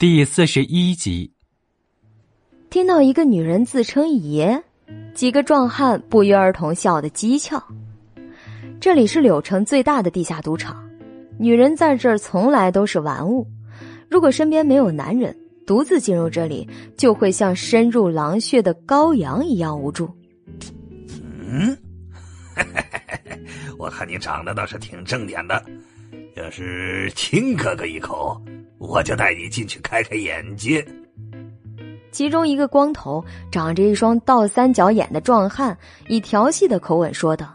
第四十一集，听到一个女人自称爷，几个壮汉不约而同笑得讥诮。这里是柳城最大的地下赌场，女人在这儿从来都是玩物。如果身边没有男人，独自进入这里，就会像深入狼穴的羔羊一样无助。嗯，我看你长得倒是挺正点的，要是亲哥哥一口。我就带你进去开开眼界。其中一个光头、长着一双倒三角眼的壮汉，以调戏的口吻说道：“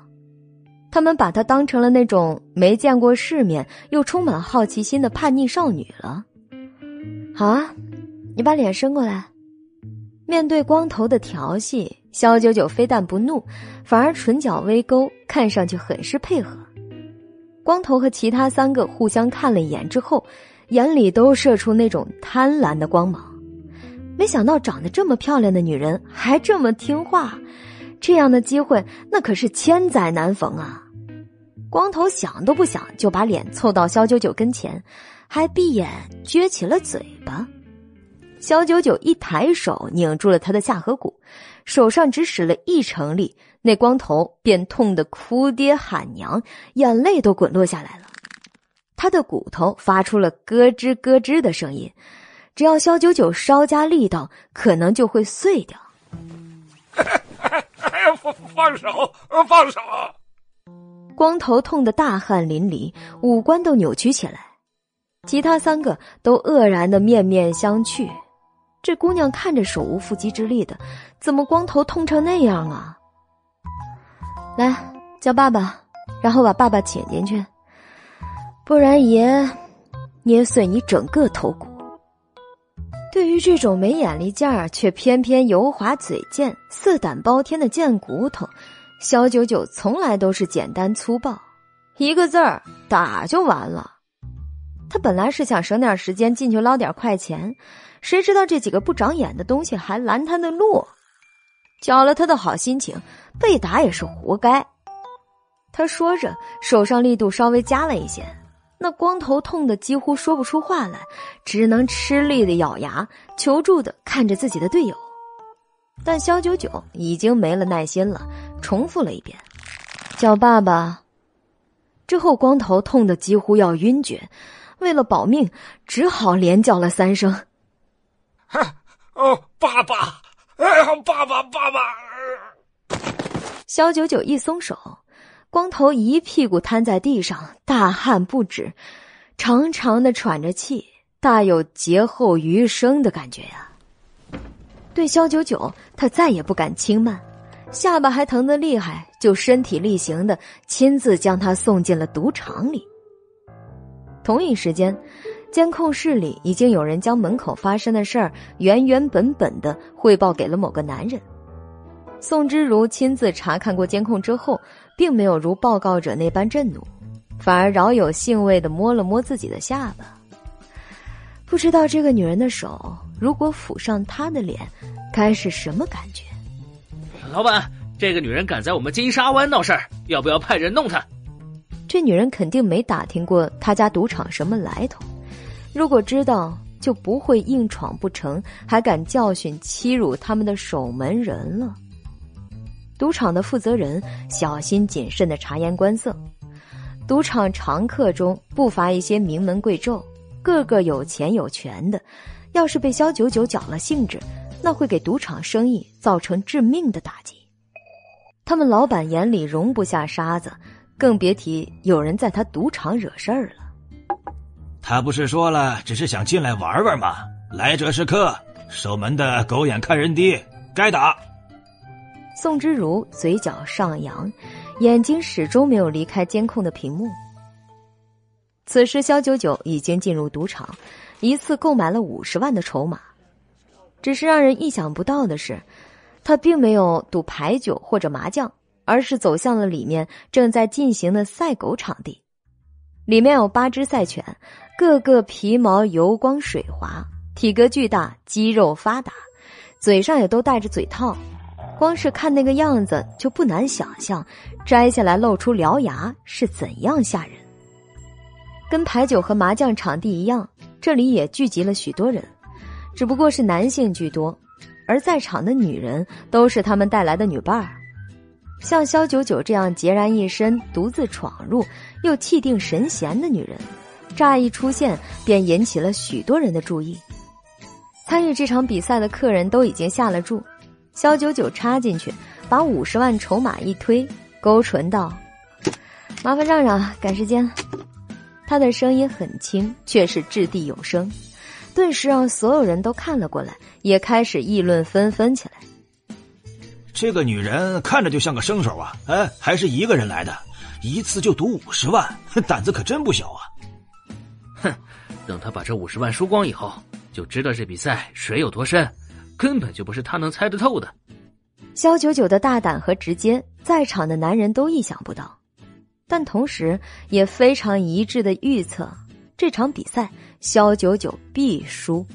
他们把他当成了那种没见过世面又充满好奇心的叛逆少女了。”好啊，你把脸伸过来。面对光头的调戏，肖九九非但不怒，反而唇角微勾，看上去很是配合。光头和其他三个互相看了一眼之后。眼里都射出那种贪婪的光芒，没想到长得这么漂亮的女人还这么听话，这样的机会那可是千载难逢啊！光头想都不想就把脸凑到肖九九跟前，还闭眼撅起了嘴巴。肖九九一抬手拧住了他的下颌骨，手上只使了一成力，那光头便痛得哭爹喊娘，眼泪都滚落下来了。他的骨头发出了咯吱咯吱的声音，只要肖九九稍加力道，可能就会碎掉。放放手，放手！光头痛得大汗淋漓，五官都扭曲起来。其他三个都愕然的面面相觑。这姑娘看着手无缚鸡之力的，怎么光头痛成那样啊？来叫爸爸，然后把爸爸请进去。不然爷捏碎你整个头骨。对于这种没眼力见儿却偏偏油滑嘴贱、色胆包天的贱骨头，肖九九从来都是简单粗暴，一个字儿打就完了。他本来是想省点时间进去捞点快钱，谁知道这几个不长眼的东西还拦他的路，搅了他的好心情，被打也是活该。他说着，手上力度稍微加了一些。那光头痛得几乎说不出话来，只能吃力的咬牙，求助的看着自己的队友。但肖九九已经没了耐心了，重复了一遍：“叫爸爸。”之后，光头痛得几乎要晕厥，为了保命，只好连叫了三声：“哦，爸爸！哎呀，爸爸，爸爸！”肖九九一松手。光头一屁股瘫在地上，大汗不止，长长的喘着气，大有劫后余生的感觉呀。对肖九九，他再也不敢轻慢，下巴还疼得厉害，就身体力行的亲自将他送进了赌场里。同一时间，监控室里已经有人将门口发生的事儿原原本本的汇报给了某个男人。宋之如亲自查看过监控之后。并没有如报告者那般震怒，反而饶有兴味的摸了摸自己的下巴。不知道这个女人的手如果抚上他的脸，该是什么感觉？老板，这个女人敢在我们金沙湾闹事儿，要不要派人弄她？这女人肯定没打听过他家赌场什么来头，如果知道，就不会硬闯不成，还敢教训欺辱他们的守门人了。赌场的负责人小心谨慎的察言观色，赌场常客中不乏一些名门贵胄，个个有钱有权的。要是被肖九九搅了兴致，那会给赌场生意造成致命的打击。他们老板眼里容不下沙子，更别提有人在他赌场惹事儿了。他不是说了，只是想进来玩玩吗？来者是客，守门的狗眼看人低，该打。宋之如嘴角上扬，眼睛始终没有离开监控的屏幕。此时，肖九九已经进入赌场，一次购买了五十万的筹码。只是让人意想不到的是，他并没有赌牌九或者麻将，而是走向了里面正在进行的赛狗场地。里面有八只赛犬，个个皮毛油光水滑，体格巨大，肌肉发达，嘴上也都戴着嘴套。光是看那个样子，就不难想象，摘下来露出獠牙是怎样吓人。跟牌九和麻将场地一样，这里也聚集了许多人，只不过是男性居多，而在场的女人都是他们带来的女伴儿。像肖九九这样孑然一身、独自闯入又气定神闲的女人，乍一出现便引起了许多人的注意。参与这场比赛的客人都已经下了注，肖九九插进去，把五十万筹码一推，勾唇道：“麻烦让让，赶时间。”他的声音很轻，却是掷地有声，顿时让所有人都看了过来，也开始议论纷纷起来。这个女人看着就像个生手啊！哎，还是一个人来的，一次就赌五十万，胆子可真不小啊！哼，等他把这五十万输光以后，就知道这比赛水有多深，根本就不是他能猜得透的。肖九九的大胆和直接，在场的男人都意想不到。但同时也非常一致的预测，这场比赛肖九九必输。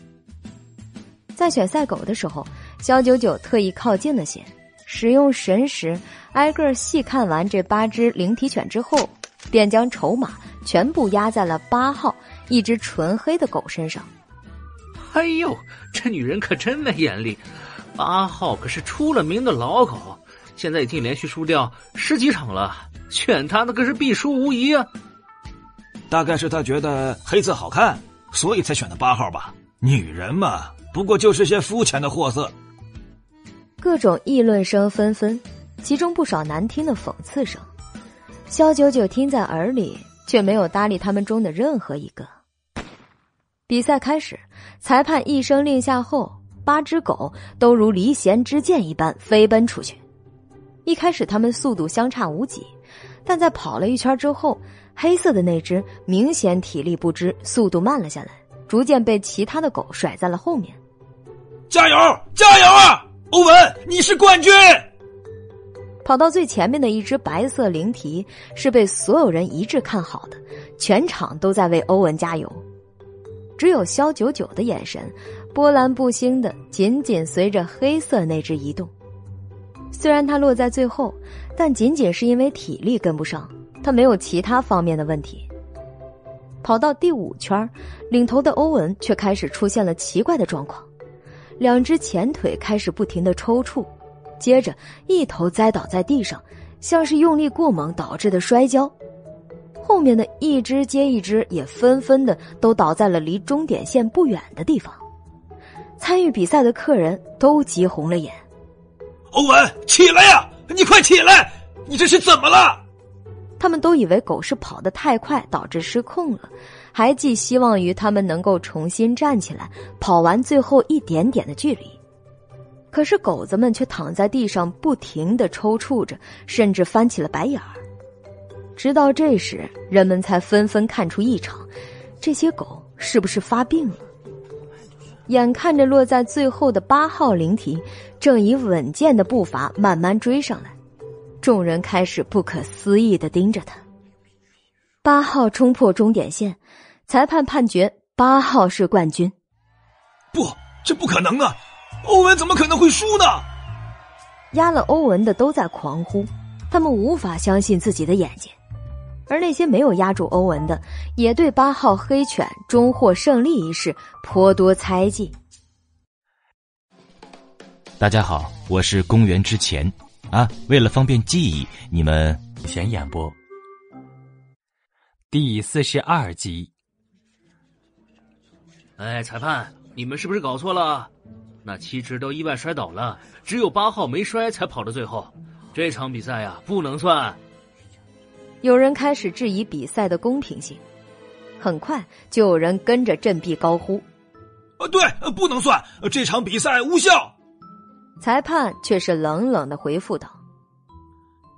在选赛狗的时候，肖九九特意靠近了些，使用神识挨个细看完这八只灵体犬之后，便将筹码全部压在了八号一只纯黑的狗身上。哎呦，这女人可真没眼力！八号可是出了名的老狗，现在已经连续输掉十几场了。选他那可是必输无疑啊！大概是他觉得黑色好看，所以才选的八号吧。女人嘛，不过就是些肤浅的货色。各种议论声纷纷，其中不少难听的讽刺声。肖九九听在耳里，却没有搭理他们中的任何一个。比赛开始，裁判一声令下后，八只狗都如离弦之箭一般飞奔出去。一开始，它们速度相差无几。但在跑了一圈之后，黑色的那只明显体力不支，速度慢了下来，逐渐被其他的狗甩在了后面。加油，加油啊！欧文，你是冠军！跑到最前面的一只白色灵缇是被所有人一致看好的，全场都在为欧文加油。只有肖九九的眼神波澜不兴的，紧紧随着黑色那只移动。虽然他落在最后。但仅仅是因为体力跟不上，他没有其他方面的问题。跑到第五圈，领头的欧文却开始出现了奇怪的状况，两只前腿开始不停的抽搐，接着一头栽倒在地上，像是用力过猛导致的摔跤。后面的一只接一只也纷纷的都倒在了离终点线不远的地方。参与比赛的客人都急红了眼。欧文，起来呀！你快起来！你这是怎么了？他们都以为狗是跑得太快导致失控了，还寄希望于他们能够重新站起来，跑完最后一点点的距离。可是狗子们却躺在地上不停的抽搐着，甚至翻起了白眼儿。直到这时，人们才纷纷看出异常：这些狗是不是发病了？眼看着落在最后的八号灵缇，正以稳健的步伐慢慢追上来，众人开始不可思议的盯着他。八号冲破终点线，裁判判决八号是冠军。不，这不可能啊！欧文怎么可能会输呢？压了欧文的都在狂呼，他们无法相信自己的眼睛。而那些没有压住欧文的，也对八号黑犬终获胜利一事颇多猜忌。大家好，我是公元之前啊，为了方便记忆，你们先演播。第四十二集。哎，裁判，你们是不是搞错了？那七只都意外摔倒了，只有八号没摔，才跑到最后。这场比赛呀，不能算。有人开始质疑比赛的公平性，很快就有人跟着振臂高呼：“啊，对，不能算，这场比赛无效。”裁判却是冷冷的回复道：“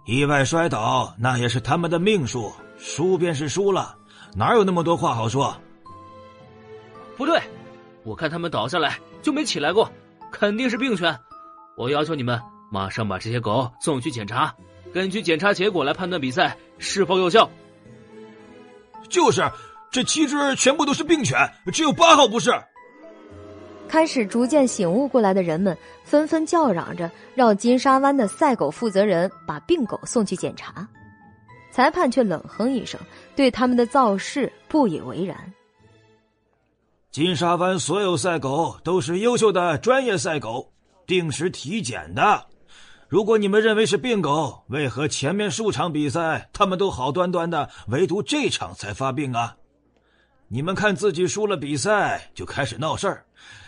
意外摔倒那也是他们的命数，输便是输了，哪有那么多话好说？”不对，我看他们倒下来就没起来过，肯定是病犬。我要求你们马上把这些狗送去检查。根据检查结果来判断比赛是否有效。就是，这七只全部都是病犬，只有八号不是。开始逐渐醒悟过来的人们纷纷叫嚷着，让金沙湾的赛狗负责人把病狗送去检查。裁判却冷哼一声，对他们的造势不以为然。金沙湾所有赛狗都是优秀的专业赛狗，定时体检的。如果你们认为是病狗，为何前面数场比赛他们都好端端的，唯独这场才发病啊？你们看自己输了比赛就开始闹事儿，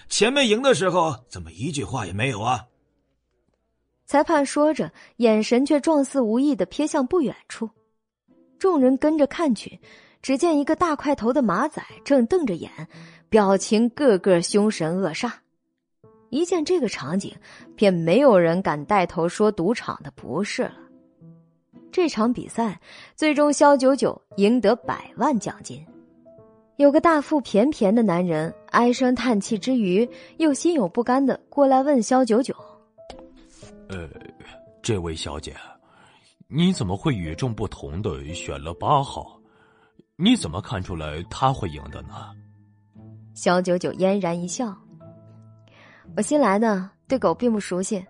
前面赢的时候怎么一句话也没有啊？裁判说着，眼神却状似无意的瞥向不远处，众人跟着看去，只见一个大块头的马仔正瞪着眼。表情个个凶神恶煞，一见这个场景，便没有人敢带头说赌场的不是了。这场比赛最终，肖九九赢得百万奖金。有个大腹便便的男人唉声叹气之余，又心有不甘的过来问肖九九：“呃，这位小姐，你怎么会与众不同的选了八号？你怎么看出来他会赢的呢？”肖九九嫣然一笑：“我新来的，对狗并不熟悉，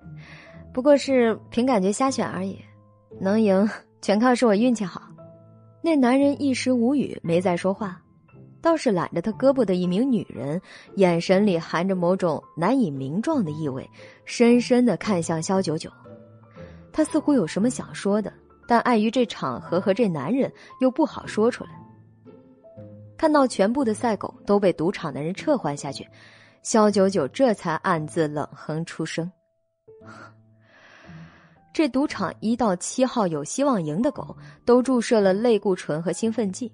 不过是凭感觉瞎选而已。能赢，全靠是我运气好。”那男人一时无语，没再说话，倒是揽着他胳膊的一名女人，眼神里含着某种难以名状的意味，深深的看向肖九九。他似乎有什么想说的，但碍于这场合和这男人，又不好说出来。看到全部的赛狗都被赌场的人撤换下去，肖九九这才暗自冷哼出声：“ 这赌场一到七号有希望赢的狗都注射了类固醇和兴奋剂。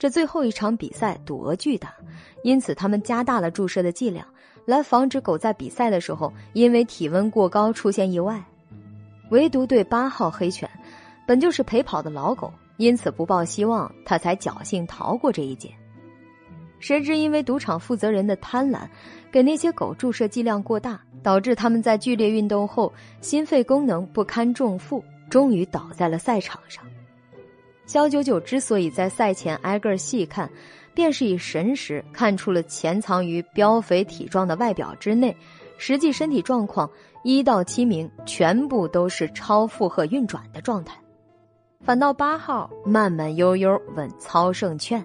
这最后一场比赛赌额巨大，因此他们加大了注射的剂量，来防止狗在比赛的时候因为体温过高出现意外。唯独对八号黑犬，本就是陪跑的老狗。”因此不抱希望，他才侥幸逃过这一劫。谁知因为赌场负责人的贪婪，给那些狗注射剂量过大，导致他们在剧烈运动后心肺功能不堪重负，终于倒在了赛场上。肖九九之所以在赛前挨个细看，便是以神识看出了潜藏于膘肥体壮的外表之内，实际身体状况一到七名全部都是超负荷运转的状态。反倒八号慢慢悠悠稳操胜券，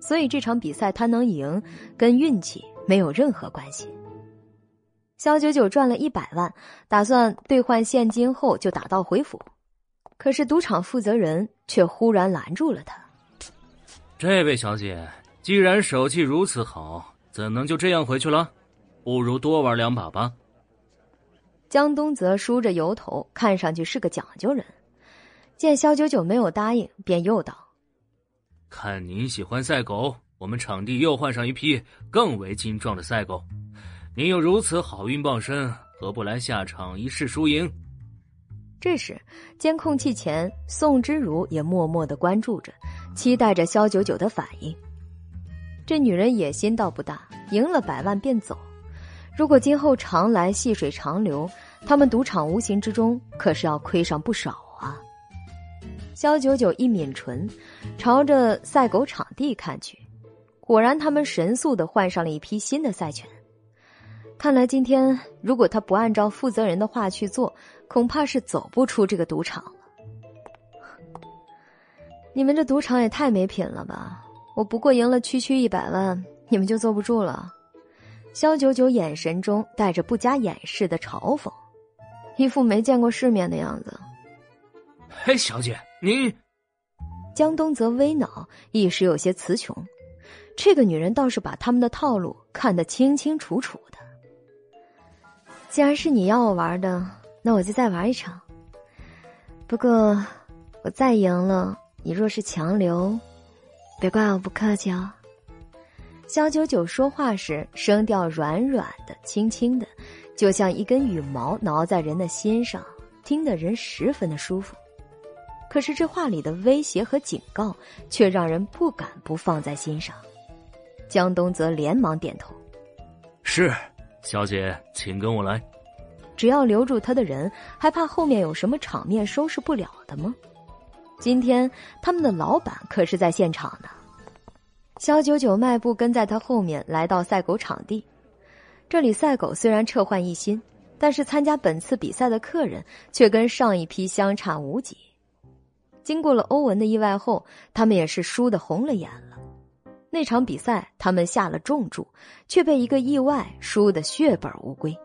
所以这场比赛他能赢，跟运气没有任何关系。肖九九赚了一百万，打算兑换现金后就打道回府，可是赌场负责人却忽然拦住了他。这位小姐，既然手气如此好，怎能就这样回去了？不如多玩两把吧。江东泽梳着油头，看上去是个讲究人。见肖九九没有答应，便又道：“看您喜欢赛狗，我们场地又换上一批更为精壮的赛狗。您有如此好运傍身，何不来下场一试输赢？”这时，监控器前，宋之如也默默的关注着，期待着肖九九的反应。这女人野心倒不大，赢了百万便走。如果今后常来，细水长流，他们赌场无形之中可是要亏上不少啊。肖九九一抿唇，朝着赛狗场地看去，果然他们神速的换上了一批新的赛犬。看来今天如果他不按照负责人的话去做，恐怕是走不出这个赌场了。你们这赌场也太没品了吧！我不过赢了区区一百万，你们就坐不住了？肖九九眼神中带着不加掩饰的嘲讽，一副没见过世面的样子。嘿，小姐。您，江东则微恼，一时有些词穷。这个女人倒是把他们的套路看得清清楚楚的。既然是你要我玩的，那我就再玩一场。不过，我再赢了，你若是强留，别怪我不客气哦。肖九九说话时，声调软软的、轻轻的，就像一根羽毛挠在人的心上，听得人十分的舒服。可是这话里的威胁和警告，却让人不敢不放在心上。江东则连忙点头：“是，小姐，请跟我来。只要留住他的人，还怕后面有什么场面收拾不了的吗？今天他们的老板可是在现场呢。”肖九九迈步跟在他后面，来到赛狗场地。这里赛狗虽然撤换一新，但是参加本次比赛的客人却跟上一批相差无几。经过了欧文的意外后，他们也是输的红了眼了。那场比赛他们下了重注，却被一个意外输得血本无归。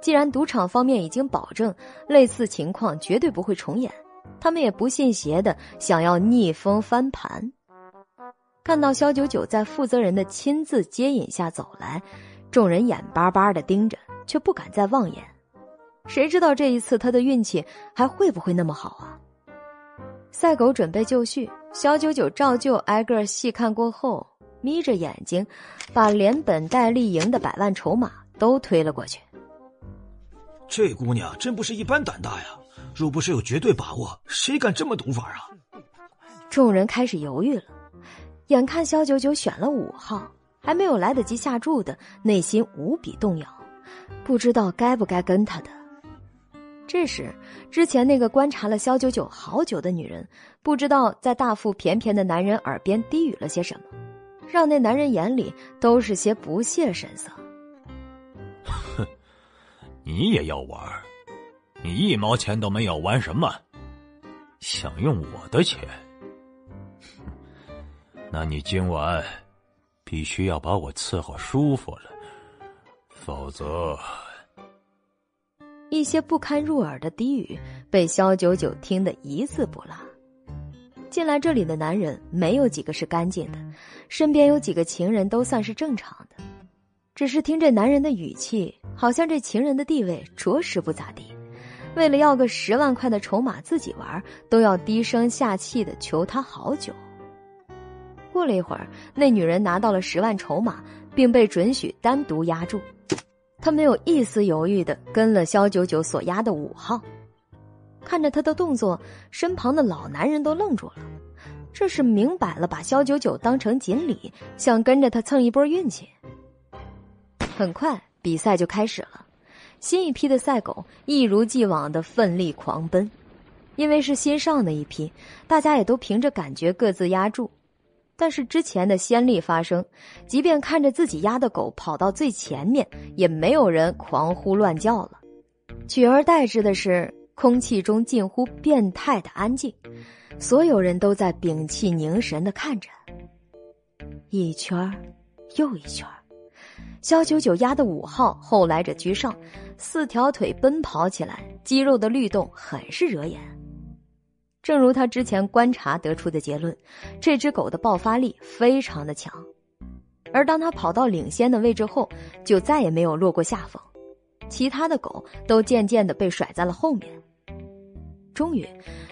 既然赌场方面已经保证类似情况绝对不会重演，他们也不信邪的想要逆风翻盘。看到肖九九在负责人的亲自接引下走来，众人眼巴巴的盯着，却不敢再望眼。谁知道这一次他的运气还会不会那么好啊？赛狗准备就绪，肖九九照旧挨个细看过后，眯着眼睛，把连本带利赢的百万筹码都推了过去。这姑娘真不是一般胆大呀！若不是有绝对把握，谁敢这么赌法啊？众人开始犹豫了，眼看肖九九选了五号，还没有来得及下注的，内心无比动摇，不知道该不该跟他的。这时，之前那个观察了肖九九好久的女人，不知道在大腹便便的男人耳边低语了些什么，让那男人眼里都是些不屑神色。哼 你也要玩？你一毛钱都没有，玩什么？想用我的钱？那你今晚必须要把我伺候舒服了，否则……一些不堪入耳的低语被肖九九听得一字不落。进来这里的男人没有几个是干净的，身边有几个情人都算是正常的。只是听这男人的语气，好像这情人的地位着实不咋地。为了要个十万块的筹码自己玩，都要低声下气的求他好久。过了一会儿，那女人拿到了十万筹码，并被准许单独押注。他没有一丝犹豫的跟了肖九九所押的五号。看着他的动作，身旁的老男人都愣住了。这是明摆了把肖九九当成锦鲤，想跟着他蹭一波运气。很快，比赛就开始了。新一批的赛狗一如既往的奋力狂奔，因为是新上的一批，大家也都凭着感觉各自压住。但是之前的先例发生，即便看着自己压的狗跑到最前面，也没有人狂呼乱叫了。取而代之的是，空气中近乎变态的安静，所有人都在屏气凝神的看着。一圈又一圈肖九九压的五号后来者居上，四条腿奔跑起来，肌肉的律动很是惹眼。正如他之前观察得出的结论，这只狗的爆发力非常的强。而当他跑到领先的位置后，就再也没有落过下风，其他的狗都渐渐的被甩在了后面。终于，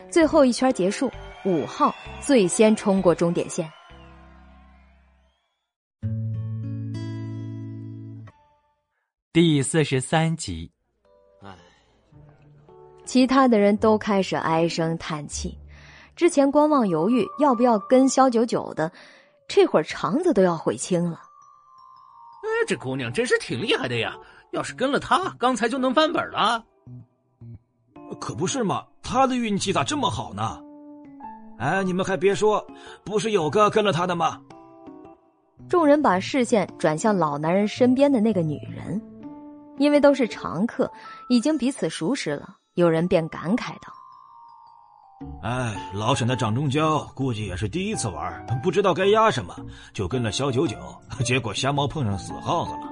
最后一圈结束，五号最先冲过终点线。第四十三集，其他的人都开始唉声叹气。之前观望犹豫要不要跟萧九九的，这会儿肠子都要悔青了。哎，这姑娘真是挺厉害的呀！要是跟了她，刚才就能翻本了。可不是嘛，她的运气咋这么好呢？哎，你们还别说，不是有个跟了她的吗？众人把视线转向老男人身边的那个女人。因为都是常客，已经彼此熟识了，有人便感慨道：“哎，老沈的掌中蛟估计也是第一次玩，不知道该压什么，就跟了肖九九，结果瞎猫碰上死耗子了。”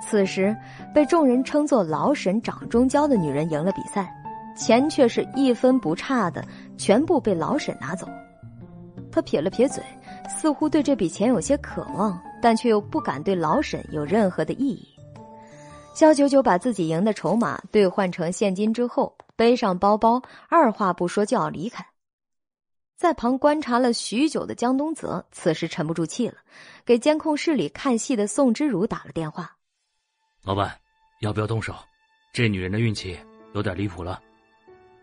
此时，被众人称作老沈掌中蛟的女人赢了比赛，钱却是一分不差的全部被老沈拿走。他撇了撇嘴，似乎对这笔钱有些渴望，但却又不敢对老沈有任何的意义。肖九九把自己赢的筹码兑换成现金之后，背上包包，二话不说就要离开。在旁观察了许久的江东泽，此时沉不住气了，给监控室里看戏的宋之如打了电话：“老板，要不要动手？这女人的运气有点离谱了。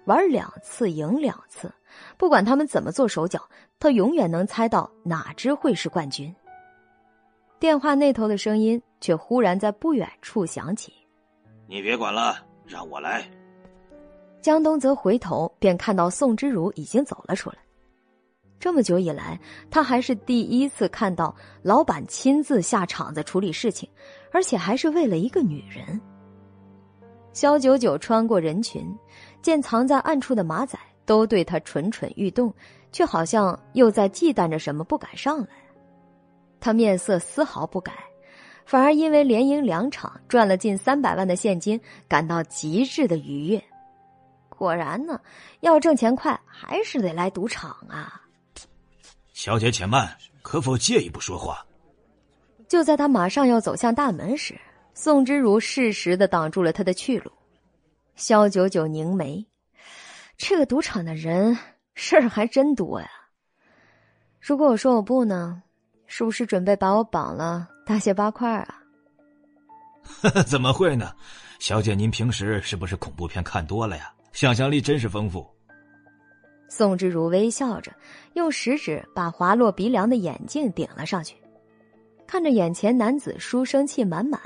玩两次赢两次，不管他们怎么做手脚，他永远能猜到哪只会是冠军。”电话那头的声音却忽然在不远处响起：“你别管了，让我来。”江东则回头便看到宋之如已经走了出来。这么久以来，他还是第一次看到老板亲自下场子处理事情，而且还是为了一个女人。肖九九穿过人群，见藏在暗处的马仔都对他蠢蠢欲动，却好像又在忌惮着什么，不敢上来。他面色丝毫不改，反而因为连赢两场赚了近三百万的现金，感到极致的愉悦。果然呢，要挣钱快，还是得来赌场啊！小姐且慢，可否借一步说话？就在他马上要走向大门时，宋之如适时的挡住了他的去路。萧九九凝眉，这个赌场的人事儿还真多呀。如果我说我不呢，是不是准备把我绑了大卸八块啊？怎么会呢？小姐，您平时是不是恐怖片看多了呀？想象力真是丰富。宋之如微笑着，用食指把滑落鼻梁的眼镜顶了上去，看着眼前男子书生气满满，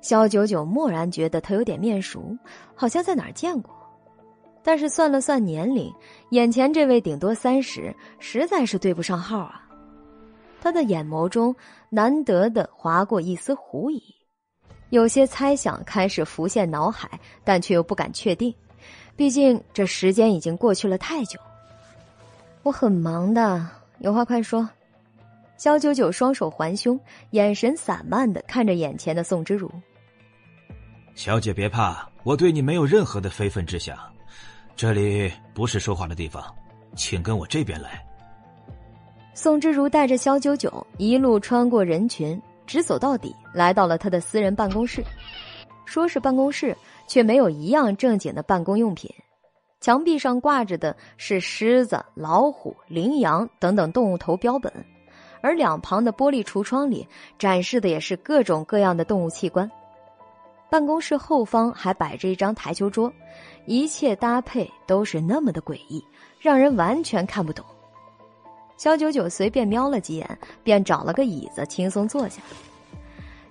萧九九蓦然觉得他有点面熟，好像在哪儿见过。但是算了算年龄，眼前这位顶多三十，实在是对不上号啊。他的眼眸中难得的划过一丝狐疑，有些猜想开始浮现脑海，但却又不敢确定。毕竟这时间已经过去了太久，我很忙的，有话快说。肖九九双手环胸，眼神散漫的看着眼前的宋之如。小姐别怕，我对你没有任何的非分之想，这里不是说话的地方，请跟我这边来。宋之如带着肖九九一路穿过人群，直走到底，来到了他的私人办公室。说是办公室。却没有一样正经的办公用品，墙壁上挂着的是狮子、老虎、羚羊等等动物头标本，而两旁的玻璃橱窗里展示的也是各种各样的动物器官。办公室后方还摆着一张台球桌，一切搭配都是那么的诡异，让人完全看不懂。肖九九随便瞄了几眼，便找了个椅子轻松坐下。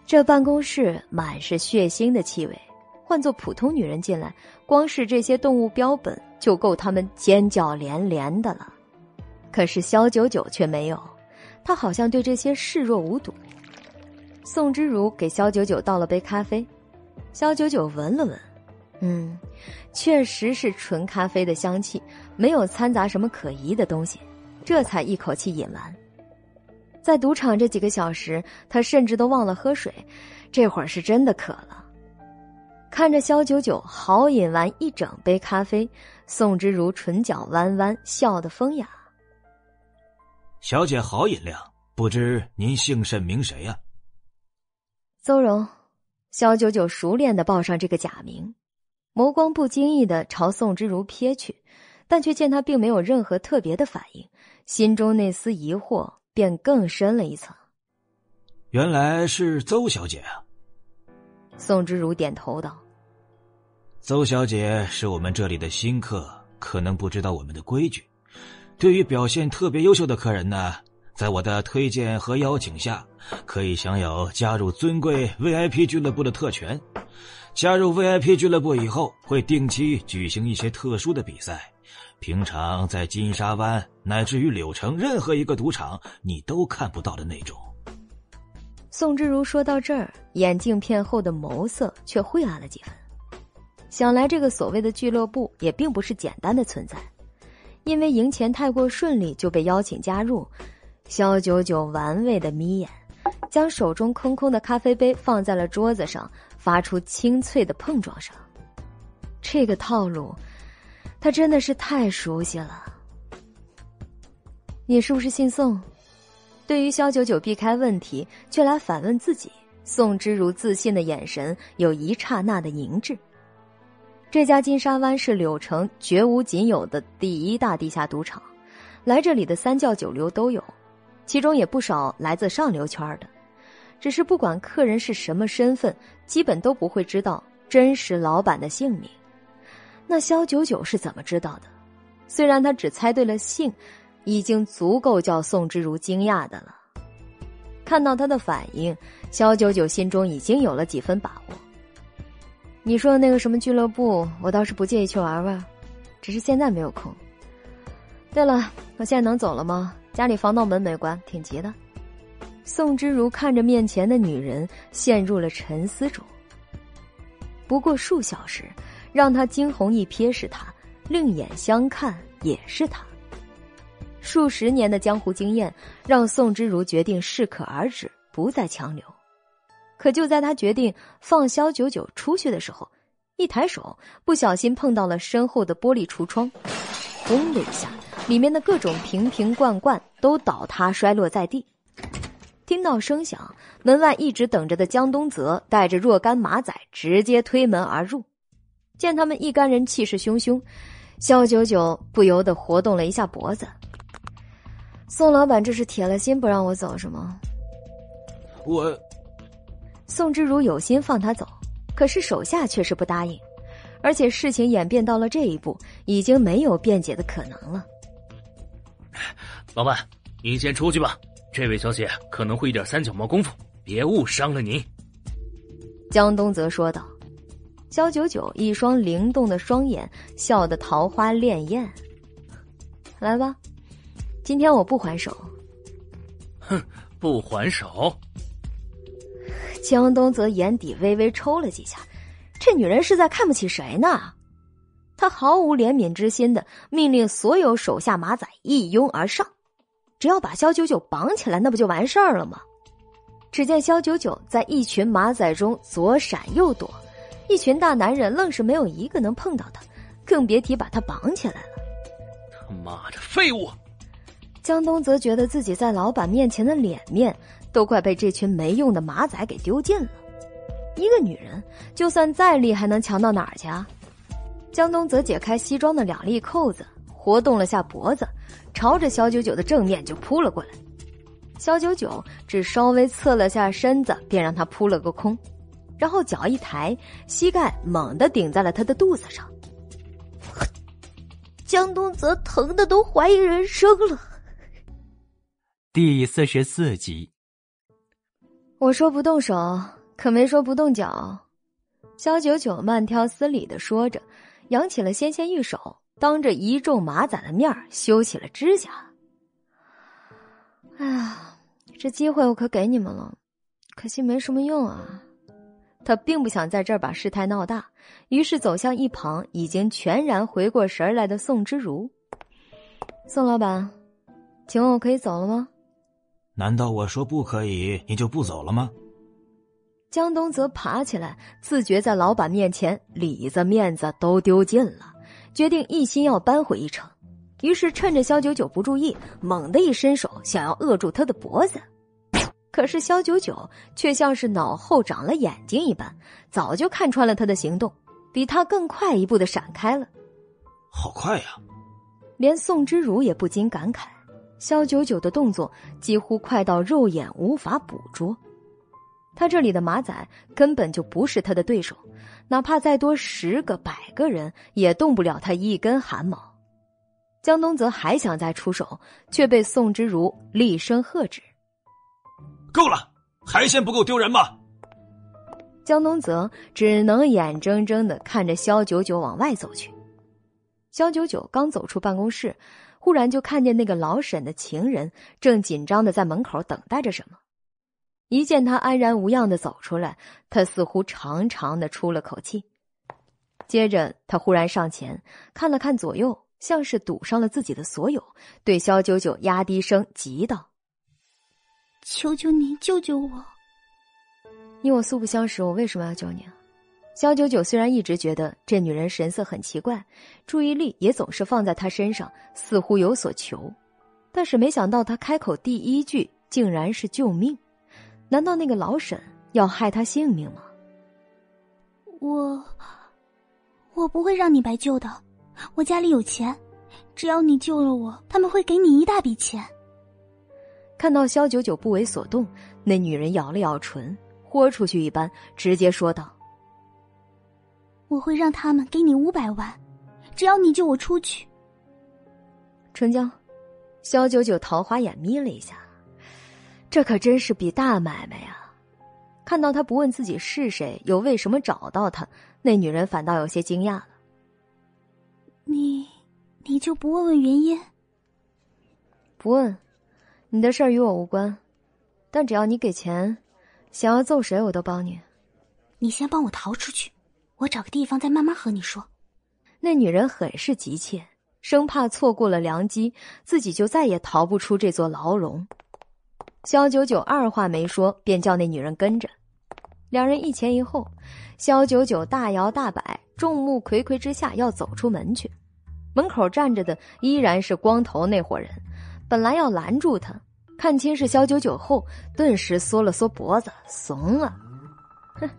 这办公室满是血腥的气味。换做普通女人进来，光是这些动物标本就够他们尖叫连连的了。可是萧九九却没有，他好像对这些视若无睹。宋之如给萧九九倒了杯咖啡，萧九九闻了闻，嗯，确实是纯咖啡的香气，没有掺杂什么可疑的东西，这才一口气饮完。在赌场这几个小时，他甚至都忘了喝水，这会儿是真的渴了。看着萧九九豪饮完一整杯咖啡，宋之如唇角弯弯，笑得风雅。小姐好饮量，不知您姓甚名谁呀？邹荣。萧九九熟练的报上这个假名，眸光不经意的朝宋之如瞥去，但却见他并没有任何特别的反应，心中那丝疑惑便更深了一层。原来是邹小姐啊。宋之如点头道。邹小姐是我们这里的新客，可能不知道我们的规矩。对于表现特别优秀的客人呢，在我的推荐和邀请下，可以享有加入尊贵 VIP 俱乐部的特权。加入 VIP 俱乐部以后，会定期举行一些特殊的比赛，平常在金沙湾乃至于柳城任何一个赌场你都看不到的那种。宋之如说到这儿，眼镜片后的眸色却晦暗了几分。想来，这个所谓的俱乐部也并不是简单的存在，因为赢钱太过顺利就被邀请加入。肖九九玩味的眯眼，将手中空空的咖啡杯放在了桌子上，发出清脆的碰撞声。这个套路，他真的是太熟悉了。你是不是姓宋？对于肖九九避开问题却来反问自己，宋之如自信的眼神有一刹那的凝滞。这家金沙湾是柳城绝无仅有的第一大地下赌场，来这里的三教九流都有，其中也不少来自上流圈的。只是不管客人是什么身份，基本都不会知道真实老板的姓名。那肖九九是怎么知道的？虽然他只猜对了姓，已经足够叫宋之如惊讶的了。看到他的反应，肖九九心中已经有了几分把握。你说的那个什么俱乐部，我倒是不介意去玩玩，只是现在没有空。对了，我现在能走了吗？家里防盗门没关，挺急的。宋之如看着面前的女人，陷入了沉思中。不过数小时，让他惊鸿一瞥是他，另眼相看也是他。数十年的江湖经验让宋之如决定适可而止，不再强留。可就在他决定放萧九九出去的时候，一抬手不小心碰到了身后的玻璃橱窗，轰的一下，里面的各种瓶瓶罐罐都倒塌摔落在地。听到声响，门外一直等着的江东泽带着若干马仔直接推门而入。见他们一干人气势汹汹，萧九九不由得活动了一下脖子。宋老板这是铁了心不让我走是吗？我，宋之如有心放他走，可是手下却是不答应，而且事情演变到了这一步，已经没有辩解的可能了。老板，您先出去吧。这位小姐可能会一点三脚猫功夫，别误伤了您。”江东泽说道。肖九九一双灵动的双眼笑得桃花潋滟。“来吧，今天我不还手。”“哼，不还手。”江东则眼底微微抽了几下，这女人是在看不起谁呢？他毫无怜悯之心的命令所有手下马仔一拥而上。只要把肖九九绑起来，那不就完事儿了吗？只见肖九九在一群马仔中左闪右躲，一群大男人愣是没有一个能碰到他，更别提把他绑起来了。他妈的废物！江东则觉得自己在老板面前的脸面都快被这群没用的马仔给丢尽了。一个女人就算再厉害，能强到哪儿去啊？江东则解开西装的两粒扣子。活动了下脖子，朝着肖九九的正面就扑了过来。肖九九只稍微侧了下身子，便让他扑了个空，然后脚一抬，膝盖猛地顶在了他的肚子上。江东泽疼的都怀疑人生了。第四十四集，我说不动手，可没说不动脚。肖九九慢条斯理的说着，扬起了纤纤玉手。当着一众马仔的面修起了指甲。哎呀，这机会我可给你们了，可惜没什么用啊。他并不想在这儿把事态闹大，于是走向一旁已经全然回过神来的宋之如。宋老板，请问我可以走了吗？难道我说不可以，你就不走了吗？江东则爬起来，自觉在老板面前里子面子都丢尽了。决定一心要扳回一城，于是趁着肖九九不注意，猛地一伸手，想要扼住他的脖子。可是肖九九却像是脑后长了眼睛一般，早就看穿了他的行动，比他更快一步的闪开了。好快呀！连宋之如也不禁感慨：肖九九的动作几乎快到肉眼无法捕捉。他这里的马仔根本就不是他的对手，哪怕再多十个、百个人，也动不了他一根汗毛。江东泽还想再出手，却被宋之如厉声喝止：“够了，还嫌不够丢人吗？”江东泽只能眼睁睁的看着肖九九往外走去。肖九九刚走出办公室，忽然就看见那个老沈的情人正紧张的在门口等待着什么。一见他安然无恙的走出来，他似乎长长的出了口气。接着，他忽然上前看了看左右，像是赌上了自己的所有，对肖九九压低声急道：“求求你救救我！你我素不相识，我为什么要救你啊？”肖九九虽然一直觉得这女人神色很奇怪，注意力也总是放在她身上，似乎有所求，但是没想到她开口第一句竟然是救命。难道那个老沈要害她性命吗？我，我不会让你白救的。我家里有钱，只要你救了我，他们会给你一大笔钱。看到肖九九不为所动，那女人咬了咬唇，豁出去一般，直接说道：“我会让他们给你五百万，只要你救我出去。”成交。肖九九桃花眼眯了一下。这可真是笔大买卖呀！看到他不问自己是谁，又为什么找到他，那女人反倒有些惊讶了。你，你就不问问原因？不问，你的事儿与我无关。但只要你给钱，想要揍谁我都帮你。你先帮我逃出去，我找个地方再慢慢和你说。那女人很是急切，生怕错过了良机，自己就再也逃不出这座牢笼。肖九九二话没说，便叫那女人跟着。两人一前一后，肖九九大摇大摆，众目睽睽之下要走出门去。门口站着的依然是光头那伙人，本来要拦住他，看清是肖九九后，顿时缩了缩脖子，怂了。哼，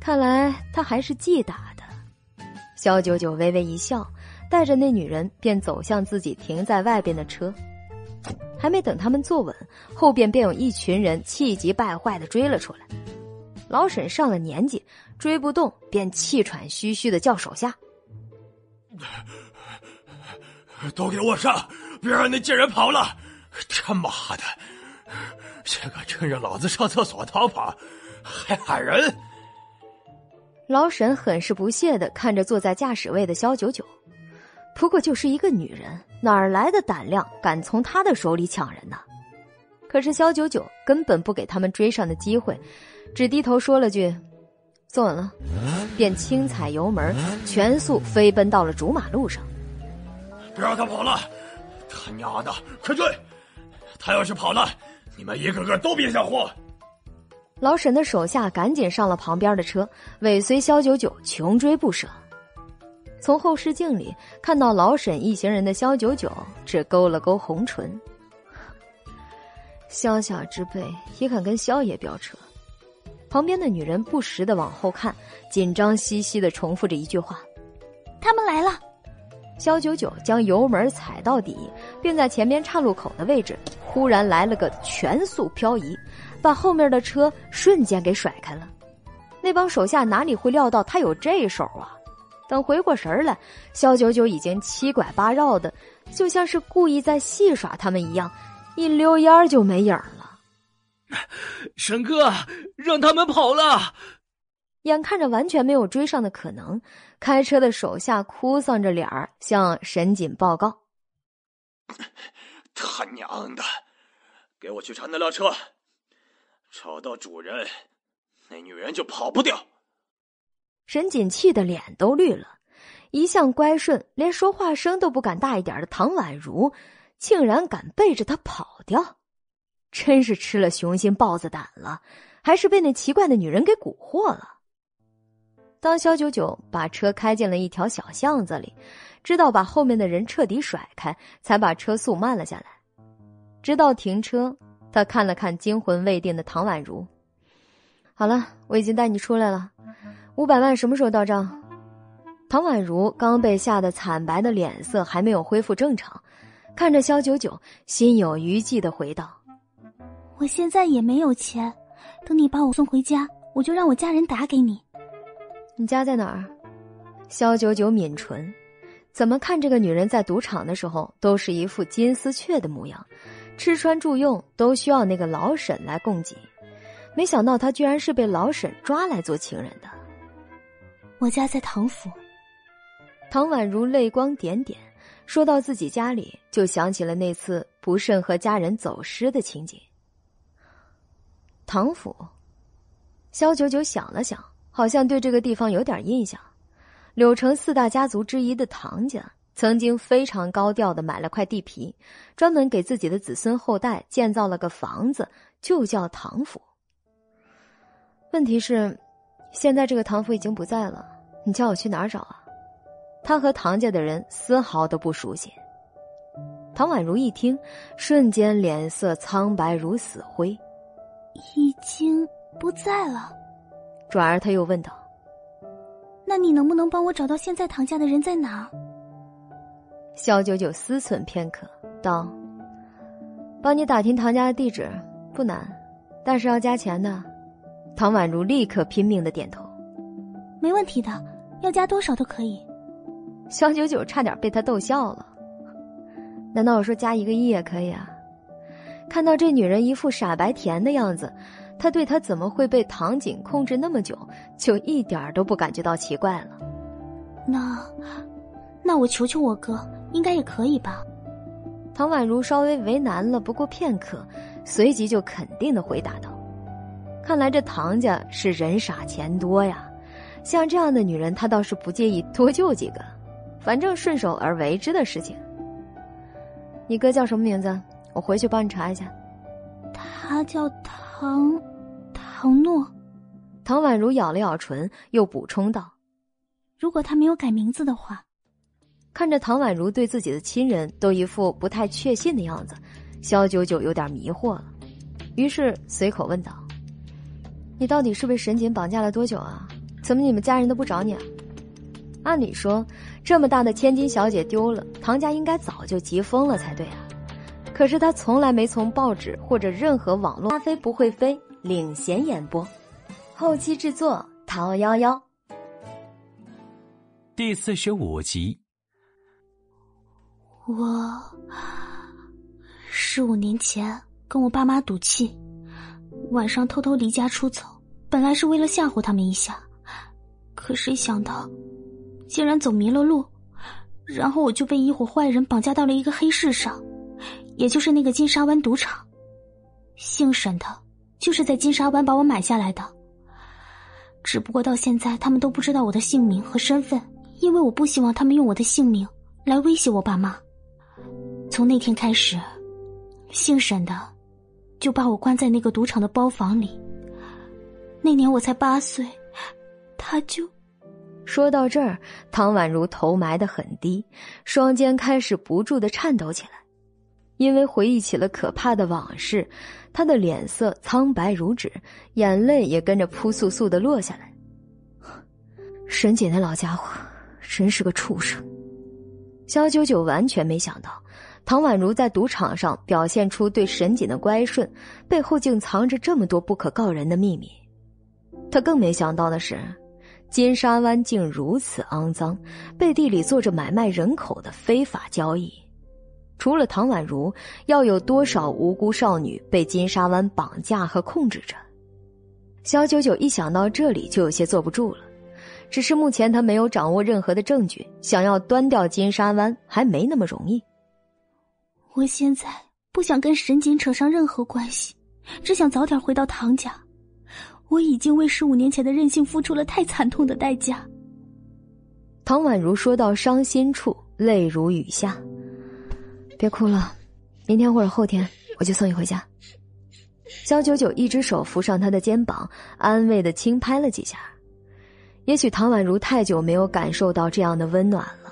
看来他还是记打的。肖九九微微一笑，带着那女人便走向自己停在外边的车。还没等他们坐稳，后边便有一群人气急败坏的追了出来。老沈上了年纪，追不动，便气喘吁吁的叫手下：“都给我上，别让那贱人跑了！他妈的，这个趁着老子上厕所逃跑，还喊人！”老沈很是不屑的看着坐在驾驶位的肖九九，不过就是一个女人，哪儿来的胆量敢从他的手里抢人呢？可是肖九九根本不给他们追上的机会，只低头说了句：“坐稳了。”便轻踩油门，全速飞奔到了主马路上。别让他跑了！他娘的，快追！他要是跑了，你们一个个都别想活！老沈的手下赶紧上了旁边的车，尾随肖九九穷追不舍。从后视镜里看到老沈一行人的肖九九，只勾了勾红唇。萧小之辈也敢跟萧爷飙车？旁边的女人不时的往后看，紧张兮兮的重复着一句话：“他们来了。”肖九九将油门踩到底，并在前面岔路口的位置忽然来了个全速漂移，把后面的车瞬间给甩开了。那帮手下哪里会料到他有这手啊？等回过神来，肖九九已经七拐八绕的，就像是故意在戏耍他们一样。一溜烟就没影了，沈哥，让他们跑了。眼看着完全没有追上的可能，开车的手下哭丧着脸儿向沈锦报告：“ 他娘的，给我去查那辆车，找到主人，那女人就跑不掉。”沈锦气得脸都绿了，一向乖顺，连说话声都不敢大一点的唐宛如。竟然敢背着他跑掉，真是吃了雄心豹子胆了，还是被那奇怪的女人给蛊惑了？当肖九九把车开进了一条小巷子里，知道把后面的人彻底甩开，才把车速慢了下来。直到停车，他看了看惊魂未定的唐宛如。好了，我已经带你出来了，五百万什么时候到账？唐宛如刚被吓得惨白的脸色还没有恢复正常。看着肖九九，心有余悸的回道：“我现在也没有钱，等你把我送回家，我就让我家人打给你。你家在哪儿？”肖九九抿唇，怎么看这个女人在赌场的时候都是一副金丝雀的模样，吃穿住用都需要那个老沈来供给，没想到她居然是被老沈抓来做情人的。我家在唐府。唐宛如泪光点点。说到自己家里，就想起了那次不慎和家人走失的情景。唐府，肖九九想了想，好像对这个地方有点印象。柳城四大家族之一的唐家，曾经非常高调的买了块地皮，专门给自己的子孙后代建造了个房子，就叫唐府。问题是，现在这个唐府已经不在了，你叫我去哪儿找啊？他和唐家的人丝毫都不熟悉。唐宛如一听，瞬间脸色苍白如死灰，已经不在了。转而他又问道：“那你能不能帮我找到现在唐家的人在哪？”肖九九思忖片刻，道：“帮你打听唐家的地址不难，但是要加钱的。”唐宛如立刻拼命的点头：“没问题的，要加多少都可以。”肖九九差点被他逗笑了。难道我说加一个亿也可以啊？看到这女人一副傻白甜的样子，他对他怎么会被唐景控制那么久，就一点都不感觉到奇怪了。那，那我求求我哥，应该也可以吧？唐宛如稍微为难了，不过片刻，随即就肯定的回答道：“看来这唐家是人傻钱多呀，像这样的女人，他倒是不介意多救几个。”反正顺手而为之的事情。你哥叫什么名字？我回去帮你查一下。他叫唐，唐唐诺。唐宛如咬了咬唇，又补充道：“如果他没有改名字的话。”看着唐宛如对自己的亲人都一副不太确信的样子，肖九九有点迷惑了，于是随口问道：“你到底是被沈锦绑架了多久啊？怎么你们家人都不找你？啊？按理说，这么大的千金小姐丢了，唐家应该早就急疯了才对啊。可是他从来没从报纸或者任何网络。阿飞不会飞，领衔演播，后期制作陶幺幺，第四十五集。我十五年前跟我爸妈赌气，晚上偷偷离家出走，本来是为了吓唬他们一下，可谁想到，竟然走迷了路，然后我就被一伙坏人绑架到了一个黑市上，也就是那个金沙湾赌场。姓沈的，就是在金沙湾把我买下来的。只不过到现在，他们都不知道我的姓名和身份，因为我不希望他们用我的姓名来威胁我爸妈。从那天开始，姓沈的就把我关在那个赌场的包房里。那年我才八岁，他就说到这儿，唐宛如头埋得很低，双肩开始不住的颤抖起来，因为回忆起了可怕的往事，他的脸色苍白如纸，眼泪也跟着扑簌簌的落下来。沈姐那老家伙真是个畜生，肖九九完全没想到。唐宛如在赌场上表现出对沈锦的乖顺，背后竟藏着这么多不可告人的秘密。他更没想到的是，金沙湾竟如此肮脏，背地里做着买卖人口的非法交易。除了唐宛如，要有多少无辜少女被金沙湾绑架和控制着？肖九九一想到这里就有些坐不住了。只是目前他没有掌握任何的证据，想要端掉金沙湾还没那么容易。我现在不想跟沈锦扯上任何关系，只想早点回到唐家。我已经为十五年前的任性付出了太惨痛的代价。唐宛如说到伤心处，泪如雨下。别哭了，明天或者后天我就送你回家。肖九九一只手扶上他的肩膀，安慰的轻拍了几下。也许唐宛如太久没有感受到这样的温暖了。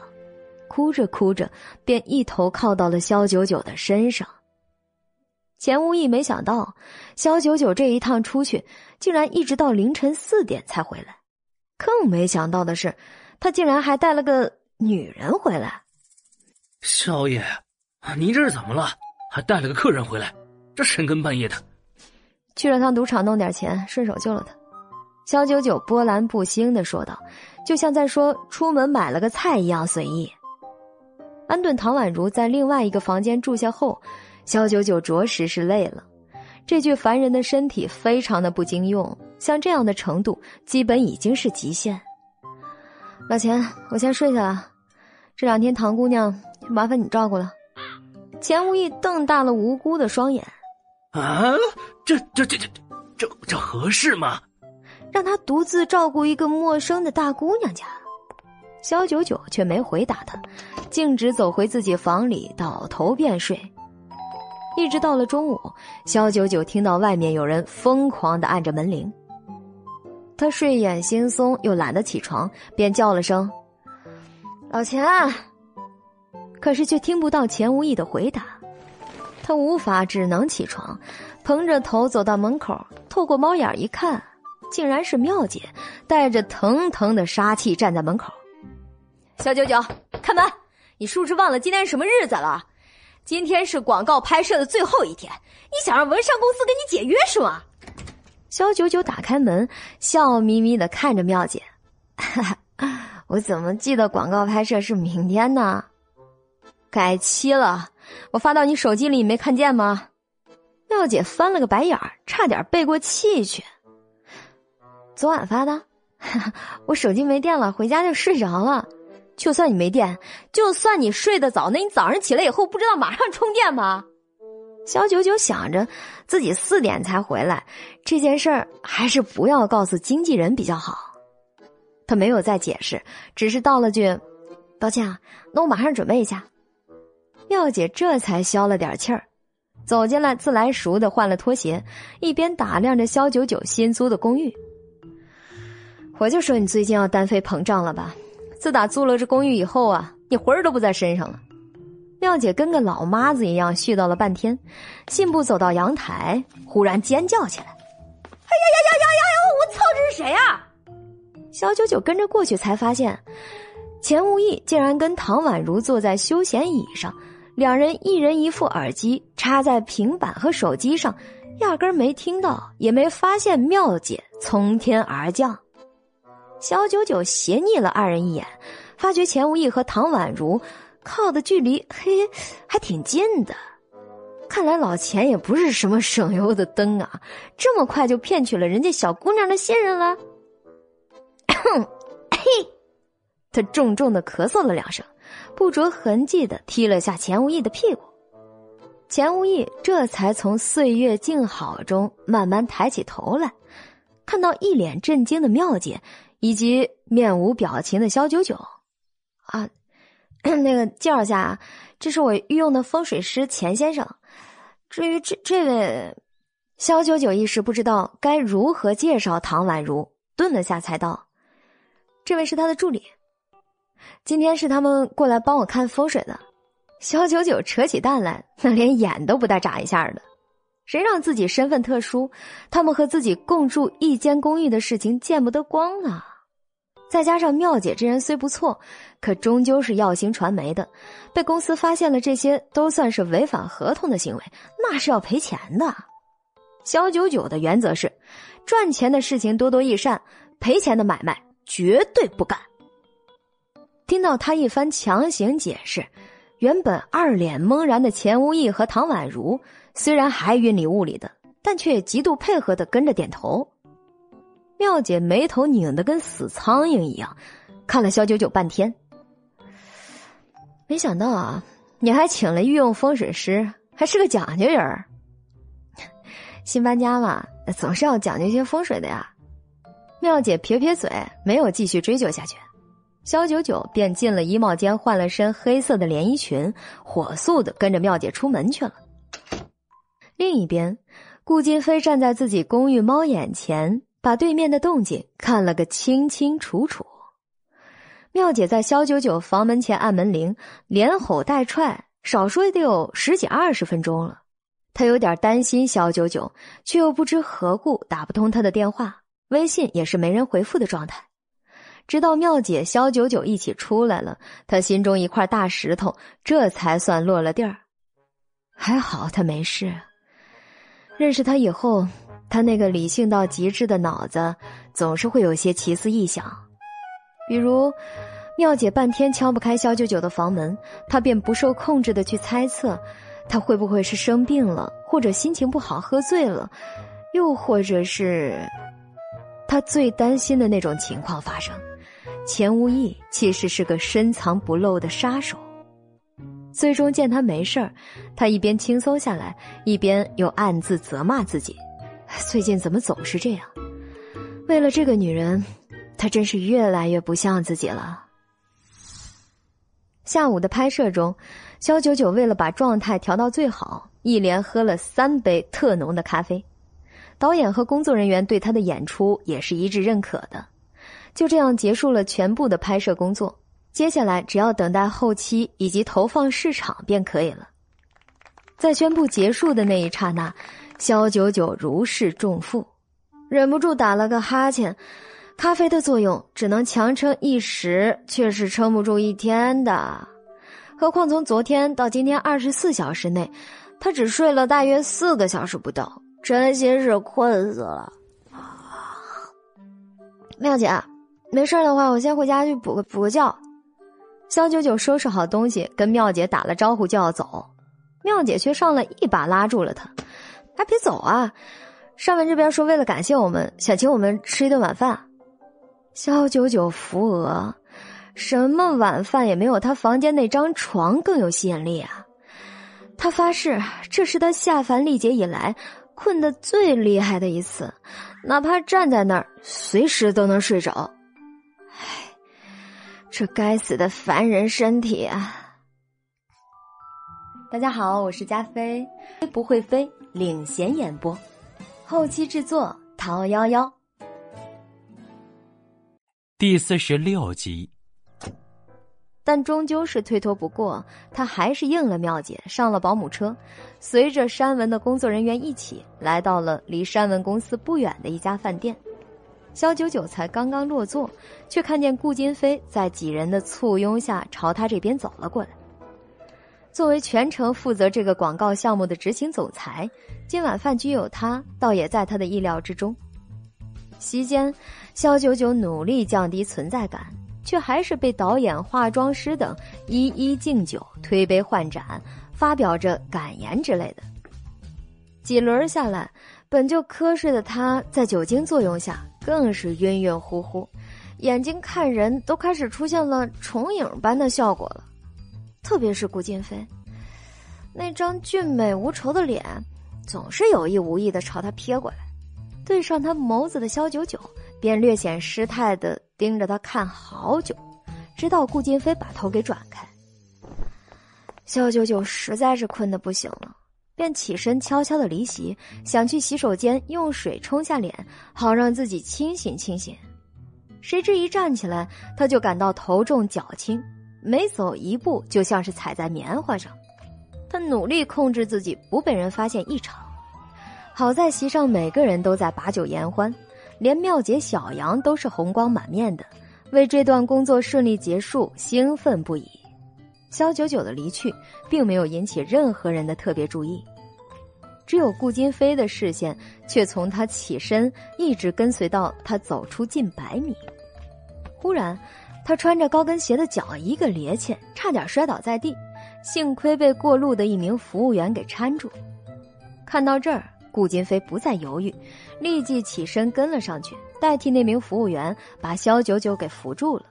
哭着哭着，便一头靠到了肖九九的身上。钱无义没想到，肖九九这一趟出去，竟然一直到凌晨四点才回来。更没想到的是，他竟然还带了个女人回来。少爷，您这是怎么了？还带了个客人回来？这深更半夜的。去了趟赌场弄点钱，顺手救了他。肖九九波澜不惊的说道，就像在说出门买了个菜一样随意。安顿唐宛如在另外一个房间住下后，肖九九着实是累了。这具凡人的身体非常的不经用，像这样的程度，基本已经是极限。老钱，我先睡下了，这两天唐姑娘麻烦你照顾了。钱无意瞪大了无辜的双眼，啊，这这这这这这合适吗？让他独自照顾一个陌生的大姑娘家？肖九九却没回答他。径直走回自己房里，倒头便睡。一直到了中午，肖九九听到外面有人疯狂的按着门铃。他睡眼惺忪，又懒得起床，便叫了声：“老钱。”可是却听不到钱无义的回答。他无法，只能起床，捧着头走到门口，透过猫眼一看，竟然是妙姐，带着腾腾的杀气站在门口。肖九九，开门！你是不是忘了今天是什么日子了？今天是广告拍摄的最后一天，你想让文商公司跟你解约是吗？肖九九打开门，笑眯眯的看着妙姐，我怎么记得广告拍摄是明天呢？改期了，我发到你手机里，你没看见吗？妙姐翻了个白眼儿，差点背过气去。昨晚发的，我手机没电了，回家就睡着了。就算你没电，就算你睡得早，那你早上起来以后不知道马上充电吗？肖九九想着自己四点才回来，这件事儿还是不要告诉经纪人比较好。他没有再解释，只是道了句：“抱歉啊，那我马上准备一下。妙姐这才消了点气儿，走进来，自来熟的换了拖鞋，一边打量着肖九九新租的公寓。我就说你最近要单飞膨胀了吧？自打租了这公寓以后啊，你魂儿都不在身上了。妙姐跟个老妈子一样絮叨了半天，信步走到阳台，忽然尖叫起来：“哎呀呀呀呀呀呀！我操，这是谁啊？”肖九九跟着过去，才发现钱无义竟然跟唐宛如坐在休闲椅上。两人一人一副耳机插在平板和手机上，压根没听到，也没发现妙姐从天而降。小九九斜睨了二人一眼，发觉钱无义和唐宛如靠的距离嘿还挺近的。看来老钱也不是什么省油的灯啊，这么快就骗取了人家小姑娘的信任了。哼 嘿，他重重的咳嗽了两声。不着痕迹的踢了下钱无义的屁股，钱无义这才从岁月静好中慢慢抬起头来，看到一脸震惊的妙姐以及面无表情的肖九九，啊，那个介绍下，这是我御用的风水师钱先生。至于这这位，肖九九一时不知道该如何介绍唐宛如，顿了下才道：“这位是他的助理。”今天是他们过来帮我看风水的，肖九九扯起蛋来，那连眼都不带眨一下的。谁让自己身份特殊，他们和自己共住一间公寓的事情见不得光呢？再加上妙姐这人虽不错，可终究是耀星传媒的，被公司发现了，这些都算是违反合同的行为，那是要赔钱的。肖九九的原则是，赚钱的事情多多益善，赔钱的买卖绝对不干。听到他一番强行解释，原本二脸懵然的钱无义和唐宛如虽然还云里雾里的，但却极度配合的跟着点头。妙姐眉头拧得跟死苍蝇一样，看了肖九九半天。没想到啊，你还请了御用风水师，还是个讲究人儿。新搬家嘛，总是要讲究些风水的呀。妙姐撇撇嘴，没有继续追究下去。肖九九便进了衣帽间，换了身黑色的连衣裙，火速的跟着妙姐出门去了。另一边，顾金飞站在自己公寓猫眼前，把对面的动静看了个清清楚楚。妙姐在肖九九房门前按门铃，连吼带踹，少说得有十几二十分钟了。她有点担心肖九九，却又不知何故打不通他的电话，微信也是没人回复的状态。直到妙姐、肖九九一起出来了，他心中一块大石头这才算落了地儿。还好他没事。认识他以后，他那个理性到极致的脑子总是会有些奇思异想，比如妙姐半天敲不开肖九九的房门，他便不受控制的去猜测，他会不会是生病了，或者心情不好喝醉了，又或者是他最担心的那种情况发生。钱无义其实是个深藏不露的杀手。最终见他没事儿，他一边轻松下来，一边又暗自责骂自己：最近怎么总是这样？为了这个女人，他真是越来越不像自己了。下午的拍摄中，肖九九为了把状态调到最好，一连喝了三杯特浓的咖啡。导演和工作人员对他的演出也是一致认可的。就这样结束了全部的拍摄工作，接下来只要等待后期以及投放市场便可以了。在宣布结束的那一刹那，肖九九如释重负，忍不住打了个哈欠。咖啡的作用只能强撑一时，却是撑不住一天的。何况从昨天到今天二十四小时内，他只睡了大约四个小时不到，真心是困死了。妙姐。没事的话，我先回家去补个补个觉。肖九九收拾好东西，跟妙姐打了招呼就要走，妙姐却上来一把拉住了他：“还别走啊！上面这边说为了感谢我们，想请我们吃一顿晚饭。”肖九九扶额，什么晚饭也没有他房间那张床更有吸引力啊！他发誓，这是他下凡历劫以来困得最厉害的一次，哪怕站在那儿，随时都能睡着。这该死的凡人身体啊！大家好，我是加菲，不会飞，领衔演播，后期制作陶幺幺。第四十六集，但终究是推脱不过，他还是应了妙姐，上了保姆车，随着山文的工作人员一起来到了离山文公司不远的一家饭店。肖九九才刚刚落座，却看见顾金飞在几人的簇拥下朝他这边走了过来。作为全程负责这个广告项目的执行总裁，今晚饭局有他，倒也在他的意料之中。席间，肖九九努力降低存在感，却还是被导演、化妆师等一一敬酒、推杯换盏，发表着感言之类的。几轮下来，本就瞌睡的他，在酒精作用下。更是晕晕乎乎，眼睛看人都开始出现了重影般的效果了。特别是顾金飞，那张俊美无愁的脸，总是有意无意的朝他瞥过来。对上他眸子的肖九九，便略显失态的盯着他看好久，直到顾金飞把头给转开。肖九九实在是困得不行了。便起身，悄悄的离席，想去洗手间用水冲下脸，好让自己清醒清醒。谁知一站起来，他就感到头重脚轻，每走一步就像是踩在棉花上。他努力控制自己不被人发现异常。好在席上每个人都在把酒言欢，连妙姐小杨都是红光满面的，为这段工作顺利结束兴奋不已。肖九九的离去，并没有引起任何人的特别注意。只有顾金飞的视线却从他起身一直跟随到他走出近百米。忽然，他穿着高跟鞋的脚一个趔趄，差点摔倒在地，幸亏被过路的一名服务员给搀住。看到这儿，顾金飞不再犹豫，立即起身跟了上去，代替那名服务员把肖九九给扶住了。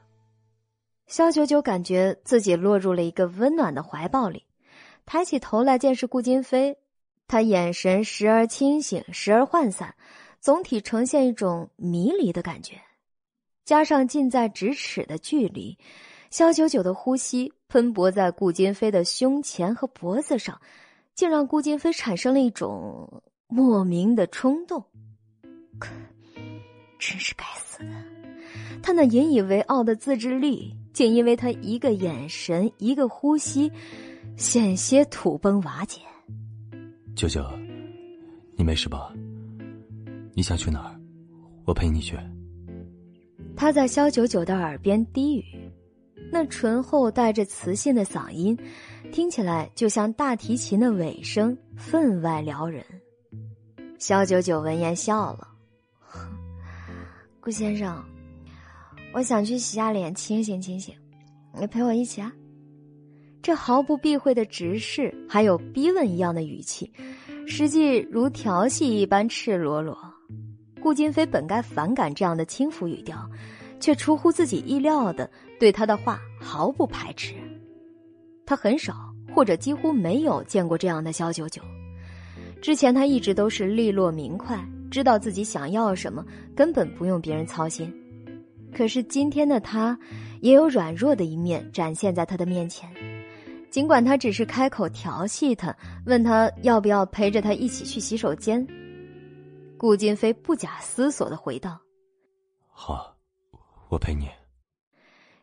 肖九九感觉自己落入了一个温暖的怀抱里，抬起头来，见是顾金飞。他眼神时而清醒，时而涣散，总体呈现一种迷离的感觉。加上近在咫尺的距离，肖九九的呼吸喷薄在顾金飞的胸前和脖子上，竟让顾金飞产生了一种莫名的冲动。可，真是该死的！他那引以为傲的自制力，竟因为他一个眼神、一个呼吸，险些土崩瓦解。九九，你没事吧？你想去哪儿？我陪你去。他在肖九九的耳边低语，那醇厚带着磁性的嗓音，听起来就像大提琴的尾声，分外撩人。肖九九闻言笑了：“ 顾先生，我想去洗下脸，清醒清醒，你陪我一起啊。”这毫不避讳的直视，还有逼问一样的语气，实际如调戏一般赤裸裸。顾金飞本该反感这样的轻浮语调，却出乎自己意料的对他的话毫不排斥。他很少或者几乎没有见过这样的肖九九。之前他一直都是利落明快，知道自己想要什么，根本不用别人操心。可是今天的他，也有软弱的一面展现在他的面前。尽管他只是开口调戏他，问他要不要陪着他一起去洗手间，顾金飞不假思索的回道：“好，我陪你。”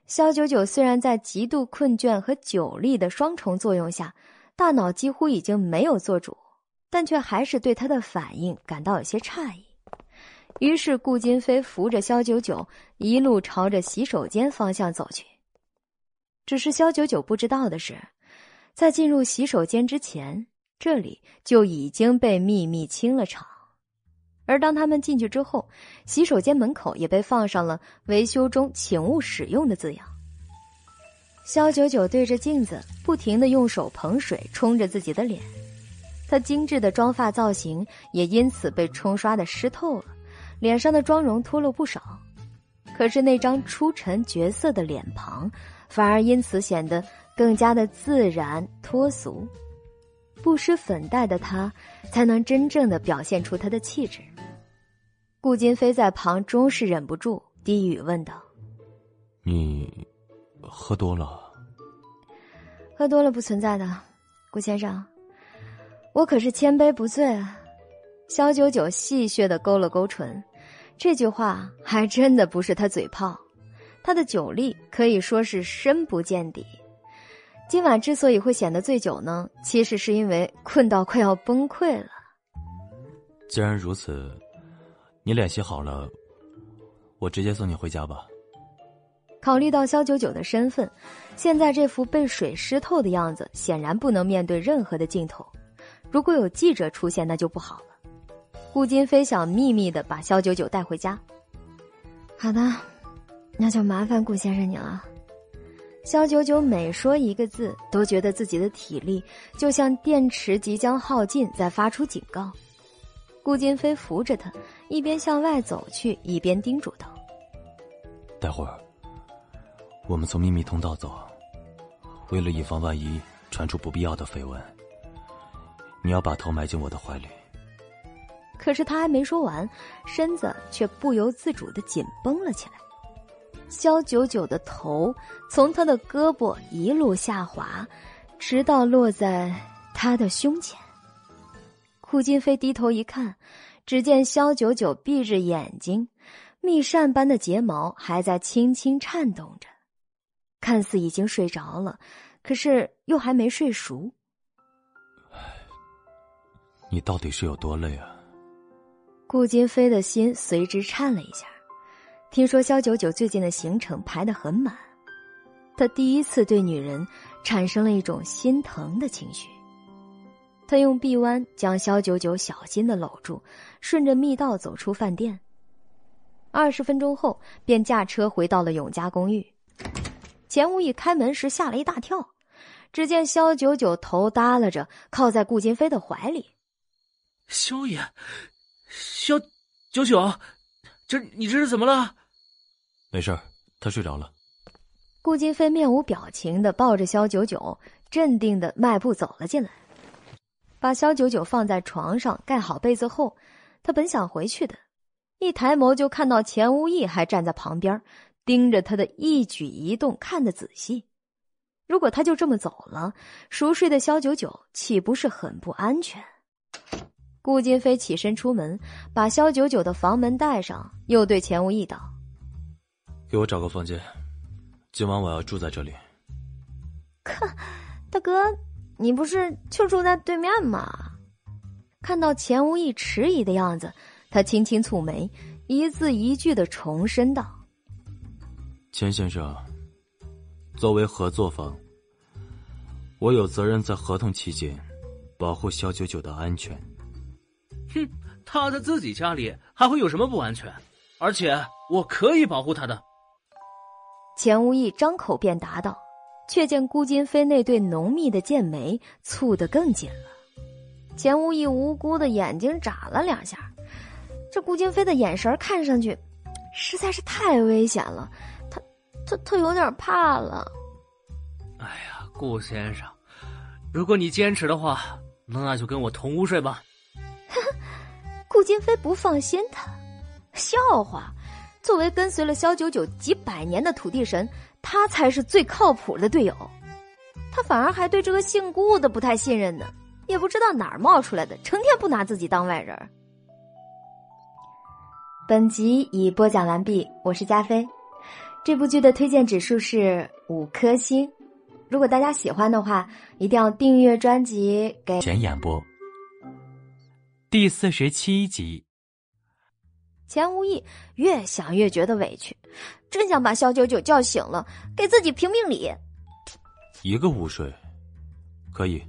肖九九虽然在极度困倦和酒力的双重作用下，大脑几乎已经没有做主，但却还是对他的反应感到有些诧异。于是，顾金飞扶着肖九九一路朝着洗手间方向走去。只是肖九九不知道的是。在进入洗手间之前，这里就已经被秘密清了场。而当他们进去之后，洗手间门口也被放上了“维修中，请勿使用”的字样。肖九九对着镜子不停的用手捧水冲着自己的脸，他精致的妆发造型也因此被冲刷的湿透了，脸上的妆容脱落不少。可是那张出尘绝色的脸庞，反而因此显得。更加的自然脱俗，不施粉黛的她，才能真正的表现出她的气质。顾金飞在旁终是忍不住低语问道：“你喝多了。喝多了不存在的，顾先生，我可是千杯不醉啊。肖九九戏谑的勾了勾唇，这句话还真的不是他嘴炮，他的酒力可以说是深不见底。今晚之所以会显得醉酒呢，其实是因为困到快要崩溃了。既然如此，你脸洗好了，我直接送你回家吧。考虑到肖九九的身份，现在这副被水湿透的样子，显然不能面对任何的镜头。如果有记者出现，那就不好了。顾金飞想秘密的把肖九九带回家。好的，那就麻烦顾先生你了。肖九九每说一个字，都觉得自己的体力就像电池即将耗尽，在发出警告。顾金飞扶着他，一边向外走去，一边叮嘱道：“待会儿。”我们从秘密通道走，为了以防万一传出不必要的绯闻，你要把头埋进我的怀里。可是他还没说完，身子却不由自主的紧绷了起来。肖九九的头从他的胳膊一路下滑，直到落在他的胸前。顾金飞低头一看，只见肖九九闭着眼睛，蜜扇般的睫毛还在轻轻颤动着。看似已经睡着了，可是又还没睡熟。你到底是有多累啊？顾金飞的心随之颤了一下。听说肖九九最近的行程排得很满，他第一次对女人产生了一种心疼的情绪。他用臂弯将肖九九小心的搂住，顺着密道走出饭店。二十分钟后，便驾车回到了永嘉公寓。钱无义开门时吓了一大跳，只见肖九九头耷拉着靠在顾金飞的怀里。萧爷，肖九九，这你这是怎么了？没事他睡着了。顾金飞面无表情的抱着肖九九，镇定的迈步走了进来，把肖九九放在床上，盖好被子后，他本想回去的，一抬眸就看到钱无义还站在旁边。盯着他的一举一动看得仔细，如果他就这么走了，熟睡的肖九九岂不是很不安全？顾金飞起身出门，把肖九九的房门带上，又对钱无义道：“给我找个房间，今晚我要住在这里。”“可，大哥，你不是就住在对面吗？”看到钱无义迟疑的样子，他轻轻蹙眉，一字一句的重申道。钱先生，作为合作方，我有责任在合同期间保护肖九九的安全。哼，他在自己家里还会有什么不安全？而且我可以保护他的。钱无义张口便答道，却见顾金飞那对浓密的剑眉蹙得更紧了。钱无意无辜的眼睛眨了两下，这顾金飞的眼神看上去实在是太危险了。他他有点怕了。哎呀，顾先生，如果你坚持的话，那就跟我同屋睡吧。呵 呵顾金飞不放心他，笑话。作为跟随了萧九九几百年的土地神，他才是最靠谱的队友。他反而还对这个姓顾的不太信任呢，也不知道哪儿冒出来的，成天不拿自己当外人。本集已播讲完毕，我是加菲。这部剧的推荐指数是五颗星，如果大家喜欢的话，一定要订阅专辑。给全演播第四十七集。钱无义越想越觉得委屈，真想把肖九九叫醒了，给自己评评理。一个午睡，可以。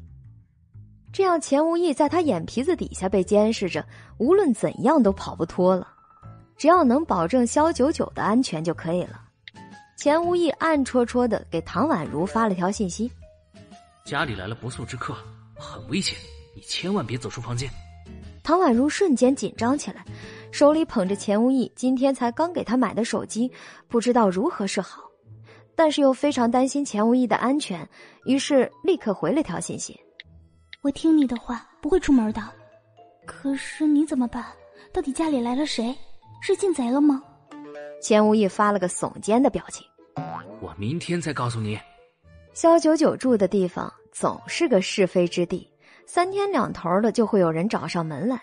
这样，钱无义在他眼皮子底下被监视着，无论怎样都跑不脱了。只要能保证肖九九的安全就可以了。钱无义暗戳戳的给唐宛如发了条信息：“家里来了不速之客，很危险，你千万别走出房间。”唐宛如瞬间紧张起来，手里捧着钱无意今天才刚给他买的手机，不知道如何是好，但是又非常担心钱无意的安全，于是立刻回了条信息：“我听你的话，不会出门的。可是你怎么办？到底家里来了谁？是进贼了吗？”钱无意发了个耸肩的表情。我明天再告诉你。肖九九住的地方总是个是非之地，三天两头的就会有人找上门来。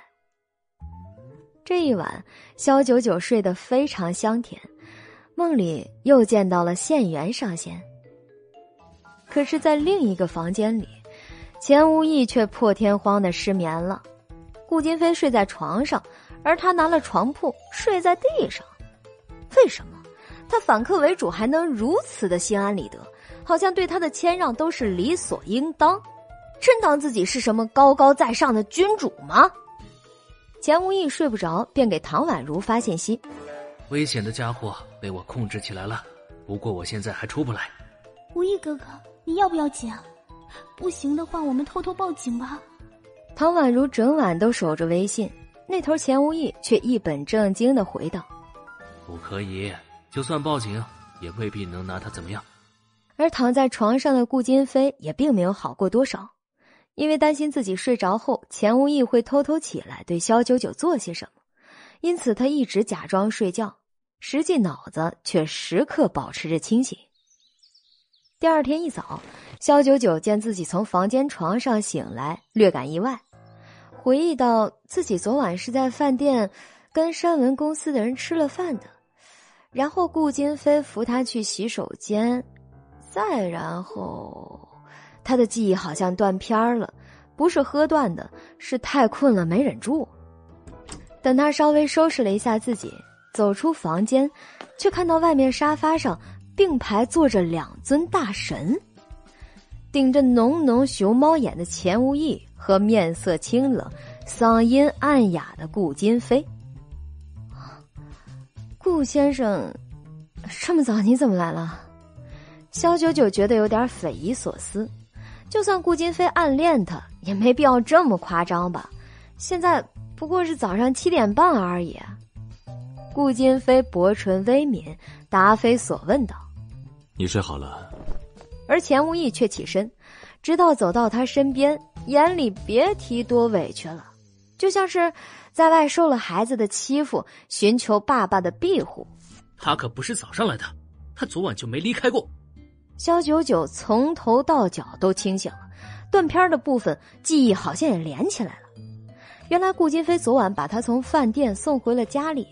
这一晚，肖九九睡得非常香甜，梦里又见到了县元上仙。可是，在另一个房间里，钱无义却破天荒的失眠了。顾金飞睡在床上，而他拿了床铺睡在地上。为什么他反客为主还能如此的心安理得？好像对他的谦让都是理所应当，真当自己是什么高高在上的君主吗？钱无义睡不着，便给唐宛如发信息：“危险的家伙被我控制起来了，不过我现在还出不来。”无义哥哥，你要不要紧啊？不行的话，我们偷偷报警吧。唐宛如整晚都守着微信，那头钱无义却一本正经的回道：“不可以，就算报警，也未必能拿他怎么样。”而躺在床上的顾金飞也并没有好过多少，因为担心自己睡着后钱无义会偷偷起来对肖九九做些什么，因此他一直假装睡觉，实际脑子却时刻保持着清醒。第二天一早，肖九九见自己从房间床上醒来，略感意外，回忆到自己昨晚是在饭店跟山文公司的人吃了饭的，然后顾金飞扶他去洗手间。再然后，他的记忆好像断片了，不是喝断的，是太困了没忍住。等他稍微收拾了一下自己，走出房间，却看到外面沙发上并排坐着两尊大神，顶着浓浓熊猫眼的钱无义和面色清冷、嗓音暗哑的顾金飞。顾先生，这么早你怎么来了？肖九九觉得有点匪夷所思，就算顾金飞暗恋他，也没必要这么夸张吧？现在不过是早上七点半而已。顾金飞薄唇微抿，答非所问道：“你睡好了。”而钱无义却起身，直到走到他身边，眼里别提多委屈了，就像是在外受了孩子的欺负，寻求爸爸的庇护。他可不是早上来的，他昨晚就没离开过。肖九九从头到脚都清醒了，断片的部分记忆好像也连起来了。原来顾金飞昨晚把他从饭店送回了家里，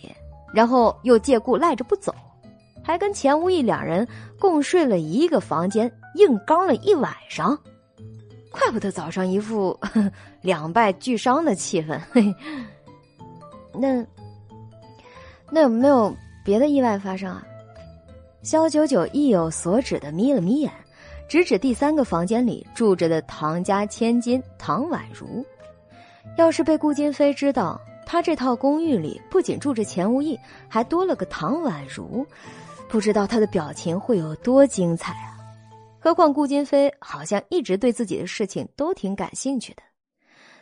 然后又借故赖着不走，还跟钱无义两人共睡了一个房间，硬刚了一晚上。怪不得早上一副两败俱伤的气氛。嘿 那那有没有别的意外发生啊？肖九九意有所指的眯了眯眼，指指第三个房间里住着的唐家千金唐宛如。要是被顾金飞知道，他这套公寓里不仅住着钱无义，还多了个唐宛如，不知道他的表情会有多精彩啊！何况顾金飞好像一直对自己的事情都挺感兴趣的，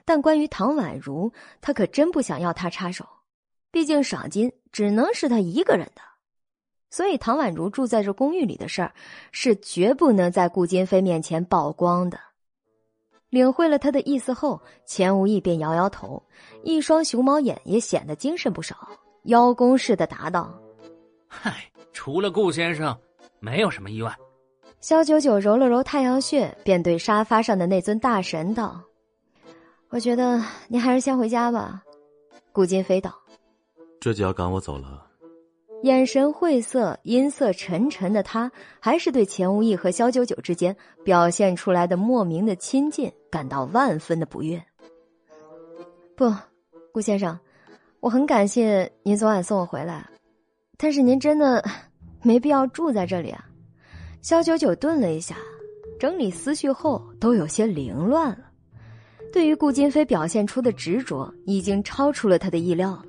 但关于唐宛如，他可真不想要他插手，毕竟赏金只能是他一个人的。所以，唐宛如住在这公寓里的事儿，是绝不能在顾金飞面前曝光的。领会了他的意思后，钱无意便摇摇头，一双熊猫眼也显得精神不少，邀功似的答道：“嗨，除了顾先生，没有什么意外。”肖九九揉了揉太阳穴，便对沙发上的那尊大神道：“我觉得您还是先回家吧。”顾金飞道：“这就要赶我走了。”眼神晦涩、音色沉沉的他，还是对钱无义和肖九九之间表现出来的莫名的亲近感到万分的不悦。不，顾先生，我很感谢您昨晚送我回来，但是您真的 没必要住在这里啊。肖九九顿了一下，整理思绪后都有些凌乱了。对于顾金飞表现出的执着，已经超出了他的意料了。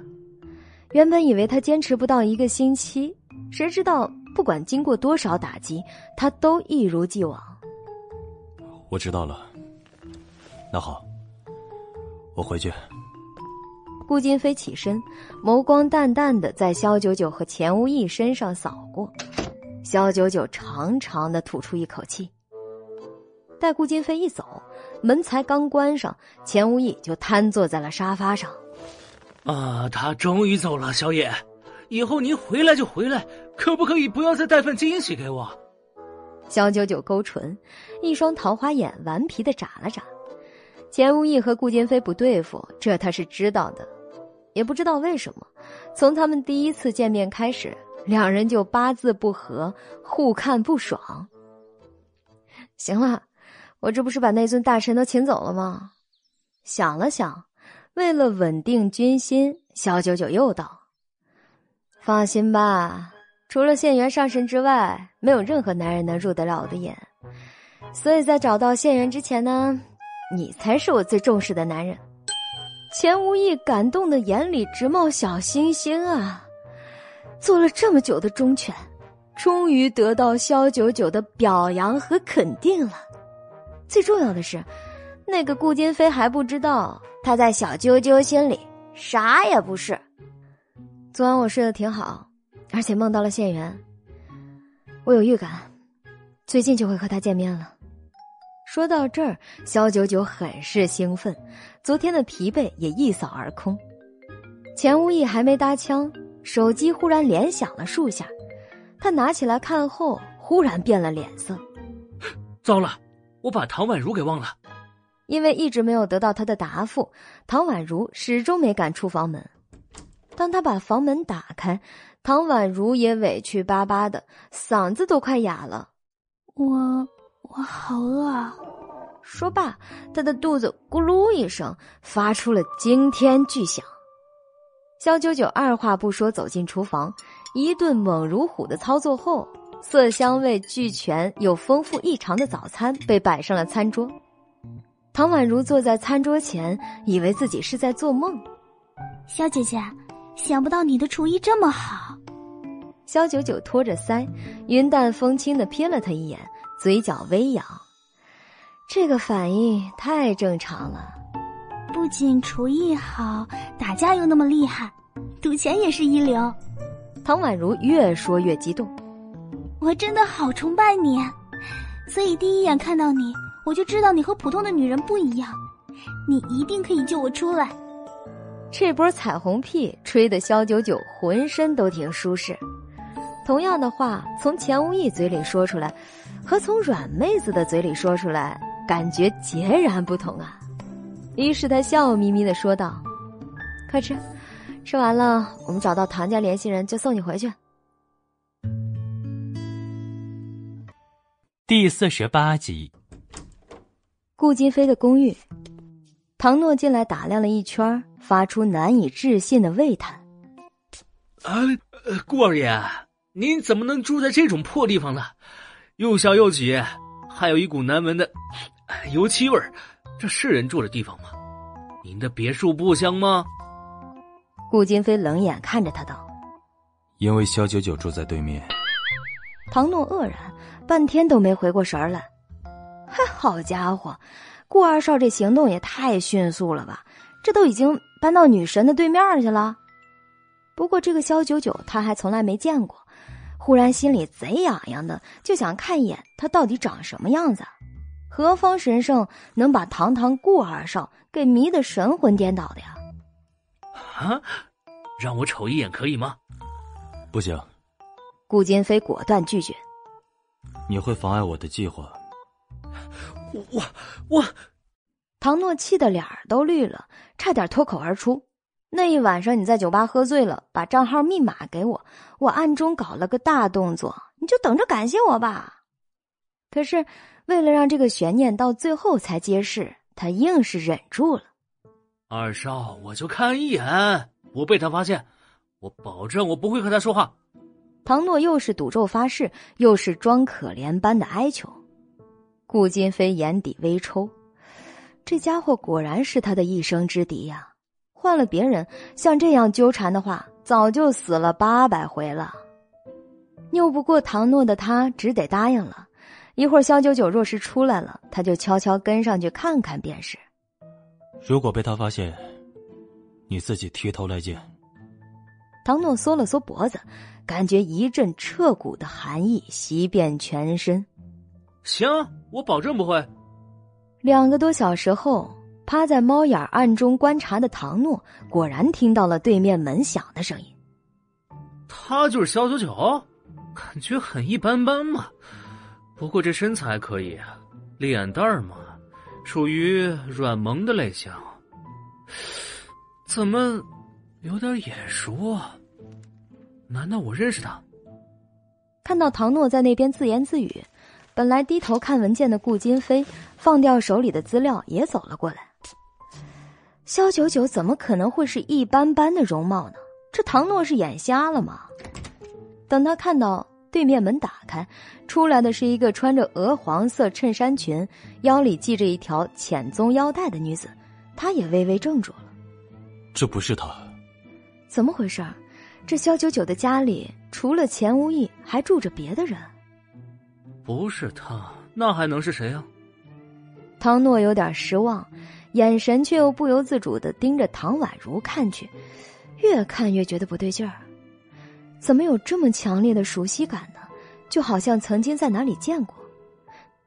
原本以为他坚持不到一个星期，谁知道不管经过多少打击，他都一如既往。我知道了，那好，我回去。顾金飞起身，眸光淡淡的在肖九九和钱无意身上扫过，肖九九长长的吐出一口气。待顾金飞一走，门才刚关上，钱无意就瘫坐在了沙发上。啊，他终于走了，小野，以后您回来就回来，可不可以不要再带份惊喜给我？萧九九勾唇，一双桃花眼顽皮的眨了眨。钱无义和顾金飞不对付，这他是知道的，也不知道为什么，从他们第一次见面开始，两人就八字不合，互看不爽。行了，我这不是把那尊大神都请走了吗？想了想，为了稳定军心，萧九九又道：“放心吧。”除了县元上神之外，没有任何男人能入得了我的眼。所以在找到县元之前呢，你才是我最重视的男人。钱无义感动的眼里直冒小星星啊！做了这么久的忠犬，终于得到萧九九的表扬和肯定了。最重要的是，那个顾金飞还不知道他在小啾啾心里啥也不是。昨晚我睡得挺好。而且梦到了县元，我有预感，最近就会和他见面了。说到这儿，萧九九很是兴奋，昨天的疲惫也一扫而空。钱无意还没搭腔，手机忽然连响了数下，他拿起来看后，忽然变了脸色。糟了，我把唐宛如给忘了。因为一直没有得到他的答复，唐宛如始终没敢出房门。当他把房门打开。唐宛如也委屈巴巴的，嗓子都快哑了。我我好饿。啊！说罢，他的肚子咕噜一声发出了惊天巨响。肖九九二话不说走进厨房，一顿猛如虎的操作后，色香味俱全又丰富异常的早餐被摆上了餐桌。唐宛如坐在餐桌前，以为自己是在做梦。小姐姐。想不到你的厨艺这么好，萧九九托着腮，云淡风轻的瞥了他一眼，嘴角微扬。这个反应太正常了。不仅厨艺好，打架又那么厉害，赌钱也是一流。唐宛如越说越激动，我真的好崇拜你，所以第一眼看到你，我就知道你和普通的女人不一样，你一定可以救我出来。这波彩虹屁吹得肖九九浑身都挺舒适。同样的话从钱无义嘴里说出来，和从软妹子的嘴里说出来，感觉截然不同啊。于是他笑眯眯的说道：“快吃，吃完了我们找到唐家联系人就送你回去。”第四十八集，顾金飞的公寓。唐诺进来打量了一圈，发出难以置信的喟叹：“啊，顾二爷，您怎么能住在这种破地方呢？又小又挤，还有一股难闻的油漆味这是人住的地方吗？您的别墅不香吗？”顾金飞冷眼看着他道：“因为肖九九住在对面。”唐诺愕然，半天都没回过神来。嗨，好家伙！顾二少这行动也太迅速了吧！这都已经搬到女神的对面去了。不过这个萧九九他还从来没见过，忽然心里贼痒痒的，就想看一眼他到底长什么样子。何方神圣能把堂堂顾二少给迷得神魂颠倒的呀？啊！让我瞅一眼可以吗？不行。顾金飞果断拒绝。你会妨碍我的计划。我我，唐诺气得脸儿都绿了，差点脱口而出：“那一晚上你在酒吧喝醉了，把账号密码给我，我暗中搞了个大动作，你就等着感谢我吧。”可是为了让这个悬念到最后才揭示，他硬是忍住了。二少，我就看一眼，不被他发现，我保证我不会和他说话。唐诺又是赌咒发誓，又是装可怜般的哀求。顾金飞眼底微抽，这家伙果然是他的一生之敌呀！换了别人，像这样纠缠的话，早就死了八百回了。拗不过唐诺的他，只得答应了。一会儿肖九九若是出来了，他就悄悄跟上去看看便是。如果被他发现，你自己提头来见。唐诺缩了缩脖子，感觉一阵彻骨的寒意袭遍全身。行，我保证不会。两个多小时后，趴在猫眼暗中观察的唐诺果然听到了对面门响的声音。他就是肖九九，感觉很一般般嘛。不过这身材可以，脸蛋儿嘛，属于软萌的类型。怎么有点眼熟啊？难道我认识他？看到唐诺在那边自言自语，本来低头看文件的顾金飞放掉手里的资料，也走了过来。肖九九怎么可能会是一般般的容貌呢？这唐诺是眼瞎了吗？等他看到对面门打开，出来的是一个穿着鹅黄色衬衫裙、腰里系着一条浅棕腰带的女子，他也微微怔住了。这不是他，怎么回事？这肖九九的家里除了钱无义，还住着别的人。不是他，那还能是谁啊？唐诺有点失望，眼神却又不由自主的盯着唐宛如看去，越看越觉得不对劲儿。怎么有这么强烈的熟悉感呢？就好像曾经在哪里见过。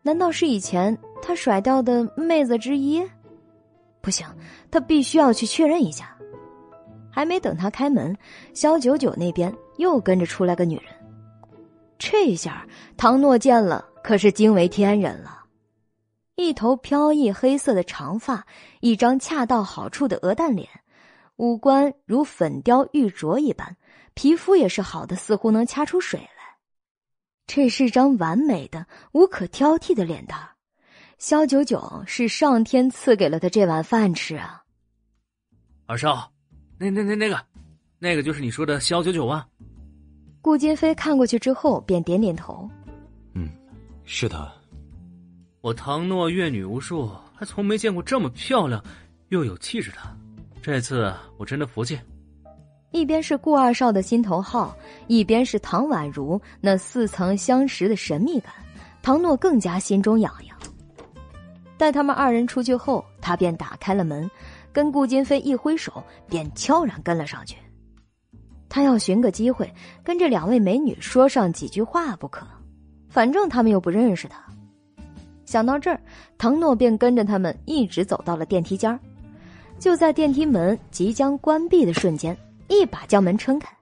难道是以前他甩掉的妹子之一？不行，他必须要去确认一下。还没等他开门，肖九九那边又跟着出来个女人。这下唐诺见了，可是惊为天人了。一头飘逸黑色的长发，一张恰到好处的鹅蛋脸，五官如粉雕玉琢一般，皮肤也是好的，似乎能掐出水来。这是张完美的、无可挑剔的脸蛋。肖九九是上天赐给了他这碗饭吃啊！二少。那那那那个，那个就是你说的肖九九啊。顾金飞看过去之后，便点点头。嗯，是他。我唐诺阅女无数，还从没见过这么漂亮又有气质的。这次我真的服气。一边是顾二少的心头好，一边是唐宛如那似曾相识的神秘感，唐诺更加心中痒痒。待他们二人出去后，他便打开了门。跟顾金飞一挥手，便悄然跟了上去。他要寻个机会跟这两位美女说上几句话不可，反正他们又不认识他。想到这儿，唐诺便跟着他们一直走到了电梯间就在电梯门即将关闭的瞬间，一把将门撑开。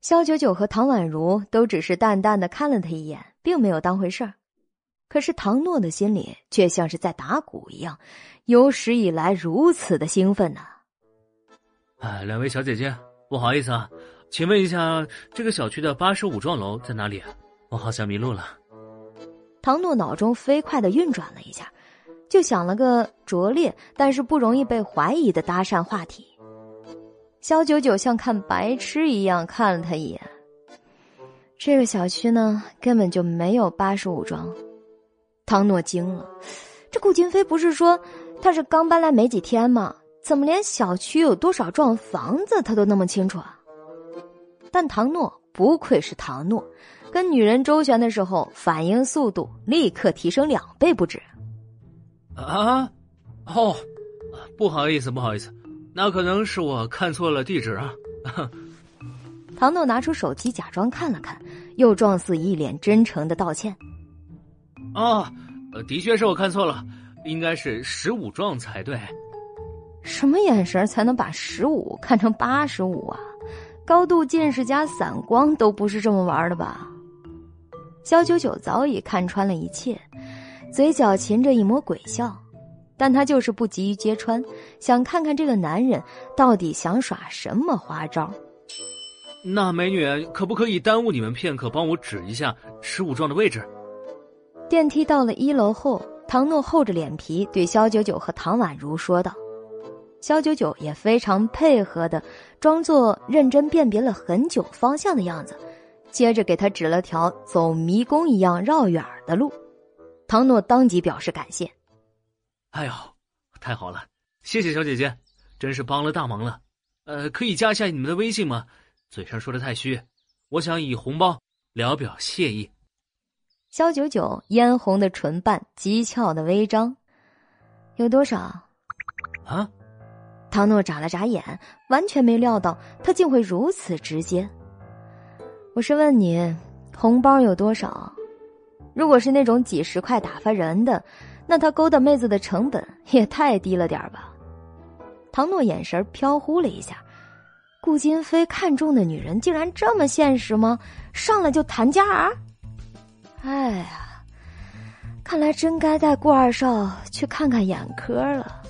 肖九九和唐宛如都只是淡淡的看了他一眼，并没有当回事儿。可是唐诺的心里却像是在打鼓一样，有史以来如此的兴奋呢！哎，两位小姐姐，不好意思啊，请问一下，这个小区的八十五幢楼在哪里？我好像迷路了。唐诺脑中飞快的运转了一下，就想了个拙劣但是不容易被怀疑的搭讪话题。肖九九像看白痴一样看了他一眼。这个小区呢，根本就没有八十五幢。唐诺惊了，这顾金飞不是说他是刚搬来没几天吗？怎么连小区有多少幢房子他都那么清楚啊？但唐诺不愧是唐诺，跟女人周旋的时候反应速度立刻提升两倍不止。啊，哦，不好意思，不好意思，那可能是我看错了地址啊。唐诺拿出手机假装看了看，又状似一脸真诚的道歉。哦，呃，的确是我看错了，应该是十五幢才对。什么眼神才能把十五看成八十五啊？高度近视加散光都不是这么玩的吧？肖九九早已看穿了一切，嘴角噙着一抹鬼笑，但他就是不急于揭穿，想看看这个男人到底想耍什么花招。那美女可不可以耽误你们片刻，帮我指一下十五幢的位置？电梯到了一楼后，唐诺厚着脸皮对肖九九和唐宛如说道：“肖九九也非常配合的，装作认真辨别了很久方向的样子，接着给他指了条走迷宫一样绕远的路。”唐诺当即表示感谢：“哎呦，太好了，谢谢小姐姐，真是帮了大忙了。呃，可以加一下你们的微信吗？嘴上说的太虚，我想以红包聊表谢意。”肖九九嫣红的唇瓣，讥诮的微张，有多少？啊！唐诺眨了眨眼，完全没料到他竟会如此直接。我是问你，红包有多少？如果是那种几十块打发人的，那他勾搭妹子的成本也太低了点吧？唐诺眼神飘忽了一下，顾金飞看中的女人竟然这么现实吗？上来就谈价儿？哎呀，看来真该带顾二少去看看眼科了。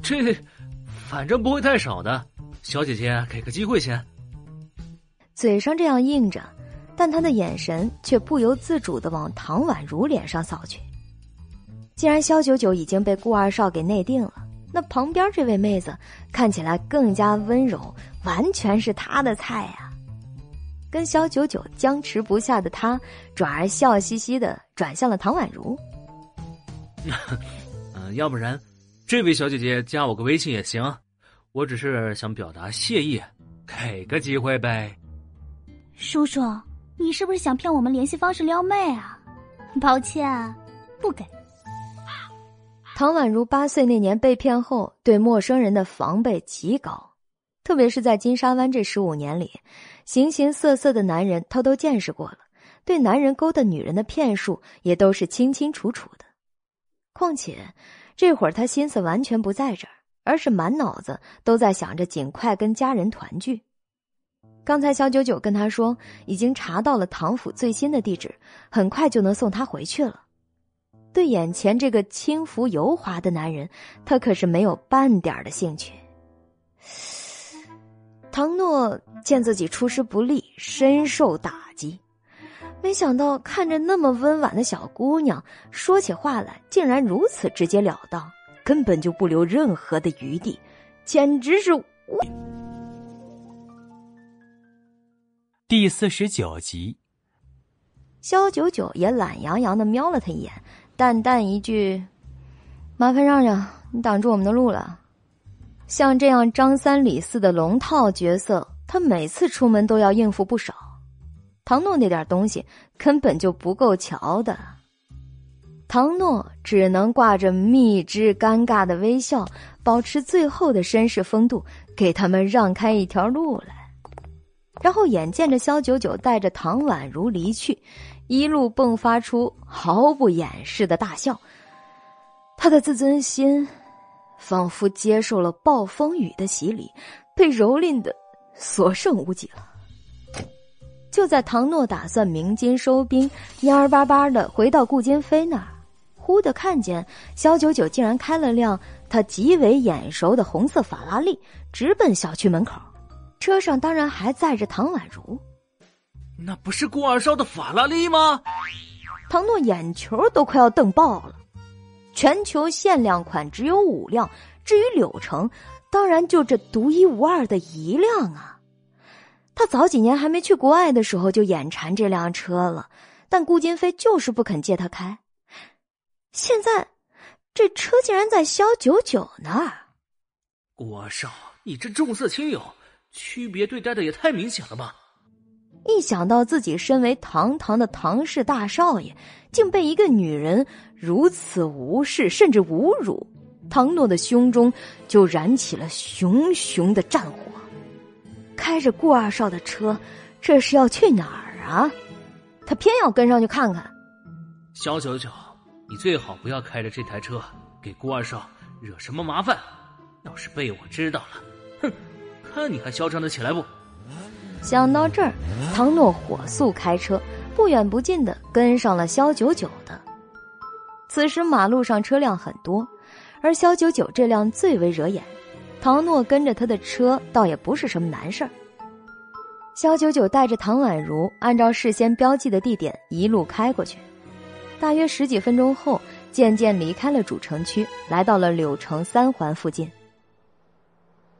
这，反正不会太少的。小姐姐，给个机会先。嘴上这样应着，但他的眼神却不由自主的往唐宛如脸上扫去。既然萧九九已经被顾二少给内定了。那旁边这位妹子看起来更加温柔，完全是他的菜呀。跟萧九九僵持不下的他，转而笑嘻嘻的转向了唐宛如。嗯，要不然，这位小姐姐加我个微信也行。我只是想表达谢意，给个机会呗。叔叔，你是不是想骗我们联系方式撩妹啊？抱歉，不给。唐宛如八岁那年被骗后，对陌生人的防备极高，特别是在金沙湾这十五年里，形形色色的男人她都见识过了，对男人勾搭女人的骗术也都是清清楚楚的。况且这会儿他心思完全不在这儿，而是满脑子都在想着尽快跟家人团聚。刚才小九九跟他说，已经查到了唐府最新的地址，很快就能送他回去了。对眼前这个轻浮油滑的男人，他可是没有半点的兴趣。唐诺见自己出师不利，深受打击。没想到看着那么温婉的小姑娘，说起话来竟然如此直截了当，根本就不留任何的余地，简直是无。第四十九集，肖九九也懒洋洋的瞄了他一眼。淡淡一句：“麻烦让让，你挡住我们的路了。”像这样张三李四的龙套角色，他每次出门都要应付不少。唐诺那点东西根本就不够瞧的。唐诺只能挂着蜜汁尴尬的微笑，保持最后的绅士风度，给他们让开一条路来。然后眼见着萧九九带着唐宛如离去。一路迸发出毫不掩饰的大笑，他的自尊心仿佛接受了暴风雨的洗礼，被蹂躏的所剩无几了。就在唐诺打算鸣金收兵，蔫儿巴巴的回到顾金飞那儿，忽的看见肖九九竟然开了辆他极为眼熟的红色法拉利，直奔小区门口，车上当然还载着唐宛如。那不是顾二少的法拉利吗？唐诺眼球都快要瞪爆了。全球限量款只有五辆，至于柳城，当然就这独一无二的一辆啊！他早几年还没去国外的时候就眼馋这辆车了，但顾金飞就是不肯借他开。现在，这车竟然在肖九九那儿。顾二少，你这重色轻友，区别对待的也太明显了吧？一想到自己身为堂堂的唐氏大少爷，竟被一个女人如此无视甚至侮辱，唐诺的胸中就燃起了熊熊的战火。开着顾二少的车，这是要去哪儿啊？他偏要跟上去看看。萧九九，你最好不要开着这台车给顾二少惹什么麻烦。要是被我知道了，哼，看你还嚣张的起来不？想到这儿，唐诺火速开车，不远不近的跟上了肖九九的。此时马路上车辆很多，而肖九九这辆最为惹眼。唐诺跟着他的车倒也不是什么难事儿。肖九九带着唐宛如按照事先标记的地点一路开过去，大约十几分钟后，渐渐离开了主城区，来到了柳城三环附近。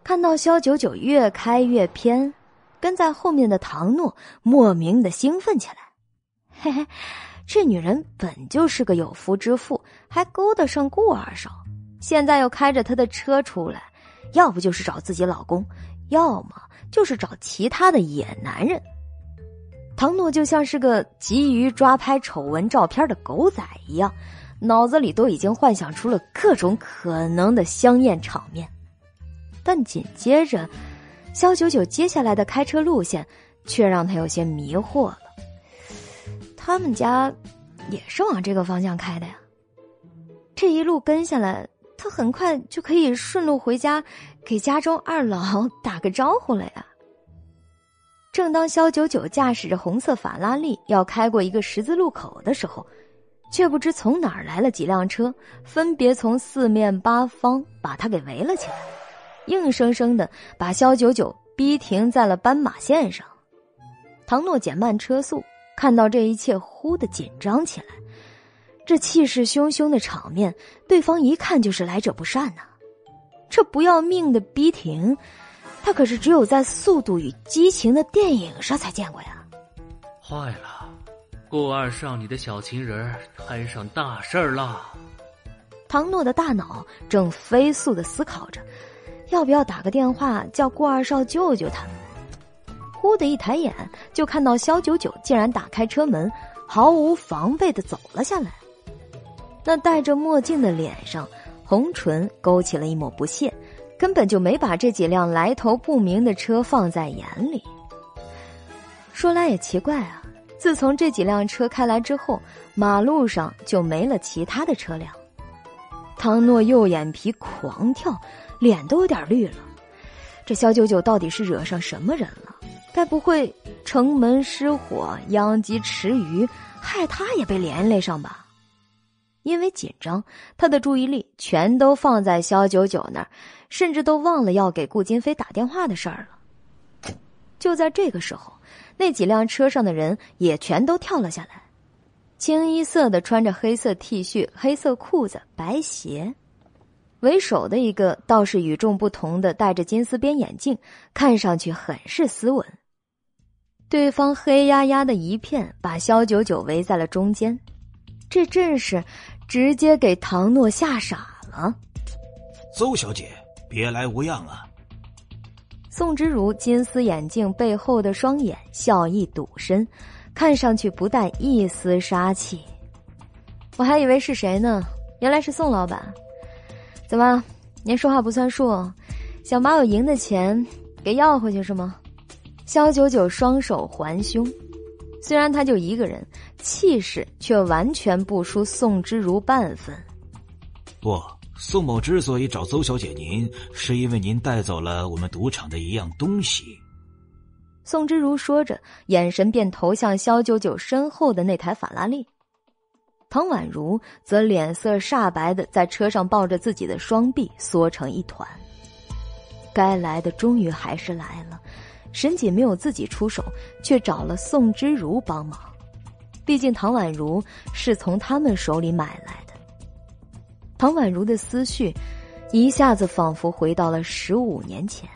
看到肖九九越开越偏。跟在后面的唐诺莫名的兴奋起来，嘿嘿，这女人本就是个有夫之妇，还勾搭上顾二少，现在又开着他的车出来，要不就是找自己老公，要么就是找其他的野男人。唐诺就像是个急于抓拍丑闻照片的狗仔一样，脑子里都已经幻想出了各种可能的香艳场面，但紧接着。肖九九接下来的开车路线，却让他有些迷惑了。他们家也是往这个方向开的呀。这一路跟下来，他很快就可以顺路回家，给家中二老打个招呼了呀。正当肖九九驾驶着红色法拉利要开过一个十字路口的时候，却不知从哪儿来了几辆车，分别从四面八方把他给围了起来，硬生生的把肖九九逼停在了斑马线上。唐诺减慢车速，看到这一切，忽的紧张起来。这气势汹汹的场面，对方一看就是来者不善呐。这不要命的逼停！他可是只有在《速度与激情》的电影上才见过呀！坏了，顾二少，你的小情人摊上大事儿了。唐诺的大脑正飞速的思考着，要不要打个电话叫顾二少救救他。忽的一抬眼，就看到肖九九竟然打开车门，毫无防备的走了下来。那戴着墨镜的脸上，红唇勾起了一抹不屑。根本就没把这几辆来头不明的车放在眼里。说来也奇怪啊，自从这几辆车开来之后，马路上就没了其他的车辆。唐诺右眼皮狂跳，脸都有点绿了。这肖九九到底是惹上什么人了？该不会城门失火，殃及池鱼，害他也被连累上吧？因为紧张，他的注意力全都放在肖九九那儿，甚至都忘了要给顾金飞打电话的事儿了。就在这个时候，那几辆车上的人也全都跳了下来，清一色的穿着黑色 T 恤、黑色裤子、白鞋。为首的一个倒是与众不同的，戴着金丝边眼镜，看上去很是斯文。对方黑压压的一片，把肖九九围在了中间。这阵势，直接给唐诺吓傻了。邹小姐，别来无恙啊！宋之如金丝眼镜背后的双眼笑意笃深，看上去不带一丝杀气。我还以为是谁呢，原来是宋老板。怎么，您说话不算数？想把我赢的钱给要回去是吗？肖九九双手环胸。虽然他就一个人，气势却完全不输宋之如半分。不，宋某之所以找邹小姐您，是因为您带走了我们赌场的一样东西。宋之如说着，眼神便投向肖九九身后的那台法拉利。唐宛如则脸色煞白的在车上抱着自己的双臂，缩成一团。该来的终于还是来了。沈姐没有自己出手，却找了宋之如帮忙。毕竟唐宛如是从他们手里买来的。唐宛如的思绪一下子仿佛回到了十五年前。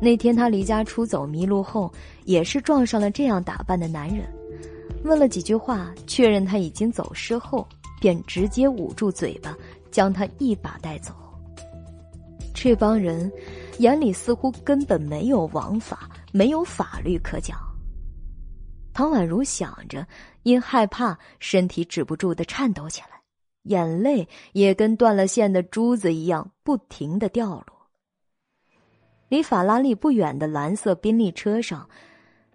那天她离家出走迷路后，也是撞上了这样打扮的男人。问了几句话，确认他已经走失后，便直接捂住嘴巴，将他一把带走。这帮人。眼里似乎根本没有王法，没有法律可讲。唐宛如想着，因害怕，身体止不住的颤抖起来，眼泪也跟断了线的珠子一样不停的掉落。离法拉利不远的蓝色宾利车上，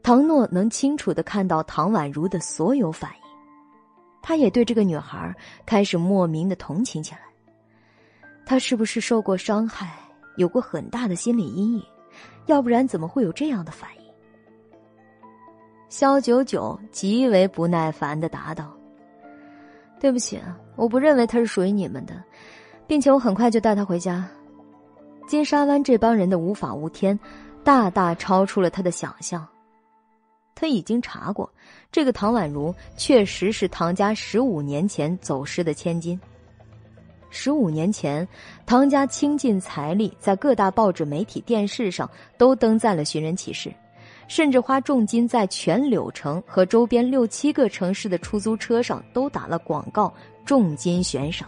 唐诺能清楚的看到唐宛如的所有反应，他也对这个女孩开始莫名的同情起来。她是不是受过伤害？有过很大的心理阴影，要不然怎么会有这样的反应？肖九九极为不耐烦的答道：“对不起，我不认为他是属于你们的，并且我很快就带他回家。”金沙湾这帮人的无法无天，大大超出了他的想象。他已经查过，这个唐宛如确实是唐家十五年前走失的千金。十五年前，唐家倾尽财力，在各大报纸、媒体、电视上都登载了寻人启事，甚至花重金在全柳城和周边六七个城市的出租车上都打了广告，重金悬赏。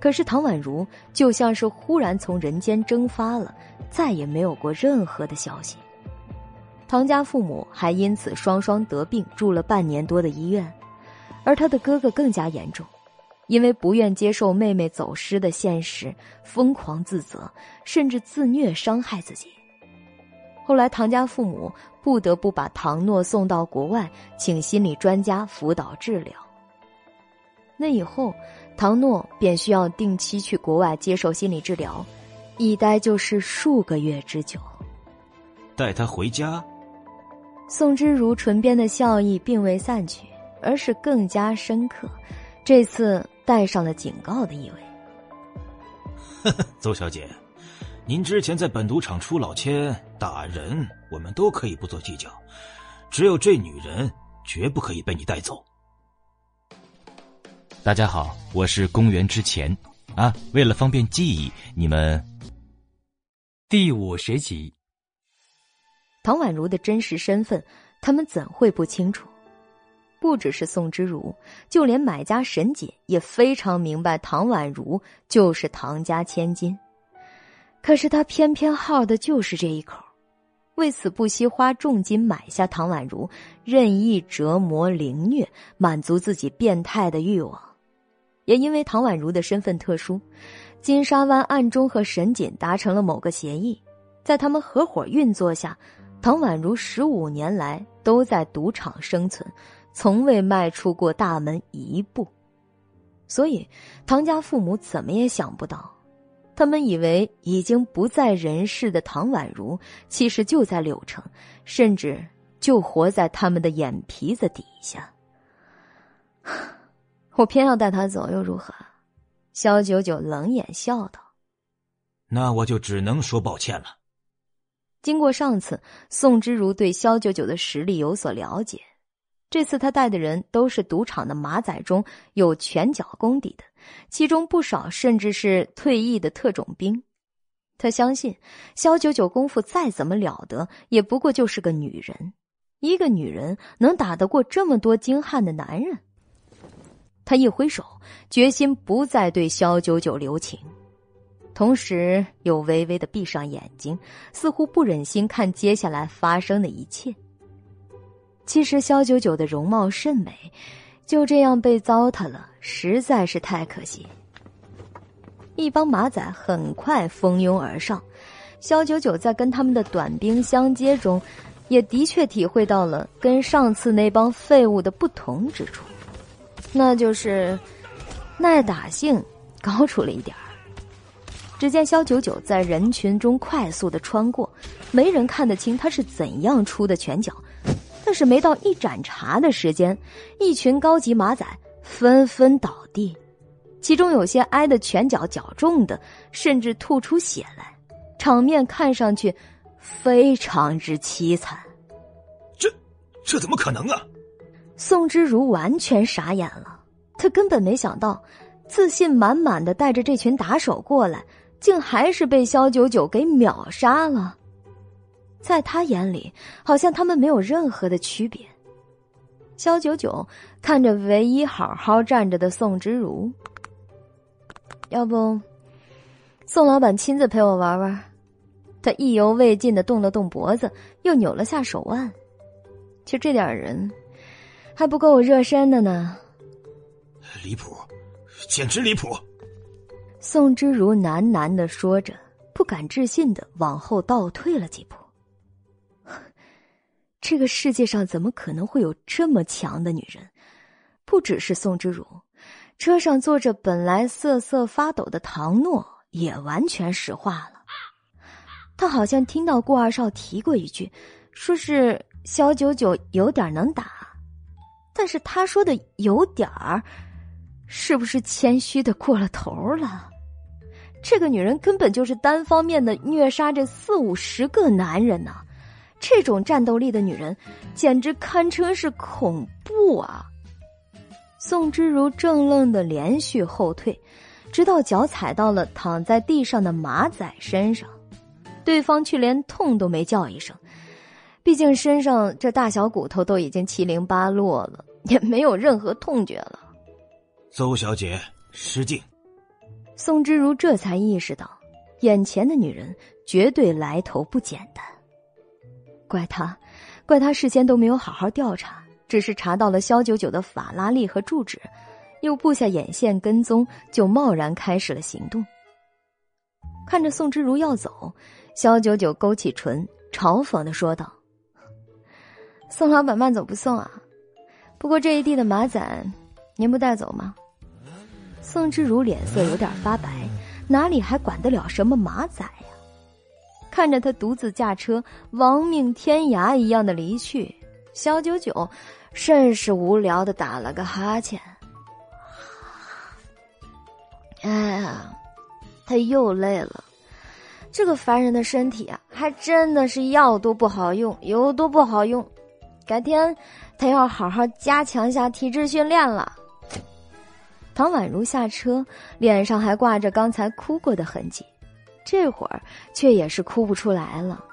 可是唐宛如就像是忽然从人间蒸发了，再也没有过任何的消息。唐家父母还因此双双得病，住了半年多的医院，而他的哥哥更加严重。因为不愿接受妹妹走失的现实，疯狂自责，甚至自虐伤害自己。后来，唐家父母不得不把唐诺送到国外，请心理专家辅导治疗。那以后，唐诺便需要定期去国外接受心理治疗，一待就是数个月之久。带他回家。宋之如唇边的笑意并未散去，而是更加深刻，这次带上了警告的意味。呵呵，邹小姐，您之前在本赌场出老千打人，我们都可以不做计较，只有这女人绝不可以被你带走。大家好，我是公元之前啊，为了方便记忆，你们第五十集。唐宛如的真实身份，他们怎会不清楚？不只是宋之如，就连买家沈姐也非常明白唐宛如就是唐家千金。可是他偏偏好的就是这一口，为此不惜花重金买下唐宛如，任意折磨凌虐，满足自己变态的欲望。也因为唐宛如的身份特殊，金沙湾暗中和沈锦达成了某个协议，在他们合伙运作下。唐宛如十五年来都在赌场生存，从未迈出过大门一步，所以唐家父母怎么也想不到，他们以为已经不在人世的唐宛如，其实就在柳城，甚至就活在他们的眼皮子底下。我偏要带他走，又如何？萧九九冷眼笑道：“那我就只能说抱歉了。”经过上次，宋之如对萧九九的实力有所了解。这次他带的人都是赌场的马仔中有拳脚功底的，其中不少甚至是退役的特种兵。他相信萧九九功夫再怎么了得，也不过就是个女人。一个女人能打得过这么多精悍的男人？他一挥手，决心不再对萧九九留情。同时又微微的闭上眼睛，似乎不忍心看接下来发生的一切。其实萧九九的容貌甚美，就这样被糟蹋了，实在是太可惜。一帮马仔很快蜂拥而上，萧九九在跟他们的短兵相接中，也的确体会到了跟上次那帮废物的不同之处，那就是耐打性高出了一点儿。只见萧九九在人群中快速的穿过，没人看得清他是怎样出的拳脚，但是没到一盏茶的时间，一群高级马仔纷纷倒地，其中有些挨的拳脚较重的，甚至吐出血来，场面看上去非常之凄惨。这，这怎么可能啊？宋之如完全傻眼了，他根本没想到，自信满满的带着这群打手过来。竟还是被萧九九给秒杀了，在他眼里，好像他们没有任何的区别。肖九九看着唯一好好站着的宋之如，要不，宋老板亲自陪我玩玩？他意犹未尽的动了动脖子，又扭了下手腕。就这点人，还不够我热身的呢。离谱，简直离谱！宋之如喃喃的说着，不敢置信的往后倒退了几步。这个世界上怎么可能会有这么强的女人？不只是宋之如，车上坐着本来瑟瑟发抖的唐诺也完全石化了。他好像听到顾二少提过一句，说是萧九九有点能打，但是他说的有点儿，是不是谦虚的过了头了？这个女人根本就是单方面的虐杀这四五十个男人呢，这种战斗力的女人，简直堪称是恐怖啊！宋之如怔愣的连续后退，直到脚踩到了躺在地上的马仔身上，对方却连痛都没叫一声，毕竟身上这大小骨头都已经七零八落了，也没有任何痛觉了。邹小姐，失敬。宋之如这才意识到，眼前的女人绝对来头不简单。怪他，怪他事先都没有好好调查，只是查到了肖九九的法拉利和住址，又布下眼线跟踪，就贸然开始了行动。看着宋之如要走，肖九九勾起唇，嘲讽的说道：“宋老板慢走不送啊，不过这一地的马仔，您不带走吗？”宋之如脸色有点发白，哪里还管得了什么马仔？看着他独自驾车亡命天涯一样的离去，肖九九甚是无聊的打了个哈欠。哎呀，他又累了。这个凡人的身体啊，还真的是药多不好用，有多不好用。改天他要好好加强一下体质训练了。唐宛如下车，脸上还挂着刚才哭过的痕迹，这会儿却也是哭不出来了。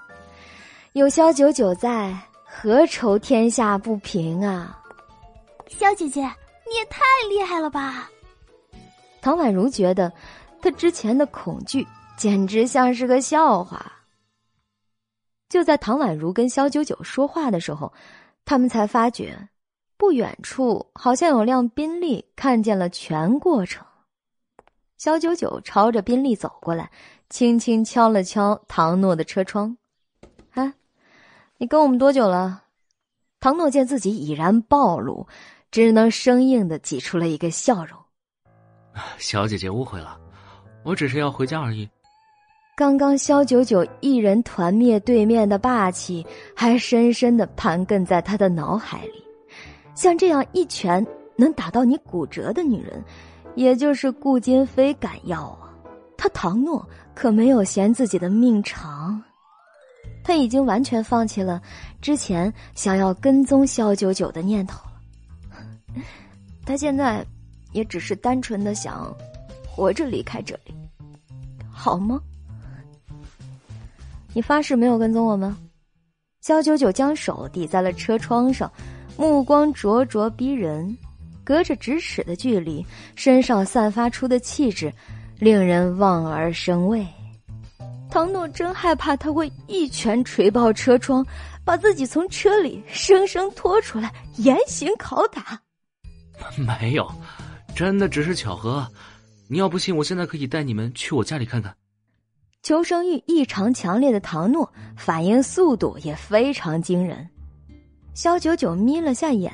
有萧九九在，何愁天下不平啊？萧姐姐，你也太厉害了吧！唐宛如觉得，她之前的恐惧简直像是个笑话。就在唐宛如跟萧九九说话的时候，他们才发觉，不远处好像有辆宾利看见了全过程。萧九九朝着宾利走过来，轻轻敲了敲唐诺的车窗：“啊，你跟我们多久了？”唐诺见自己已然暴露，只能生硬的挤出了一个笑容。小姐姐误会了，我只是要回家而已。刚刚萧九九一人团灭对面的霸气，还深深的盘亘在他的脑海里。像这样一拳能打到你骨折的女人，也就是顾金飞敢要啊！他唐诺可没有嫌自己的命长，他已经完全放弃了之前想要跟踪萧九九的念头了。他现在。也只是单纯的想活着离开这里，好吗？你发誓没有跟踪我们？肖九九将手抵在了车窗上，目光灼灼逼人，隔着咫尺的距离，身上散发出的气质令人望而生畏。唐诺真害怕他会一拳锤爆车窗，把自己从车里生生拖出来，严刑拷打。没有。真的只是巧合，你要不信，我现在可以带你们去我家里看看。求生欲异常强烈的唐诺，反应速度也非常惊人。肖九九眯了下眼，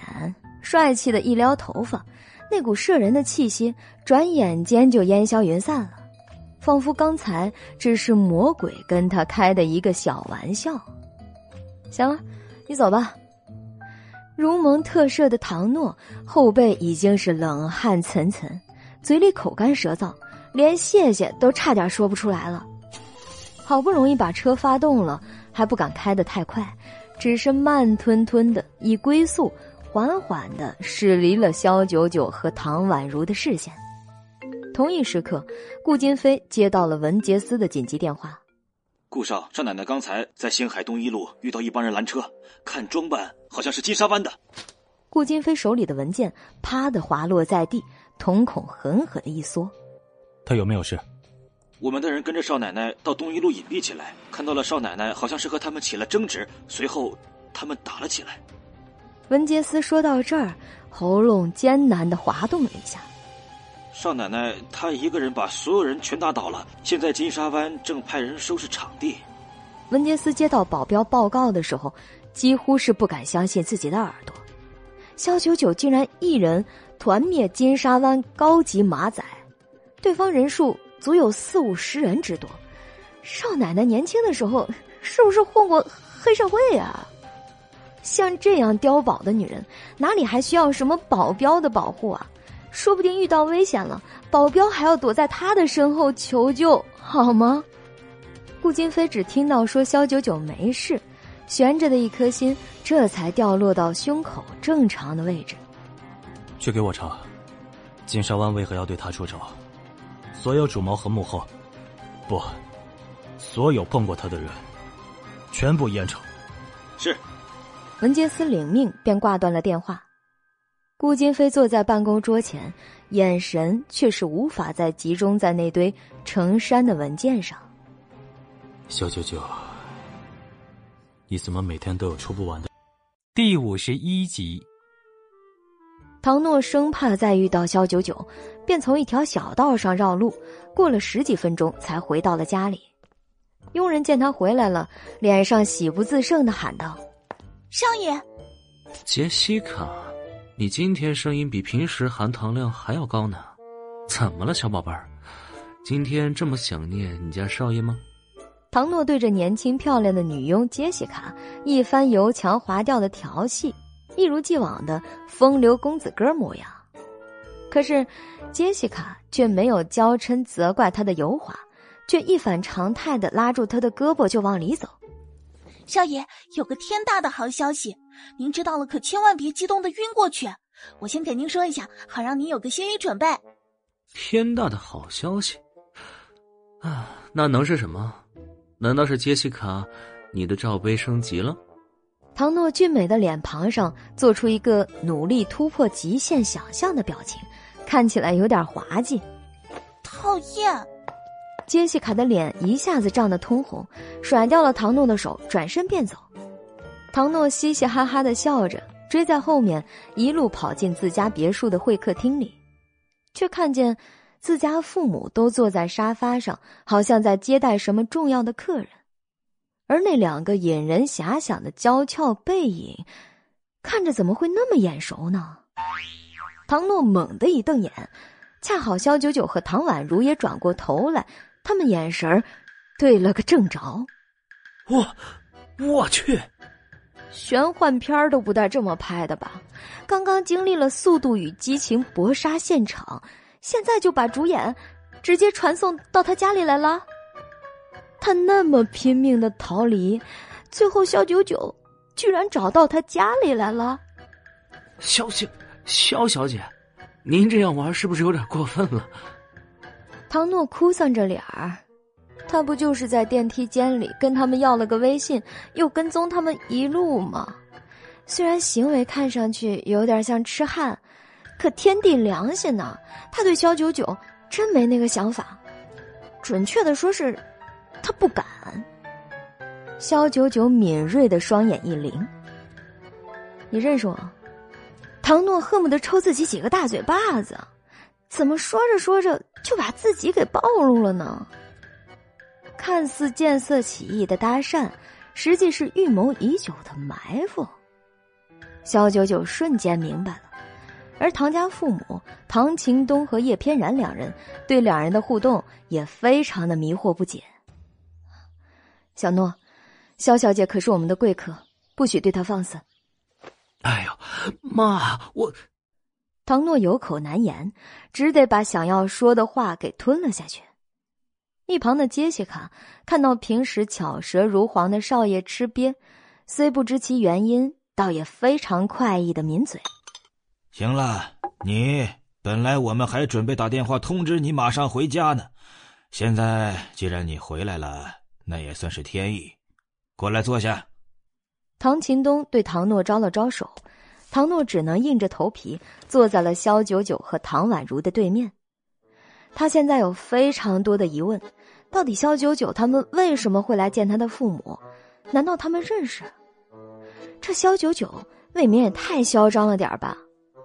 帅气的一撩头发，那股摄人的气息转眼间就烟消云散了，仿佛刚才只是魔鬼跟他开的一个小玩笑。行了，你走吧。如蒙特赦的唐诺后背已经是冷汗涔涔，嘴里口干舌燥，连谢谢都差点说不出来了。好不容易把车发动了，还不敢开得太快，只是慢吞吞的以龟速缓缓的驶离了萧九九和唐宛如的视线。同一时刻，顾金飞接到了文杰斯的紧急电话。顾少，少奶奶刚才在星海东一路遇到一帮人拦车，看装扮好像是金沙湾的。顾金飞手里的文件啪的滑落在地，瞳孔狠狠的一缩。他有没有事？我们的人跟着少奶奶到东一路隐蔽起来，看到了少奶奶好像是和他们起了争执，随后他们打了起来。文杰斯说到这儿，喉咙艰难的滑动了一下。少奶奶她一个人把所有人全打倒了，现在金沙湾正派人收拾场地。文杰斯接到保镖报告的时候，几乎是不敢相信自己的耳朵。肖九九竟然一人团灭金沙湾高级马仔，对方人数足有四五十人之多。少奶奶年轻的时候是不是混过黑社会啊？像这样碉堡的女人，哪里还需要什么保镖的保护啊？说不定遇到危险了，保镖还要躲在她的身后求救，好吗？顾金飞只听到说肖九九没事，悬着的一颗心这才掉落到胸口正常的位置。去给我查，金沙湾为何要对他出手？所有主谋和幕后，不，所有碰过他的人，全部严惩。是。文杰斯领命，便挂断了电话。顾金飞坐在办公桌前，眼神却是无法再集中在那堆成山的文件上。小九九，你怎么每天都有出不完的？第五十一集。唐诺生怕再遇到肖九九，便从一条小道上绕路，过了十几分钟才回到了家里。佣人见他回来了，脸上喜不自胜的喊道：“少爷，杰西卡。”你今天声音比平时含糖量还要高呢，怎么了，小宝贝儿？今天这么想念你家少爷吗？唐诺对着年轻漂亮的女佣杰西卡一番油腔滑调的调戏，一如既往的风流公子哥模样。可是，杰西卡却没有娇嗔责怪他的油滑，却一反常态的拉住他的胳膊就往里走。少爷有个天大的好消息，您知道了可千万别激动的晕过去。我先给您说一下，好让您有个心理准备。天大的好消息啊！那能是什么？难道是杰西卡，你的罩杯升级了？唐诺俊美的脸庞上做出一个努力突破极限想象的表情。看起来有点滑稽，讨厌。杰西卡的脸一下子涨得通红，甩掉了唐诺的手，转身便走。唐诺嘻嘻哈哈的笑着，追在后面，一路跑进自家别墅的会客厅里，却看见自家父母都坐在沙发上，好像在接待什么重要的客人，而那两个引人遐想的娇俏背影，看着怎么会那么眼熟呢？唐诺猛地一瞪眼，恰好肖九九和唐宛如也转过头来，他们眼神儿对了个正着。我，我去，玄幻片都不带这么拍的吧？刚刚经历了《速度与激情》搏杀现场，现在就把主演直接传送到他家里来了。他那么拼命的逃离，最后肖九九居然找到他家里来了。肖小。肖小姐，您这样玩是不是有点过分了？唐诺哭丧着脸儿，他不就是在电梯间里跟他们要了个微信，又跟踪他们一路吗？虽然行为看上去有点像痴汉，可天地良心呐，他对肖九九真没那个想法。准确的说是，他不敢。肖九九敏锐的双眼一灵，你认识我？唐诺恨不得抽自己几个大嘴巴子，怎么说着说着就把自己给暴露了呢？看似见色起意的搭讪，实际是预谋已久的埋伏。肖九九瞬间明白了，而唐家父母唐秦东和叶翩然两人对两人的互动也非常的迷惑不解。小诺，肖小姐可是我们的贵客，不许对她放肆。哎呦，妈！我唐诺有口难言，只得把想要说的话给吞了下去。一旁的杰西卡看到平时巧舌如簧的少爷吃瘪，虽不知其原因，倒也非常快意的抿嘴。行了，你本来我们还准备打电话通知你马上回家呢，现在既然你回来了，那也算是天意。过来坐下。唐秦东对唐诺招了招手，唐诺只能硬着头皮坐在了肖九九和唐宛如的对面。他现在有非常多的疑问：到底肖九九他们为什么会来见他的父母？难道他们认识？这肖九九未免也太嚣张了点吧！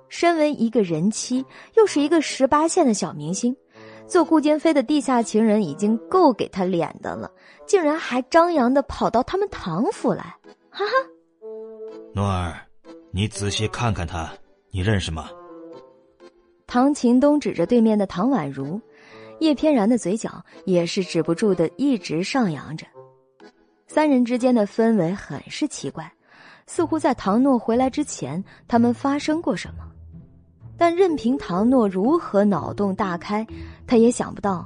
身为一个人妻，又是一个十八线的小明星，做顾坚飞的地下情人已经够给他脸的了，竟然还张扬的跑到他们唐府来！哈哈，诺儿，你仔细看看他，你认识吗？唐秦东指着对面的唐宛如，叶翩然的嘴角也是止不住的一直上扬着。三人之间的氛围很是奇怪，似乎在唐诺回来之前，他们发生过什么。但任凭唐诺如何脑洞大开，他也想不到，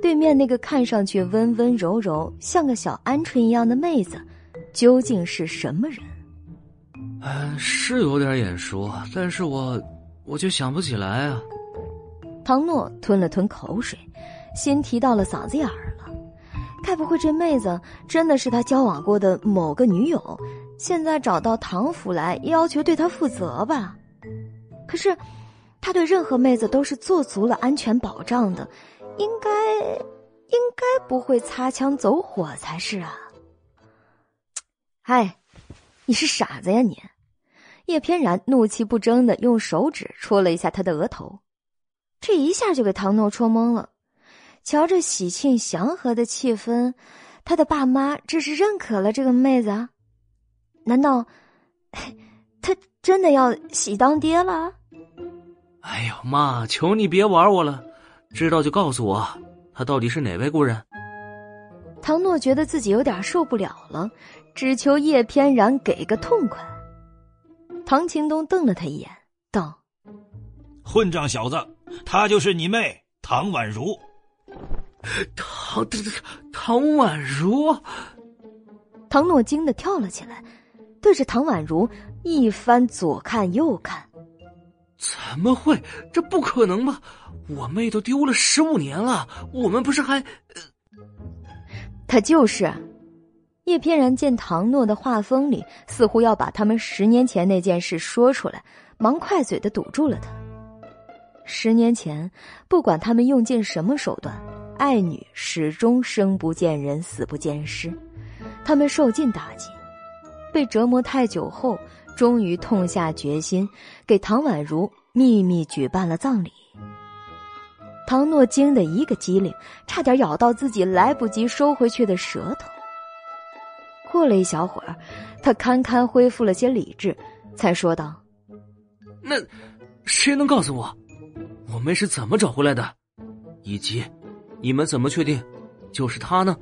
对面那个看上去温温柔柔、像个小鹌鹑一样的妹子。究竟是什么人？嗯，是有点眼熟，但是我我就想不起来啊。唐诺吞了吞口水，心提到了嗓子眼儿了。该不会这妹子真的是他交往过的某个女友，现在找到唐府来要求对他负责吧？可是，他对任何妹子都是做足了安全保障的，应该应该不会擦枪走火才是啊。嗨，你是傻子呀你！叶翩然怒气不争的用手指戳了一下他的额头，这一下就给唐诺戳懵了。瞧这喜庆祥和的气氛，他的爸妈这是认可了这个妹子？难道他真的要喜当爹了？哎呦妈！求你别玩我了，知道就告诉我，他到底是哪位故人？唐诺觉得自己有点受不了了，只求叶翩然给个痛快。唐晴东瞪了他一眼，道：“混账小子，她就是你妹唐宛如。”唐唐唐宛如，唐诺惊得跳了起来，对着唐宛如一番左看右看。怎么会？这不可能吧！我妹都丢了十五年了，我们不是还……他就是。叶翩然见唐诺的画风里似乎要把他们十年前那件事说出来，忙快嘴的堵住了他。十年前，不管他们用尽什么手段。爱女始终生不见人，死不见尸，他们受尽打击，被折磨太久后，终于痛下决心，给唐宛如秘密举办了葬礼。唐诺惊得一个机灵，差点咬到自己来不及收回去的舌头。过了一小会儿，他堪堪恢复了些理智，才说道：“那谁能告诉我，我们是怎么找回来的，以及……”你们怎么确定，就是他呢？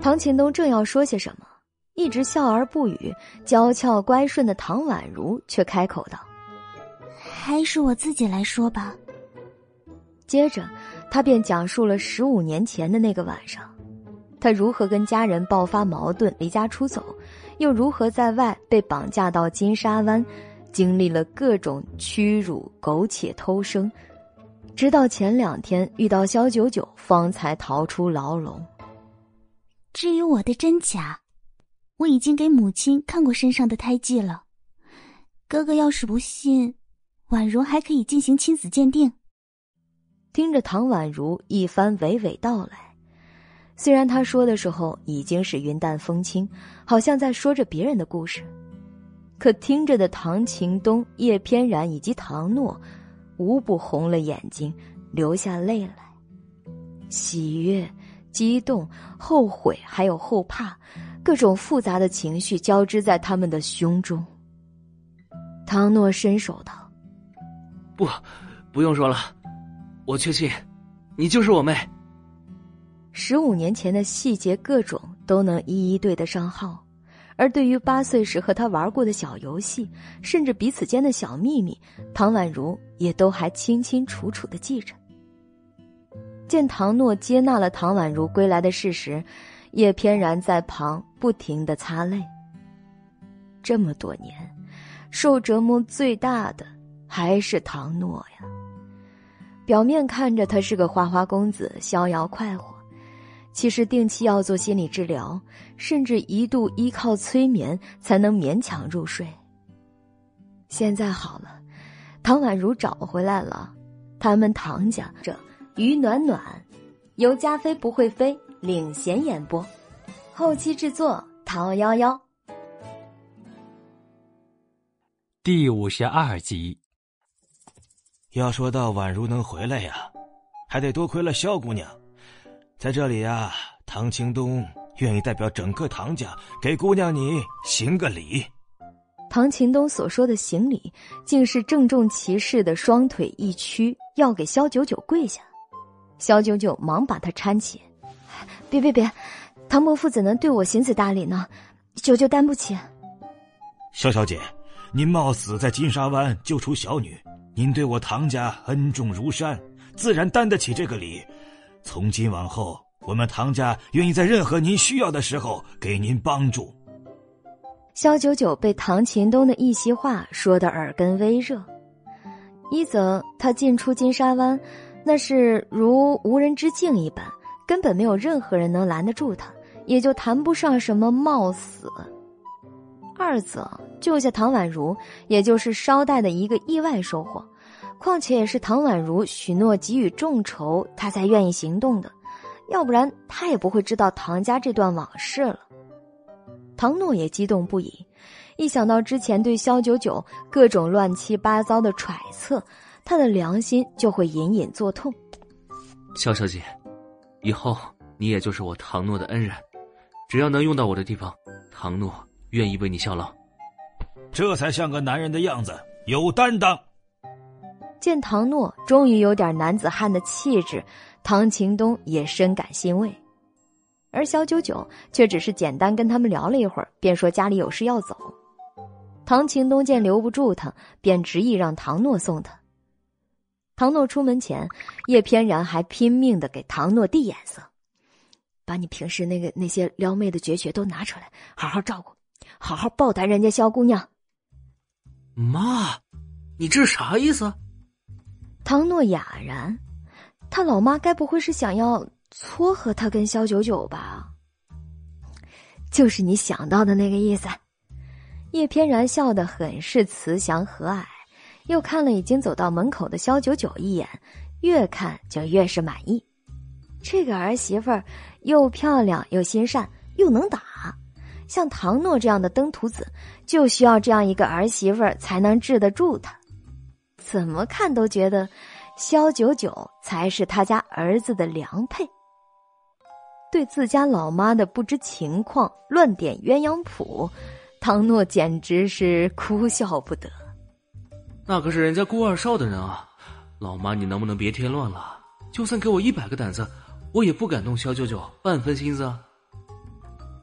唐秦东正要说些什么，一直笑而不语、娇俏乖顺的唐宛如却开口道：“还是我自己来说吧。”接着，他便讲述了十五年前的那个晚上，他如何跟家人爆发矛盾、离家出走，又如何在外被绑架到金沙湾，经历了各种屈辱、苟且偷生。直到前两天遇到萧九九，方才逃出牢笼。至于我的真假，我已经给母亲看过身上的胎记了。哥哥要是不信，婉如还可以进行亲子鉴定。听着唐宛如一番娓娓道来，虽然他说的时候已经是云淡风轻，好像在说着别人的故事，可听着的唐晴东、叶翩然以及唐诺。无不红了眼睛，流下泪来。喜悦、激动、后悔，还有后怕，各种复杂的情绪交织在他们的胸中。唐诺伸手道：“不，不用说了，我确信，你就是我妹。十五年前的细节，各种都能一一对得上号。”而对于八岁时和他玩过的小游戏，甚至彼此间的小秘密，唐宛如也都还清清楚楚的记着。见唐诺接纳了唐宛如归来的事实，叶翩然在旁不停的擦泪。这么多年，受折磨最大的还是唐诺呀。表面看着他是个花花公子，逍遥快活。其实定期要做心理治疗，甚至一度依靠催眠才能勉强入睡。现在好了，唐宛如找回来了，他们唐家这于暖暖，由加菲不会飞领衔演播，后期制作陶幺幺。第五十二集。要说到宛如能回来呀，还得多亏了萧姑娘。在这里呀，唐青东愿意代表整个唐家给姑娘你行个礼。唐秦东所说的行礼，竟是郑重其事的双腿一屈，要给萧九九跪下。萧九九忙把他搀起：“别别别，唐伯父怎能对我行此大礼呢？九九担不起。”萧小姐，您冒死在金沙湾救出小女，您对我唐家恩重如山，自然担得起这个礼。从今往后，我们唐家愿意在任何您需要的时候给您帮助。萧九九被唐秦东的一席话说得耳根微热，一则他进出金沙湾，那是如无人之境一般，根本没有任何人能拦得住他，也就谈不上什么冒死；二则救下唐宛如，也就是捎带的一个意外收获。况且也是唐宛如许诺给予众筹，他才愿意行动的，要不然他也不会知道唐家这段往事了。唐诺也激动不已，一想到之前对萧九九各种乱七八糟的揣测，他的良心就会隐隐作痛。萧小姐，以后你也就是我唐诺的恩人，只要能用到我的地方，唐诺愿意为你效劳。这才像个男人的样子，有担当。见唐诺终于有点男子汉的气质，唐晴东也深感欣慰，而小九九却只是简单跟他们聊了一会儿，便说家里有事要走。唐晴东见留不住他，便执意让唐诺送他。唐诺出门前，叶翩然还拼命的给唐诺递眼色，把你平时那个那些撩妹的绝学都拿出来，好好照顾，好好报答人家萧姑娘。妈，你这是啥意思？唐诺哑然，他老妈该不会是想要撮合他跟萧九九吧？就是你想到的那个意思。叶翩然笑得很是慈祥和蔼。又看了已经走到门口的萧九九一眼，越看就越是满意。这个儿媳妇儿又漂亮又心善又能打，像唐诺这样的登徒子，就需要这样一个儿媳妇儿才能治得住他。怎么看都觉得萧九九才是他家儿子的良配。对自家老妈的不知情况乱点鸳鸯谱，唐诺简直是哭笑不得。那可是人家顾二少的人啊，老妈，你能不能别添乱了？就算给我一百个胆子，我也不敢动萧九九半分心思啊。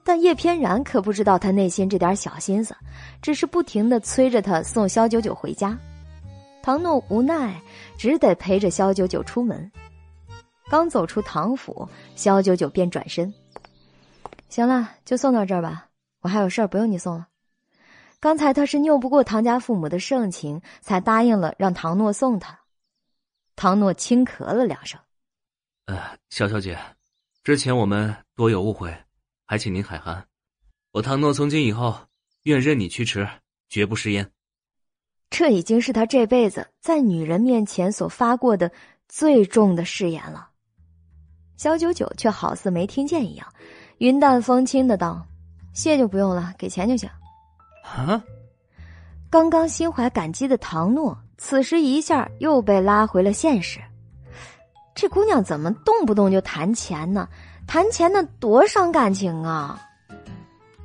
但叶翩然可不知道他内心这点小心思，只是不停的催着他送萧九九回家。唐诺无奈，只得陪着萧九九出门。刚走出唐府，萧九九便转身：“行了，就送到这儿吧，我还有事儿，不用你送了。”刚才他是拗不过唐家父母的盛情，才答应了让唐诺送他。唐诺轻咳了两声：“呃，萧小姐，之前我们多有误会，还请您海涵。我唐诺从今以后愿任你驱驰，绝不食言。”这已经是他这辈子在女人面前所发过的最重的誓言了。小九九却好似没听见一样，云淡风轻的道：“谢就不用了，给钱就行。”啊！刚刚心怀感激的唐诺，此时一下又被拉回了现实。这姑娘怎么动不动就谈钱呢？谈钱那多伤感情啊！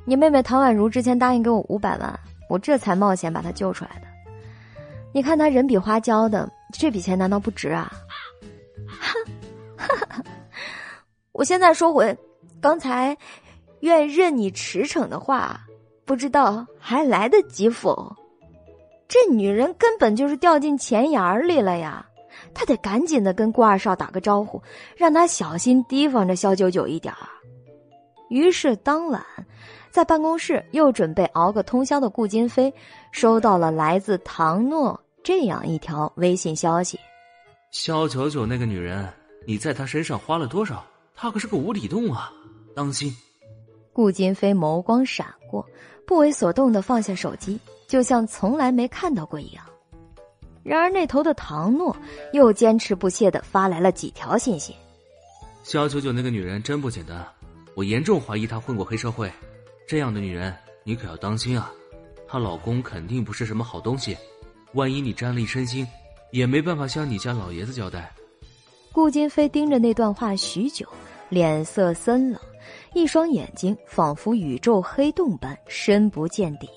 你妹妹唐宛如之前答应给我五百万，我这才冒险把她救出来的。你看她人比花娇的，这笔钱难道不值啊？哈哈，我现在说回刚才愿任你驰骋的话。不知道还来得及否？这女人根本就是掉进钱眼儿里了呀！他得赶紧的跟顾二少打个招呼，让他小心提防着萧九九一点儿。于是当晚，在办公室又准备熬个通宵的顾金飞，收到了来自唐诺这样一条微信消息：萧九九那个女人，你在她身上花了多少？她可是个无底洞啊！当心！顾金飞眸光闪过。不为所动的放下手机，就像从来没看到过一样。然而那头的唐诺又坚持不懈的发来了几条信息：“肖九九那个女人真不简单，我严重怀疑她混过黑社会。这样的女人你可要当心啊！她老公肯定不是什么好东西，万一你沾了一身腥，也没办法向你家老爷子交代。”顾金飞盯着那段话许久，脸色森冷。一双眼睛仿佛宇宙黑洞般深不见底。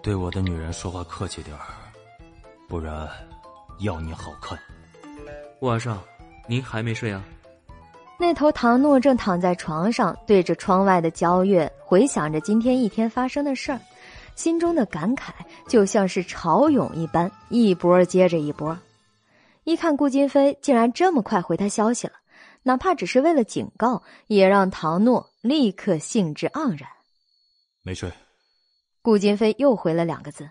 对我的女人说话客气点儿，不然要你好看。晚上您还没睡啊？那头唐诺正躺在床上，对着窗外的皎月，回想着今天一天发生的事儿，心中的感慨就像是潮涌一般，一波接着一波。一看顾金飞竟然这么快回他消息了。哪怕只是为了警告，也让唐诺立刻兴致盎然。没睡。顾金飞又回了两个字，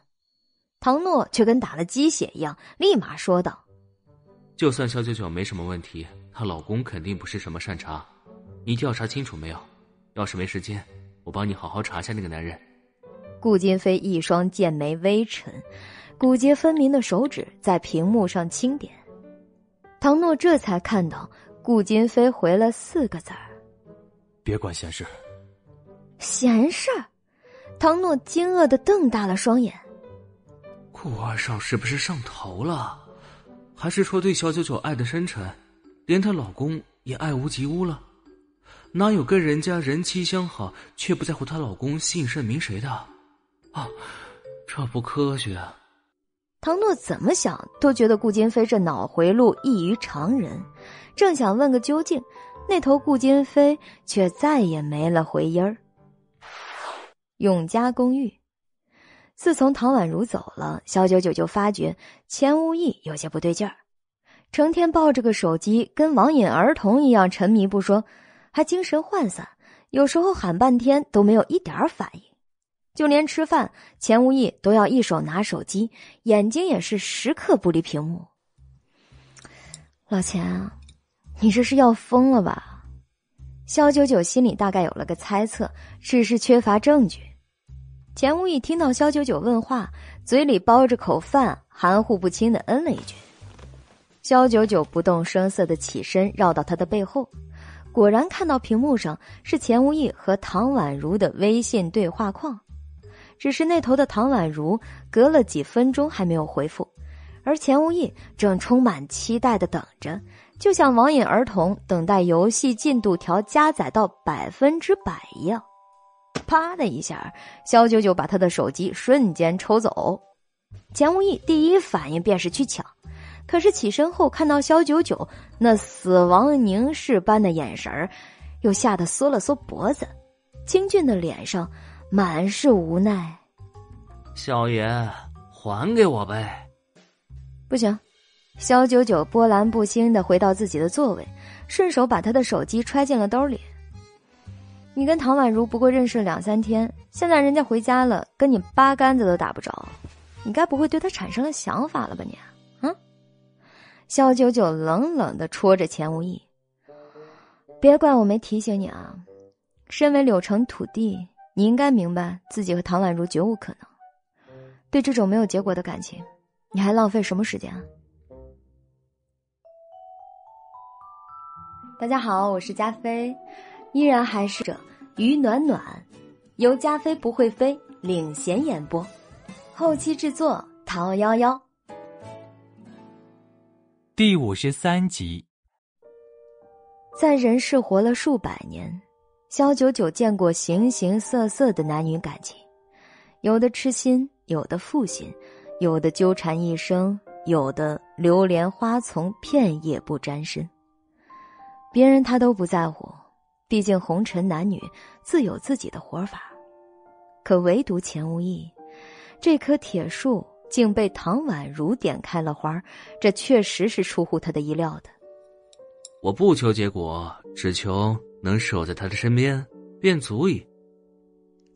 唐诺却跟打了鸡血一样，立马说道：“就算肖九九没什么问题，她老公肯定不是什么善茬。你调查清楚没有？要是没时间，我帮你好好查下那个男人。”顾金飞一双剑眉微沉，骨节分明的手指在屏幕上轻点。唐诺这才看到。顾金飞回了四个字儿：“别管闲事。”闲事儿，唐诺惊愕的瞪大了双眼。顾二少是不是上头了？还是说对小九九爱的深沉，连她老公也爱屋及乌了？哪有跟人家人妻相好却不在乎她老公姓甚名谁的？啊，这不科学。唐诺怎么想都觉得顾金飞这脑回路异于常人，正想问个究竟，那头顾金飞却再也没了回音儿。永嘉公寓，自从唐宛如走了，肖九九就发觉钱无义有些不对劲儿，成天抱着个手机，跟网瘾儿童一样沉迷不说，还精神涣散，有时候喊半天都没有一点反应。就连吃饭，钱无义都要一手拿手机，眼睛也是时刻不离屏幕。老钱啊，你这是要疯了吧？肖九九心里大概有了个猜测，只是缺乏证据。钱无义听到肖九九问话，嘴里包着口饭，含糊不清的嗯了一句。肖九九不动声色的起身，绕到他的背后，果然看到屏幕上是钱无义和唐宛如的微信对话框。只是那头的唐宛如隔了几分钟还没有回复，而钱无义正充满期待的等着，就像网瘾儿童等待游戏进度条加载到百分之百一样。啪的一下，肖九九把他的手机瞬间抽走。钱无义第一反应便是去抢，可是起身后看到肖九九那死亡凝视般的眼神儿，又吓得缩了缩脖子，清俊的脸上。满是无奈，小爷还给我呗！不行，肖九九波澜不惊的回到自己的座位，顺手把他的手机揣进了兜里。你跟唐宛如不过认识了两三天，现在人家回家了，跟你八竿子都打不着，你该不会对他产生了想法了吧？你，嗯？肖九九冷冷的戳着钱无义，别怪我没提醒你啊！身为柳城土地。你应该明白，自己和唐宛如绝无可能。对这种没有结果的感情，你还浪费什么时间啊？大家好，我是加菲，依然还是着于暖暖，由加菲不会飞领衔演播，后期制作陶幺幺。第五十三集，在人世活了数百年。萧九九见过形形色色的男女感情，有的痴心，有的负心，有的纠缠一生，有的流连花丛，片叶不沾身。别人他都不在乎，毕竟红尘男女自有自己的活法。可唯独钱无义，这棵铁树竟被唐宛如点开了花，这确实是出乎他的意料的。我不求结果，只求。能守在他的身边，便足矣。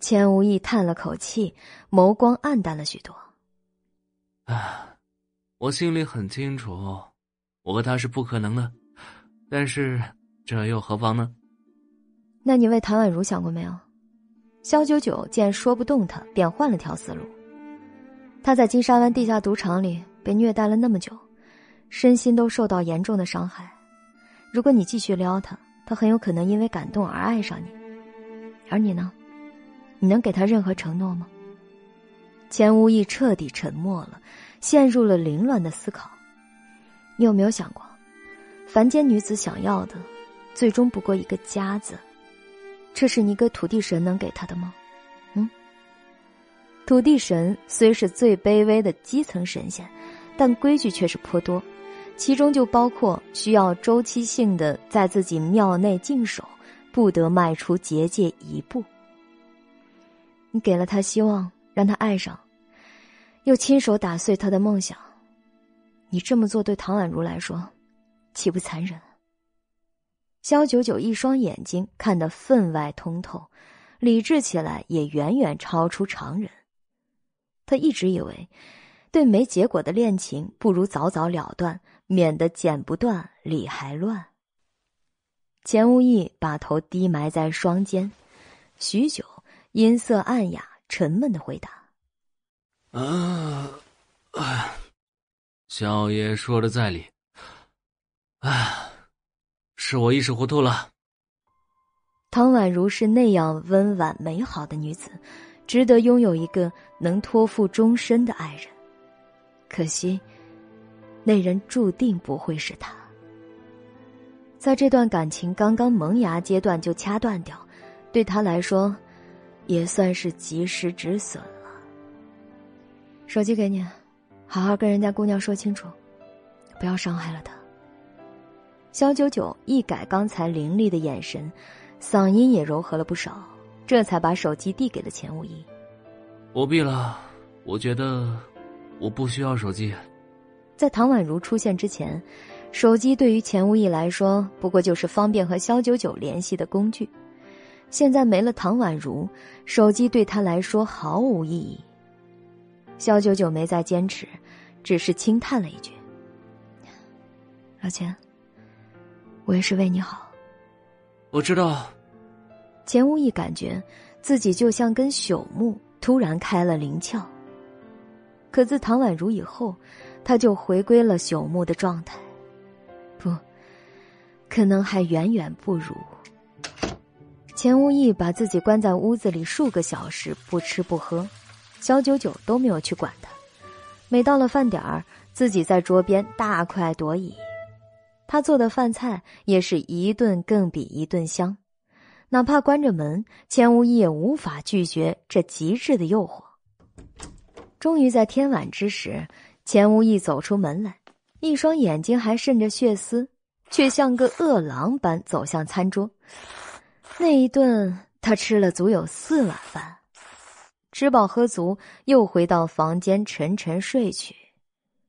钱无义叹了口气，眸光暗淡了许多。啊，我心里很清楚，我和他是不可能的，但是这又何妨呢？那你为谭婉如想过没有？肖九九见说不动他，便换了条思路。他在金沙湾地下赌场里被虐待了那么久，身心都受到严重的伤害。如果你继续撩他，他很有可能因为感动而爱上你，而你呢？你能给他任何承诺吗？钱无义彻底沉默了，陷入了凌乱的思考。你有没有想过，凡间女子想要的，最终不过一个家字？这是你个土地神能给他的吗？嗯？土地神虽是最卑微的基层神仙，但规矩却是颇多。其中就包括需要周期性的在自己庙内静守，不得迈出结界一步。你给了他希望，让他爱上，又亲手打碎他的梦想。你这么做对唐宛如来说，岂不残忍？肖九九一双眼睛看得分外通透，理智起来也远远超出常人。他一直以为，对没结果的恋情，不如早早了断。免得剪不断，理还乱。钱无义把头低埋在双肩，许久，音色暗哑、沉闷的回答：“啊，小爷说的在理。啊，是我一时糊涂了。”唐宛如是那样温婉美好的女子，值得拥有一个能托付终身的爱人。可惜。那人注定不会是他，在这段感情刚刚萌芽阶段就掐断掉，对他来说，也算是及时止损了。手机给你，好好跟人家姑娘说清楚，不要伤害了她。肖九九一改刚才凌厉的眼神，嗓音也柔和了不少，这才把手机递给了钱无义。不必了，我觉得我不需要手机。在唐宛如出现之前，手机对于钱无义来说不过就是方便和肖九九联系的工具。现在没了唐宛如，手机对他来说毫无意义。肖九九没再坚持，只是轻叹了一句：“老钱，我也是为你好。”我知道。钱无义感觉自己就像根朽木，突然开了灵窍。可自唐宛如以后，他就回归了朽木的状态。不，可能还远远不如。钱无义把自己关在屋子里数个小时，不吃不喝，小九九都没有去管他。每到了饭点儿，自己在桌边大快朵颐。他做的饭菜也是一顿更比一顿香，哪怕关着门，钱无义也无法拒绝这极致的诱惑。终于在天晚之时，钱无义走出门来，一双眼睛还渗着血丝，却像个饿狼般走向餐桌。那一顿，他吃了足有四碗饭，吃饱喝足，又回到房间沉沉睡去，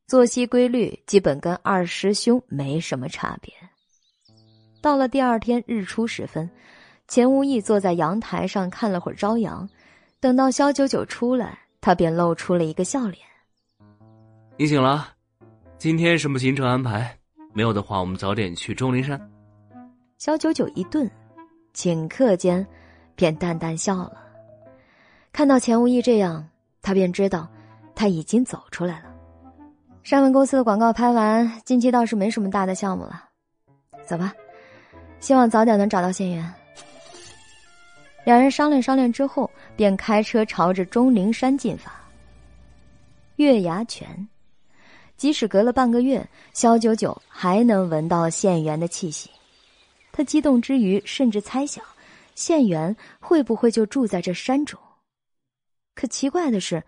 作息规律基本跟二师兄没什么差别。到了第二天日出时分，钱无意坐在阳台上看了会儿朝阳，等到肖九九出来，他便露出了一个笑脸：“你醒了，今天什么行程安排？没有的话，我们早点去钟灵山。”肖九九一顿。顷刻间，便淡淡笑了。看到钱无意这样，他便知道他已经走出来了。上文公司的广告拍完，近期倒是没什么大的项目了。走吧，希望早点能找到县员。两人商量商量之后，便开车朝着钟灵山进发。月牙泉，即使隔了半个月，肖九九还能闻到县员的气息。他激动之余，甚至猜想，县元会不会就住在这山中？可奇怪的是，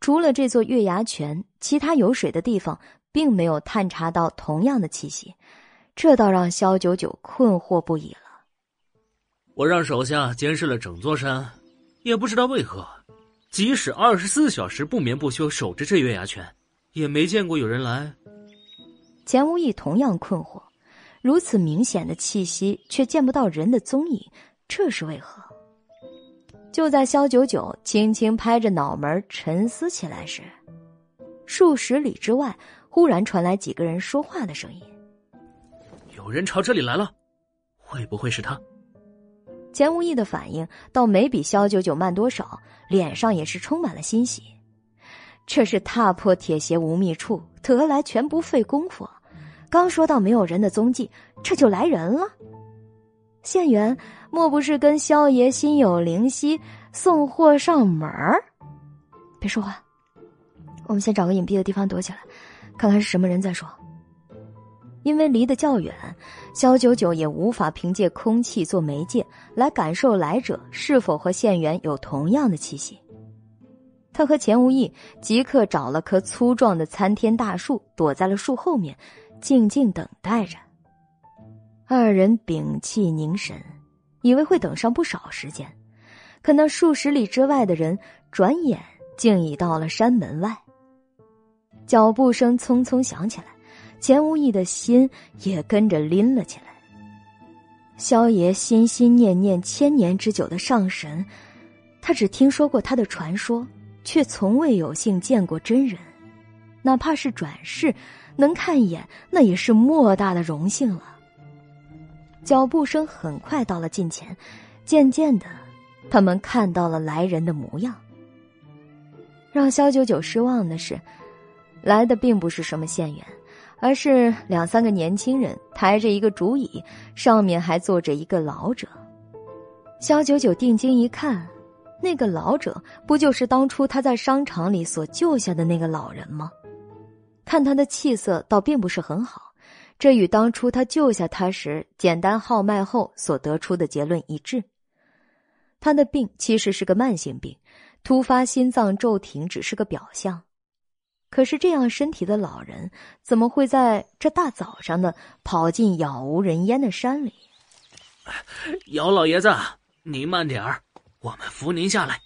除了这座月牙泉，其他有水的地方并没有探查到同样的气息，这倒让萧九九困惑不已了。我让手下监视了整座山，也不知道为何，即使二十四小时不眠不休守着这月牙泉，也没见过有人来。钱无意同样困惑。如此明显的气息，却见不到人的踪影，这是为何？就在萧九九轻轻拍着脑门沉思起来时，数十里之外忽然传来几个人说话的声音：“有人朝这里来了，会不会是他？”钱无义的反应倒没比肖九九慢多少，脸上也是充满了欣喜。这是踏破铁鞋无觅处，得来全不费工夫。刚说到没有人的踪迹，这就来人了。县员莫不是跟萧爷心有灵犀，送货上门儿？别说话，我们先找个隐蔽的地方躲起来，看看是什么人再说。因为离得较远，萧九九也无法凭借空气做媒介来感受来者是否和县员有同样的气息。他和钱无义即刻找了棵粗壮的参天大树，躲在了树后面。静静等待着，二人屏气凝神，以为会等上不少时间，可那数十里之外的人，转眼竟已到了山门外。脚步声匆匆响起来，钱无义的心也跟着拎了起来。萧爷心心念念千年之久的上神，他只听说过他的传说，却从未有幸见过真人，哪怕是转世。能看一眼，那也是莫大的荣幸了。脚步声很快到了近前，渐渐的，他们看到了来人的模样。让萧九九失望的是，来的并不是什么县员，而是两三个年轻人抬着一个竹椅，上面还坐着一个老者。肖九九定睛一看，那个老者不就是当初他在商场里所救下的那个老人吗？看他的气色，倒并不是很好，这与当初他救下他时简单号脉后所得出的结论一致。他的病其实是个慢性病，突发心脏骤停只是个表象。可是这样身体的老人，怎么会在这大早上的跑进杳无人烟的山里？姚老爷子，您慢点儿，我们扶您下来。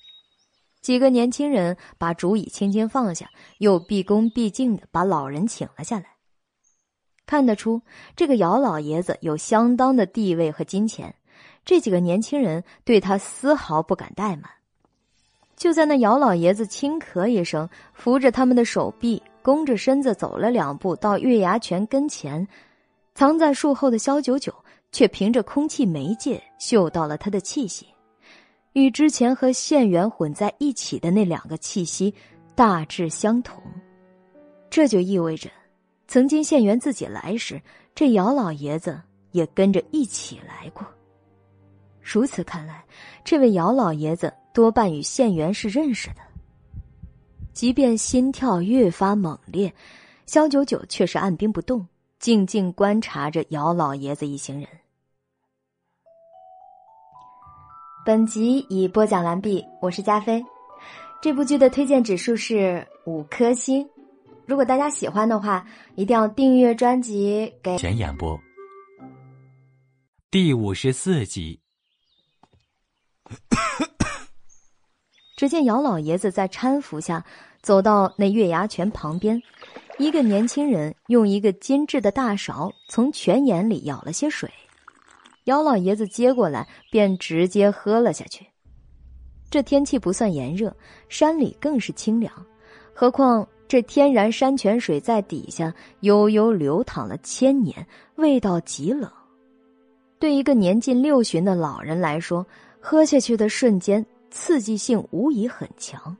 几个年轻人把竹椅轻轻放下，又毕恭毕敬的把老人请了下来。看得出，这个姚老爷子有相当的地位和金钱，这几个年轻人对他丝毫不敢怠慢。就在那姚老爷子轻咳一声，扶着他们的手臂，弓着身子走了两步，到月牙泉跟前，藏在树后的萧九九却凭着空气媒介嗅到了他的气息。与之前和县元混在一起的那两个气息大致相同，这就意味着，曾经县元自己来时，这姚老爷子也跟着一起来过。如此看来，这位姚老爷子多半与县元是认识的。即便心跳越发猛烈，萧九九却是按兵不动，静静观察着姚老爷子一行人。本集已播讲完毕，我是加菲。这部剧的推荐指数是五颗星。如果大家喜欢的话，一定要订阅专辑。给前演播第五十四集。只见姚老爷子在搀扶下走到那月牙泉旁边，一个年轻人用一个精致的大勺从泉眼里舀了些水。姚老爷子接过来，便直接喝了下去。这天气不算炎热，山里更是清凉。何况这天然山泉水在底下悠悠流淌了千年，味道极冷。对一个年近六旬的老人来说，喝下去的瞬间，刺激性无疑很强。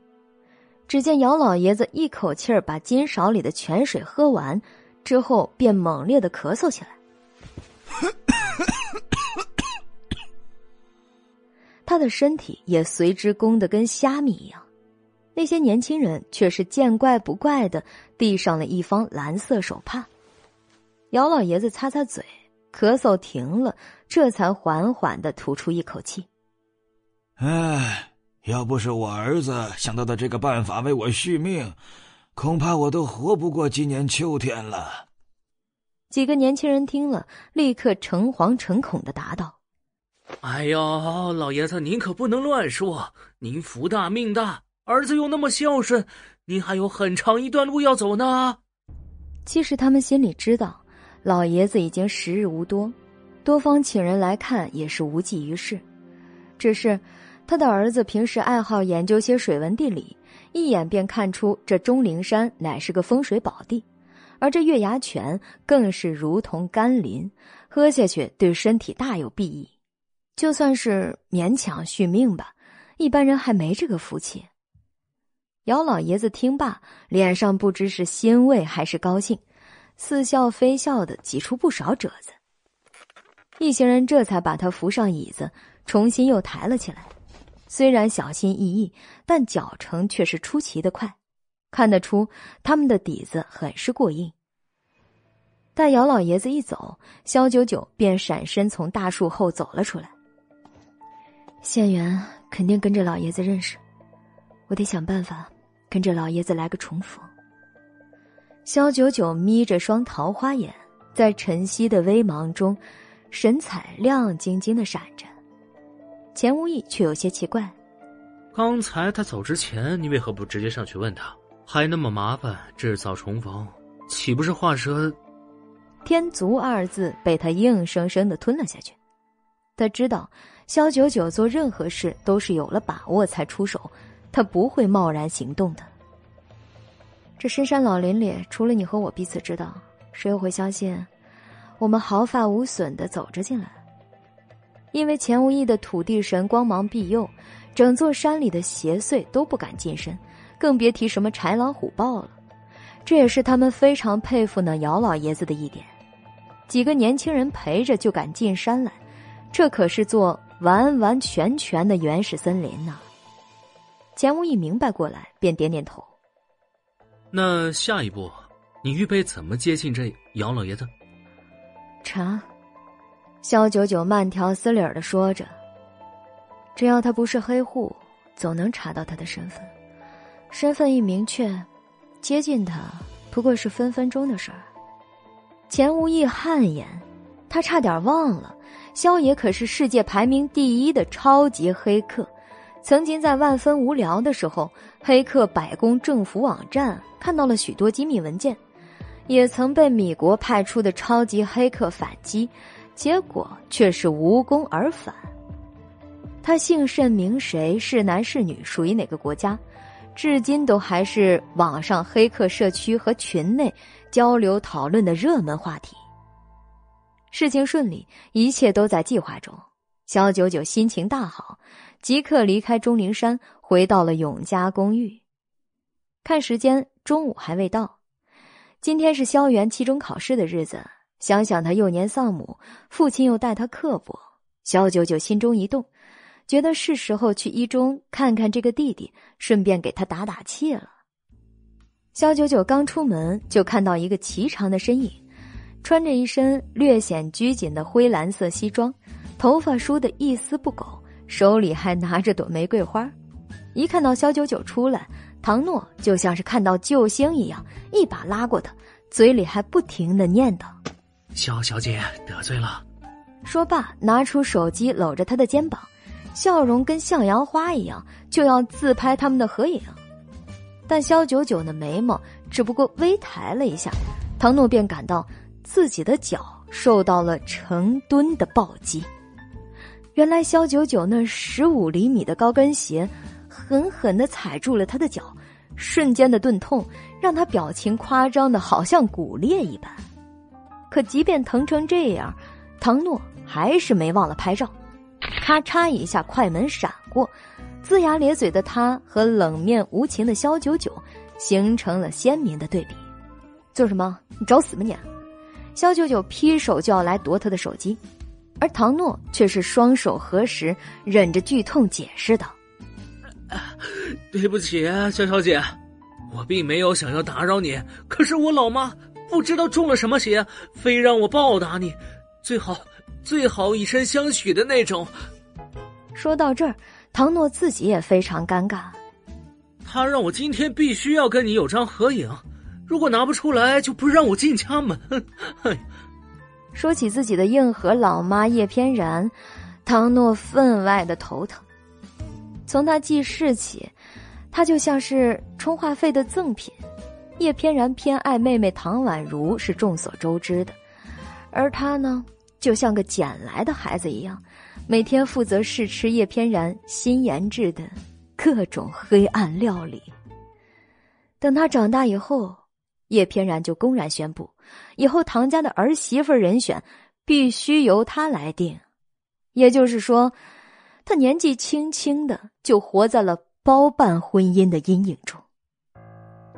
只见姚老爷子一口气儿把金勺里的泉水喝完，之后便猛烈的咳嗽起来。他的身体也随之弓得跟虾米一样，那些年轻人却是见怪不怪的递上了一方蓝色手帕。姚老爷子擦擦嘴，咳嗽停了，这才缓缓的吐出一口气。唉，要不是我儿子想到的这个办法为我续命，恐怕我都活不过今年秋天了。几个年轻人听了，立刻诚惶诚恐的答道。哎呦，老爷子，您可不能乱说。您福大命大，儿子又那么孝顺，您还有很长一段路要走呢。其实他们心里知道，老爷子已经时日无多，多方请人来看也是无济于事。只是他的儿子平时爱好研究些水文地理，一眼便看出这钟灵山乃是个风水宝地，而这月牙泉更是如同甘霖，喝下去对身体大有裨益。就算是勉强续命吧，一般人还没这个福气。姚老爷子听罢，脸上不知是欣慰还是高兴，似笑非笑的挤出不少褶子。一行人这才把他扶上椅子，重新又抬了起来。虽然小心翼翼，但脚程却是出奇的快，看得出他们的底子很是过硬。待姚老爷子一走，萧九九便闪身从大树后走了出来。县员肯定跟着老爷子认识，我得想办法跟着老爷子来个重逢。萧九九眯着双桃花眼，在晨曦的微芒中，神采亮晶晶的闪着。钱无义却有些奇怪：刚才他走之前，你为何不直接上去问他？还那么麻烦制造重逢，岂不是画蛇？天足二字被他硬生生的吞了下去。他知道。萧九九做任何事都是有了把握才出手，他不会贸然行动的。这深山老林里，除了你和我彼此知道，谁又会相信我们毫发无损的走着进来？因为钱无义的土地神光芒庇佑，整座山里的邪祟都不敢近身，更别提什么豺狼虎豹了。这也是他们非常佩服那姚老爷子的一点。几个年轻人陪着就敢进山来，这可是座。完完全全的原始森林呢。钱无义明白过来，便点点头。那下一步，你预备怎么接近这姚老爷子？查。萧九九慢条斯理的说着：“只要他不是黑户，总能查到他的身份。身份一明确，接近他不过是分分钟的事儿。钱无义汗颜，他差点忘了，萧野可是世界排名第一的超级黑客。曾经在万分无聊的时候，黑客百工政府网站看到了许多机密文件，也曾被米国派出的超级黑客反击，结果却是无功而返。他姓甚名谁，是男是女，属于哪个国家，至今都还是网上黑客社区和群内交流讨论的热门话题。事情顺利，一切都在计划中。肖九九心情大好。即刻离开钟灵山，回到了永嘉公寓。看时间，中午还未到。今天是萧元期中考试的日子，想想他幼年丧母，父亲又待他刻薄，萧九九心中一动，觉得是时候去一中看看这个弟弟，顺便给他打打气了。萧九九刚出门，就看到一个颀长的身影，穿着一身略显拘谨的灰蓝色西装，头发梳得一丝不苟。手里还拿着朵玫瑰花，一看到肖九九出来，唐诺就像是看到救星一样，一把拉过他，嘴里还不停的念叨：“肖小姐得罪了。”说罢，拿出手机搂着他的肩膀，笑容跟向阳花一样，就要自拍他们的合影。但肖九九的眉毛只不过微抬了一下，唐诺便感到自己的脚受到了成吨的暴击。原来肖九九那十五厘米的高跟鞋，狠狠的踩住了他的脚，瞬间的钝痛让他表情夸张的好像骨裂一般。可即便疼成这样，唐诺还是没忘了拍照。咔嚓一下，快门闪过，龇牙咧嘴的他和冷面无情的肖九九形成了鲜明的对比。做什么？你找死吗你？肖九九劈手就要来夺他的手机。而唐诺却是双手合十，忍着剧痛解释道：“对不起，肖小姐，我并没有想要打扰你。可是我老妈不知道中了什么邪，非让我报答你，最好最好以身相许的那种。”说到这儿，唐诺自己也非常尴尬。他让我今天必须要跟你有张合影，如果拿不出来，就不让我进家门。哎。说起自己的硬核老妈叶翩然，唐诺分外的头疼。从他记事起，他就像是充话费的赠品。叶翩然偏爱妹妹唐宛如是众所周知的，而他呢，就像个捡来的孩子一样，每天负责试吃叶翩然新研制的各种黑暗料理。等他长大以后。叶翩然就公然宣布，以后唐家的儿媳妇人选必须由他来定。也就是说，他年纪轻轻的就活在了包办婚姻的阴影中。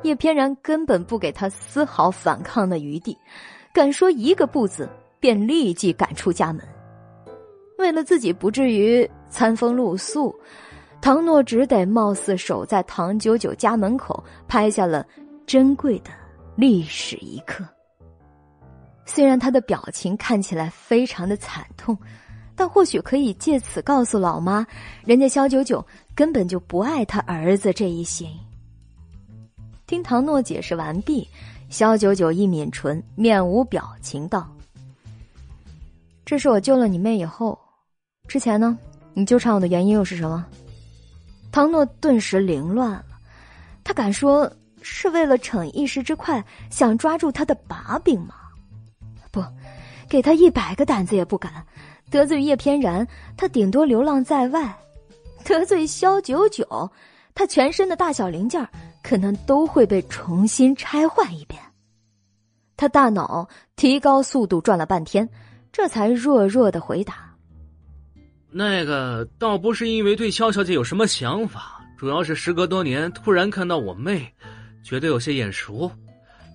叶翩然根本不给他丝毫反抗的余地，敢说一个不字，便立即赶出家门。为了自己不至于餐风露宿，唐诺只得貌似守在唐九九家门口，拍下了珍贵的。历史一刻。虽然他的表情看起来非常的惨痛，但或许可以借此告诉老妈，人家肖九九根本就不爱他儿子这一行。听唐诺解释完毕，肖九九一抿唇，面无表情道：“这是我救了你妹以后，之前呢，你纠缠我的原因又是什么？”唐诺顿时凌乱了，他敢说。是为了逞一时之快，想抓住他的把柄吗？不，给他一百个胆子也不敢。得罪叶翩然，他顶多流浪在外；得罪萧九九，他全身的大小零件可能都会被重新拆换一遍。他大脑提高速度转了半天，这才弱弱的回答：“那个倒不是因为对萧小姐有什么想法，主要是时隔多年，突然看到我妹。”觉得有些眼熟，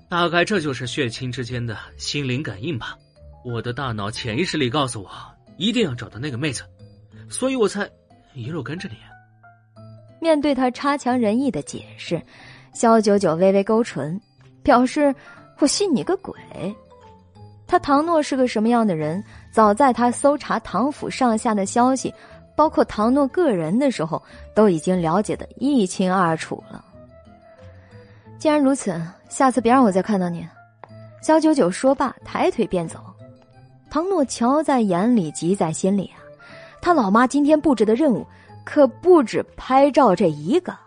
大概这就是血亲之间的心灵感应吧。我的大脑潜意识里告诉我，一定要找到那个妹子，所以我才一路跟着你。面对他差强人意的解释，肖九九微微勾唇，表示我信你个鬼。他唐诺是个什么样的人，早在他搜查唐府上下的消息，包括唐诺个人的时候，都已经了解的一清二楚了。既然如此，下次别让我再看到你。肖九九说罢，抬腿便走。唐诺瞧在眼里，急在心里啊！他老妈今天布置的任务，可不止拍照这一个。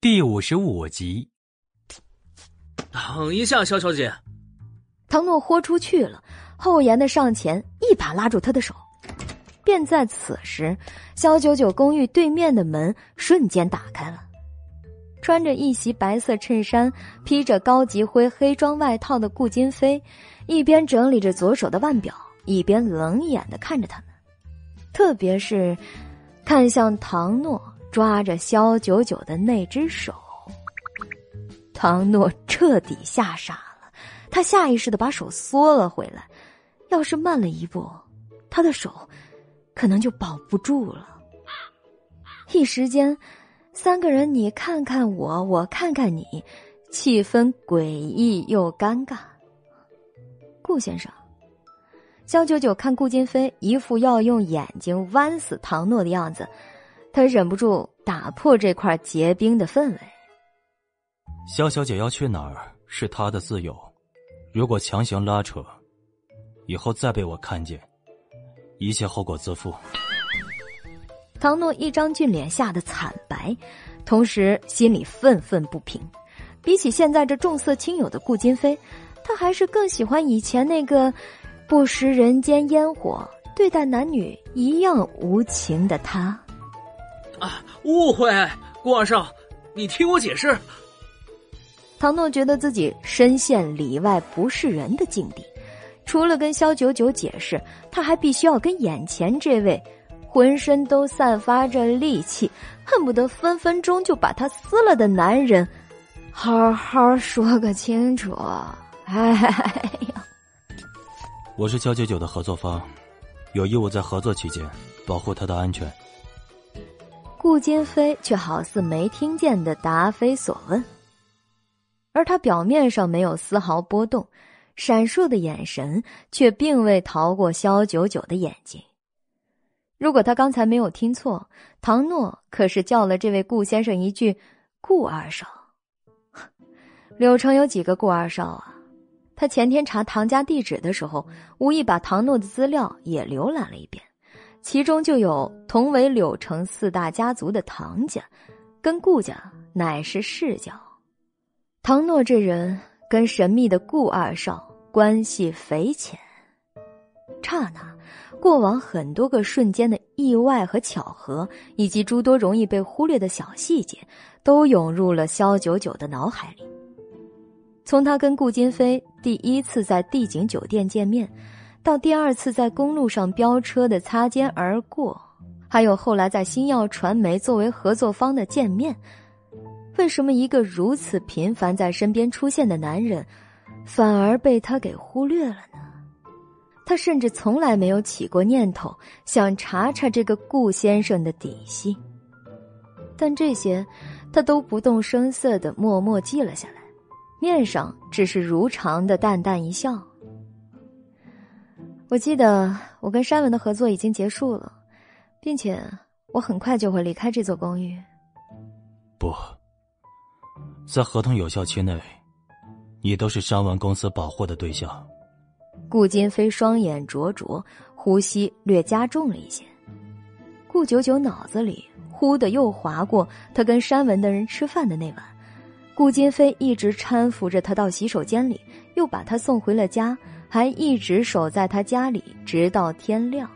第五十五集。等一下，肖小姐。唐诺豁出去了，厚颜的上前一把拉住他的手。便在此时，肖九九公寓对面的门瞬间打开了。穿着一袭白色衬衫、披着高级灰黑装外套的顾金飞，一边整理着左手的腕表，一边冷眼的看着他们。特别是看向唐诺抓着肖九九的那只手，唐诺彻底吓傻了，他下意识的把手缩了回来。要是慢了一步，他的手。可能就保不住了。一时间，三个人你看看我，我看看你，气氛诡异又尴尬。顾先生，肖九九看顾金飞一副要用眼睛剜死唐诺的样子，他忍不住打破这块结冰的氛围。肖小姐要去哪儿是她的自由，如果强行拉扯，以后再被我看见。一切后果自负。唐诺一张俊脸吓得惨白，同时心里愤愤不平。比起现在这重色轻友的顾金飞，他还是更喜欢以前那个不食人间烟火、对待男女一样无情的他。啊，误会，顾二少，你听我解释。唐诺觉得自己深陷里外不是人的境地。除了跟萧九九解释，他还必须要跟眼前这位浑身都散发着戾气、恨不得分分钟就把他撕了的男人，好好说个清楚。哎呀，我是肖九九的合作方，有义务在合作期间保护他的安全。顾金飞却好似没听见的答非所问，而他表面上没有丝毫波动。闪烁的眼神却并未逃过肖九九的眼睛。如果他刚才没有听错，唐诺可是叫了这位顾先生一句“顾二少”。柳城有几个顾二少啊？他前天查唐家地址的时候，无意把唐诺的资料也浏览了一遍，其中就有同为柳城四大家族的唐家，跟顾家乃是世交。唐诺这人跟神秘的顾二少。关系匪浅。刹那，过往很多个瞬间的意外和巧合，以及诸多容易被忽略的小细节，都涌入了肖九九的脑海里。从他跟顾金飞第一次在帝景酒店见面，到第二次在公路上飙车的擦肩而过，还有后来在星耀传媒作为合作方的见面，为什么一个如此频繁在身边出现的男人？反而被他给忽略了呢。他甚至从来没有起过念头想查查这个顾先生的底细，但这些他都不动声色的默默记了下来，面上只是如常的淡淡一笑。我记得我跟山文的合作已经结束了，并且我很快就会离开这座公寓。不，在合同有效期内。你都是山文公司保护的对象。顾金飞双眼灼灼，呼吸略加重了一些。顾九九脑子里忽的又划过他跟山文的人吃饭的那晚，顾金飞一直搀扶着他到洗手间里，又把他送回了家，还一直守在他家里直到天亮。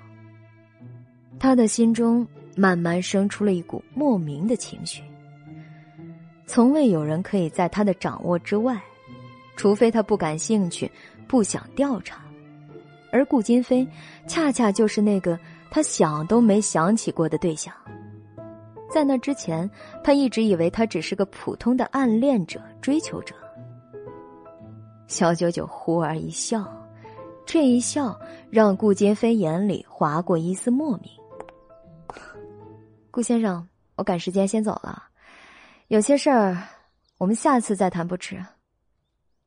他的心中慢慢生出了一股莫名的情绪。从未有人可以在他的掌握之外。除非他不感兴趣，不想调查，而顾金飞恰恰就是那个他想都没想起过的对象。在那之前，他一直以为他只是个普通的暗恋者、追求者。肖九九忽而一笑，这一笑让顾金飞眼里划过一丝莫名。顾先生，我赶时间先走了，有些事儿我们下次再谈，不迟。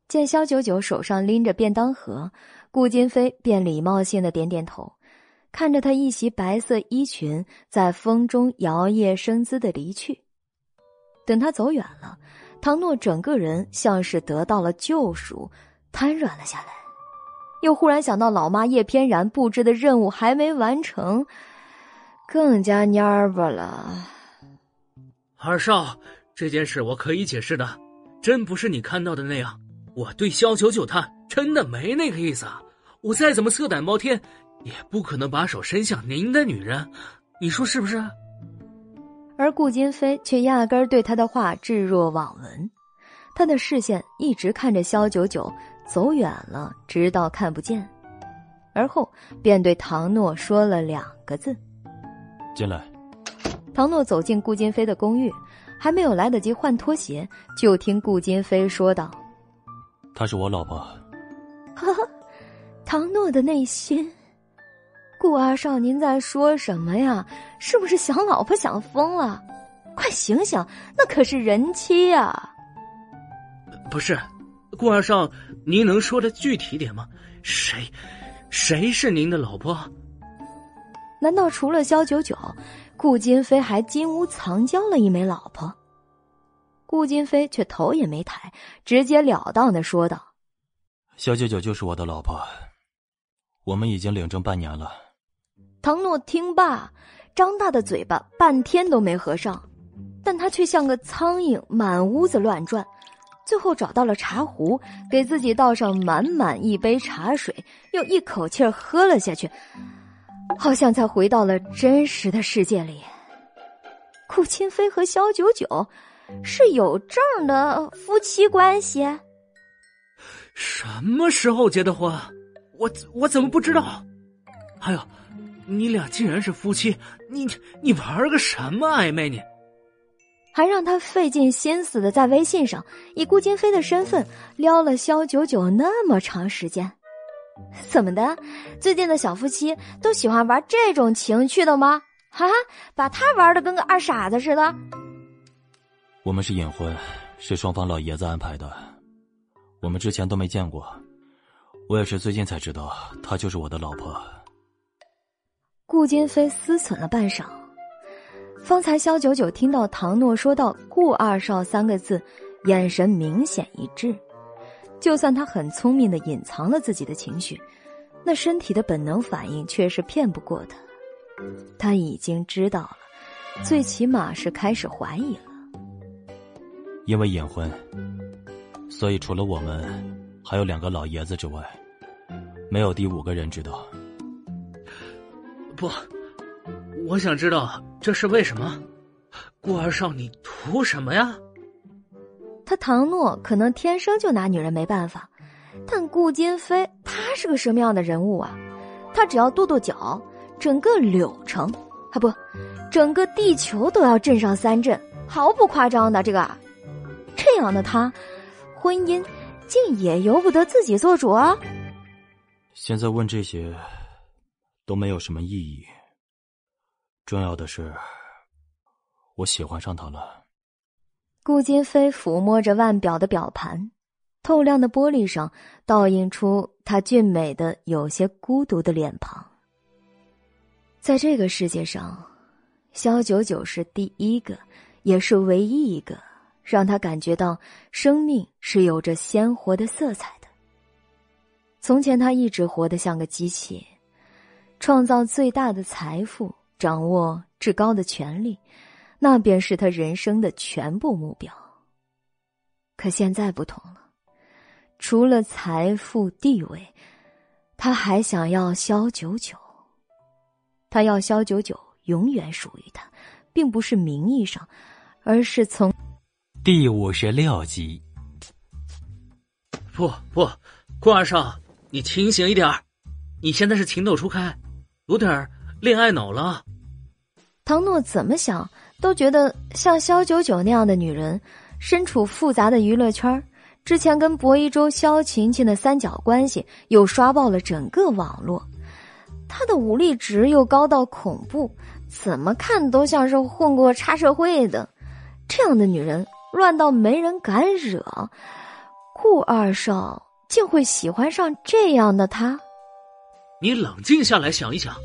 见肖九九手上拎着便当盒，顾金飞便礼貌性的点点头，看着他一袭白色衣裙在风中摇曳生姿的离去，等他走远了，唐诺整个人像是得到了救赎，瘫软了下来。又忽然想到老妈叶翩然布置的任务还没完成，更加蔫巴了。二少，这件事我可以解释的，真不是你看到的那样。我对萧九九他真的没那个意思！我再怎么色胆包天，也不可能把手伸向您的女人，你说是不是？而顾金飞却压根儿对他的话置若罔闻，他的视线一直看着萧九九走远了，直到看不见，而后便对唐诺说了两个字：“进来。”唐诺走进顾金飞的公寓，还没有来得及换拖鞋，就听顾金飞说道：“她是我老婆。”哈哈，唐诺的内心。顾二少，您在说什么呀？是不是想老婆想疯了？快醒醒，那可是人妻呀！不是，顾二少，您能说的具体点吗？谁，谁是您的老婆？难道除了萧九九，顾金飞还金屋藏娇了一枚老婆？顾金飞却头也没抬，直截了当的说道：“萧九九就是我的老婆，我们已经领证半年了。”唐诺听罢，张大的嘴巴半天都没合上，但他却像个苍蝇满屋子乱转，最后找到了茶壶，给自己倒上满满一杯茶水，又一口气喝了下去，好像才回到了真实的世界里。顾清飞和萧九九是有证的夫妻关系。什么时候结的婚？我我怎么不知道？还有。你俩竟然是夫妻，你你玩个什么暧昧你？还让他费尽心思的在微信上以顾金飞的身份撩了萧九九那么长时间，怎么的？最近的小夫妻都喜欢玩这种情趣的吗？哈，把他玩的跟个二傻子似的。我们是隐婚，是双方老爷子安排的，我们之前都没见过，我也是最近才知道，她就是我的老婆。顾金飞思忖了半晌，方才萧九九听到唐诺说到“顾二少”三个字，眼神明显一致。就算他很聪明的隐藏了自己的情绪，那身体的本能反应却是骗不过他。他已经知道了，最起码是开始怀疑了。因为隐婚，所以除了我们，还有两个老爷子之外，没有第五个人知道。不，我想知道这是为什么。顾二少，你图什么呀？他唐诺可能天生就拿女人没办法，但顾金飞他是个什么样的人物啊？他只要跺跺脚，整个柳城啊不，整个地球都要震上三震，毫不夸张的。这个这样的他，婚姻竟也由不得自己做主啊？现在问这些。都没有什么意义。重要的是，我喜欢上他了。顾金飞抚摸着腕表的表盘，透亮的玻璃上倒映出他俊美的、有些孤独的脸庞。在这个世界上，萧九九是第一个，也是唯一一个让他感觉到生命是有着鲜活的色彩的。从前，他一直活得像个机器。创造最大的财富，掌握至高的权力，那便是他人生的全部目标。可现在不同了，除了财富地位，他还想要萧九九。他要萧九九永远属于他，并不是名义上，而是从第五十六集。不不，顾二少，你清醒一点你现在是情窦初开。有点恋爱脑了。唐诺怎么想都觉得像萧九九那样的女人，身处复杂的娱乐圈之前跟博一周、萧晴晴的三角关系又刷爆了整个网络，她的武力值又高到恐怖，怎么看都像是混过差社会的。这样的女人乱到没人敢惹，顾二少竟会喜欢上这样的她。你冷静下来想一想，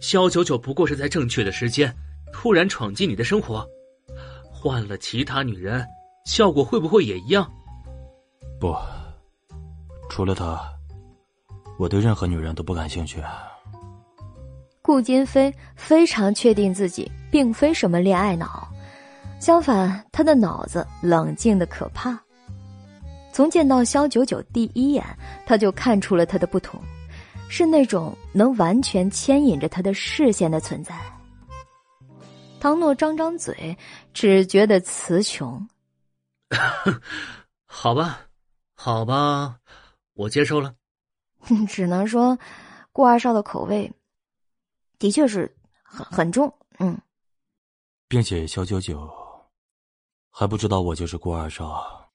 萧九九不过是在正确的时间突然闯进你的生活，换了其他女人，效果会不会也一样？不，除了她，我对任何女人都不感兴趣。顾金飞非常确定自己并非什么恋爱脑，相反，他的脑子冷静的可怕。从见到肖九九第一眼，他就看出了他的不同，是那种能完全牵引着他的视线的存在。唐诺张张嘴，只觉得词穷。好吧，好吧，我接受了。只能说，顾二少的口味。的确是很很重，嗯，并且肖九九还不知道我就是顾二少，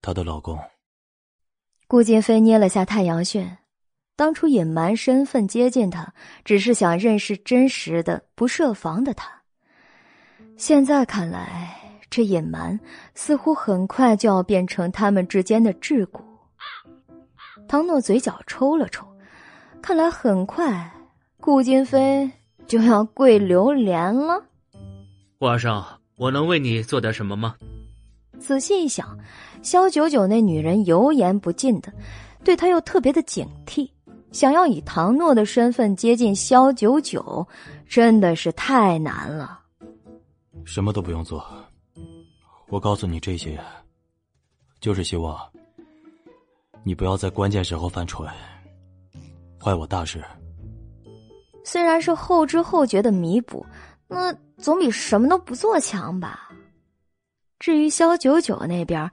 她的老公。顾金飞捏了下太阳穴，当初隐瞒身份接近他，只是想认识真实的、不设防的他。现在看来，这隐瞒似乎很快就要变成他们之间的桎梏。唐诺嘴角抽了抽，看来很快。顾金飞就要跪榴莲了，顾二少，我能为你做点什么吗？仔细一想，萧九九那女人油盐不进的，对他又特别的警惕，想要以唐诺的身份接近萧九九，真的是太难了。什么都不用做，我告诉你这些，就是希望你不要在关键时候犯蠢，坏我大事。虽然是后知后觉的弥补，那总比什么都不做强吧。至于萧九九那边，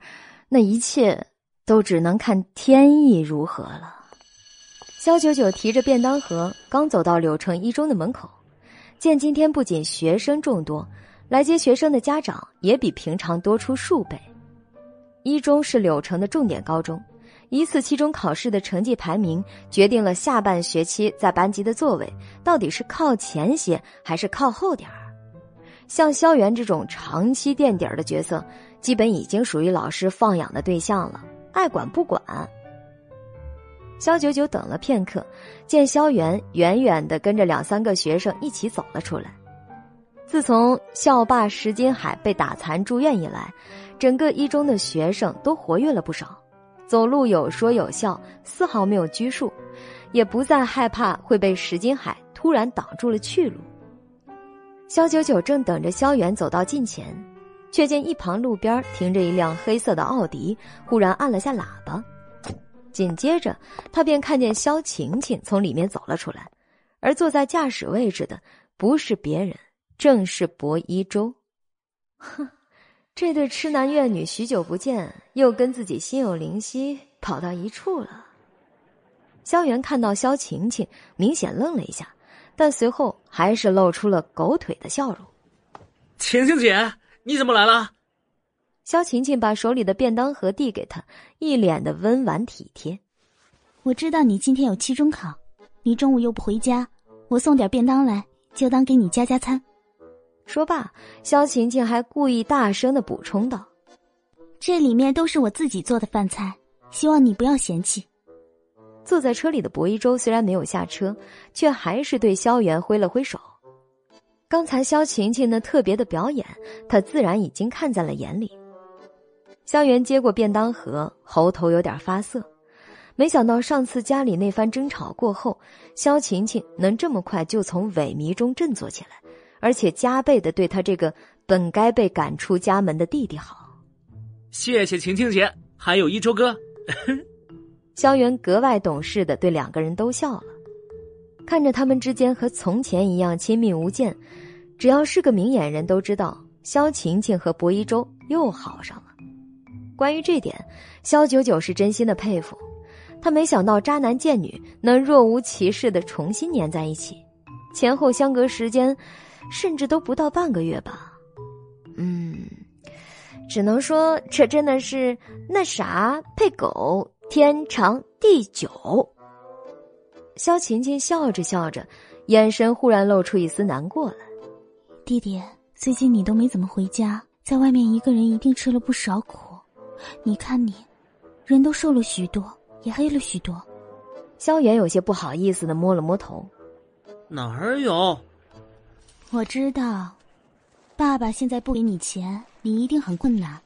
那一切都只能看天意如何了。肖九九提着便当盒，刚走到柳城一中的门口，见今天不仅学生众多，来接学生的家长也比平常多出数倍。一中是柳城的重点高中。一次期中考试的成绩排名，决定了下半学期在班级的座位到底是靠前些还是靠后点儿。像萧元这种长期垫底儿的角色，基本已经属于老师放养的对象了，爱管不管。肖九九等了片刻，见萧元远远的跟着两三个学生一起走了出来。自从校霸石金海被打残住院以来，整个一中的学生都活跃了不少。走路有说有笑，丝毫没有拘束，也不再害怕会被石金海突然挡住了去路。肖九九正等着萧远走到近前，却见一旁路边停着一辆黑色的奥迪，忽然按了下喇叭，紧接着他便看见肖晴晴从里面走了出来，而坐在驾驶位置的不是别人，正是薄一舟。哼。这对痴男怨女许久不见，又跟自己心有灵犀，跑到一处了。萧元看到萧晴晴，明显愣了一下，但随后还是露出了狗腿的笑容。晴晴姐，你怎么来了？萧晴晴把手里的便当盒递给他，一脸的温婉体贴。我知道你今天有期中考，你中午又不回家，我送点便当来，就当给你加加餐。说罢，萧晴晴还故意大声的补充道：“这里面都是我自己做的饭菜，希望你不要嫌弃。”坐在车里的薄一舟虽然没有下车，却还是对萧元挥了挥手。刚才萧晴晴那特别的表演，他自然已经看在了眼里。萧元接过便当盒，喉头有点发涩，没想到上次家里那番争吵过后，萧晴晴能这么快就从萎靡中振作起来。而且加倍的对他这个本该被赶出家门的弟弟好，谢谢晴晴姐，还有一周哥。萧元格外懂事的对两个人都笑了，看着他们之间和从前一样亲密无间，只要是个明眼人都知道萧晴晴和薄一舟又好上了。关于这点，肖九九是真心的佩服，他没想到渣男贱女能若无其事的重新粘在一起，前后相隔时间。甚至都不到半个月吧，嗯，只能说这真的是那啥配狗天长地久。肖晴晴笑着笑着，眼神忽然露出一丝难过来。弟弟，最近你都没怎么回家，在外面一个人一定吃了不少苦。你看你，人都瘦了许多，也黑了许多。萧远有些不好意思的摸了摸头，哪儿有？我知道，爸爸现在不给你钱，你一定很困难。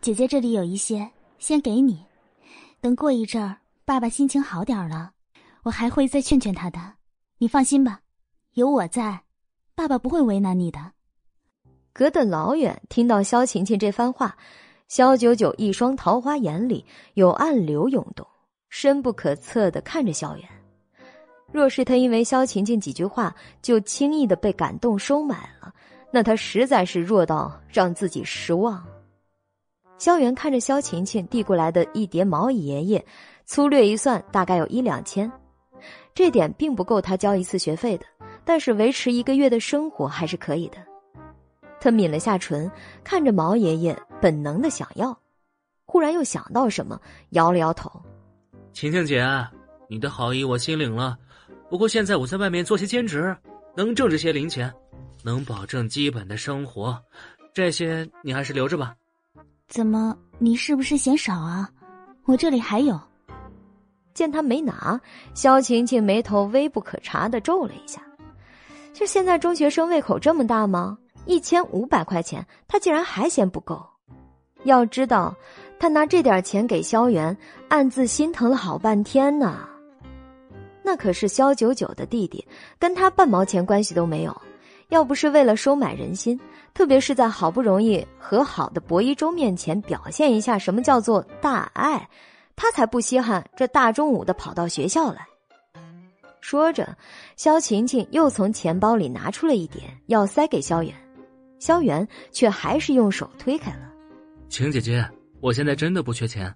姐姐这里有一些，先给你。等过一阵儿，爸爸心情好点了，我还会再劝劝他的。你放心吧，有我在，爸爸不会为难你的。隔得老远，听到萧晴晴这番话，萧九九一双桃花眼里有暗流涌动，深不可测的看着萧炎。若是他因为萧晴晴几句话就轻易的被感动收买了，那他实在是弱到让自己失望。萧元看着萧晴晴递过来的一叠毛爷爷，粗略一算，大概有一两千，这点并不够他交一次学费的，但是维持一个月的生活还是可以的。他抿了下唇，看着毛爷爷，本能的想要，忽然又想到什么，摇了摇头：“晴晴姐，你的好意我心领了。不过现在我在外面做些兼职，能挣这些零钱，能保证基本的生活。这些你还是留着吧。”怎么？你是不是嫌少啊？我这里还有。见他没拿，萧晴晴眉头微不可察的皱了一下。就现在中学生胃口这么大吗？一千五百块钱，他竟然还嫌不够。要知道，他拿这点钱给萧元，暗自心疼了好半天呢。那可是萧九九的弟弟，跟他半毛钱关系都没有。要不是为了收买人心，特别是在好不容易和好的薄一舟面前表现一下什么叫做大爱，他才不稀罕这大中午的跑到学校来。说着，萧晴晴又从钱包里拿出了一点，要塞给萧远。萧元却还是用手推开了。晴姐姐，我现在真的不缺钱。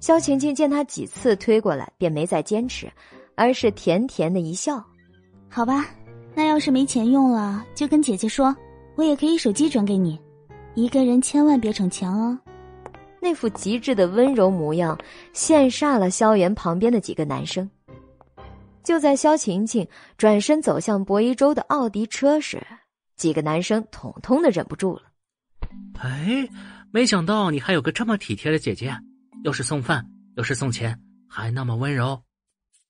萧晴晴见他几次推过来，便没再坚持，而是甜甜的一笑。好吧，那要是没钱用了，就跟姐姐说，我也可以手机转给你。一个人千万别逞强哦。那副极致的温柔模样，羡煞了萧元旁边的几个男生。就在萧晴晴转身走向博一舟的奥迪车时。几个男生统统的忍不住了。哎，没想到你还有个这么体贴的姐姐，又是送饭又是送钱，还那么温柔。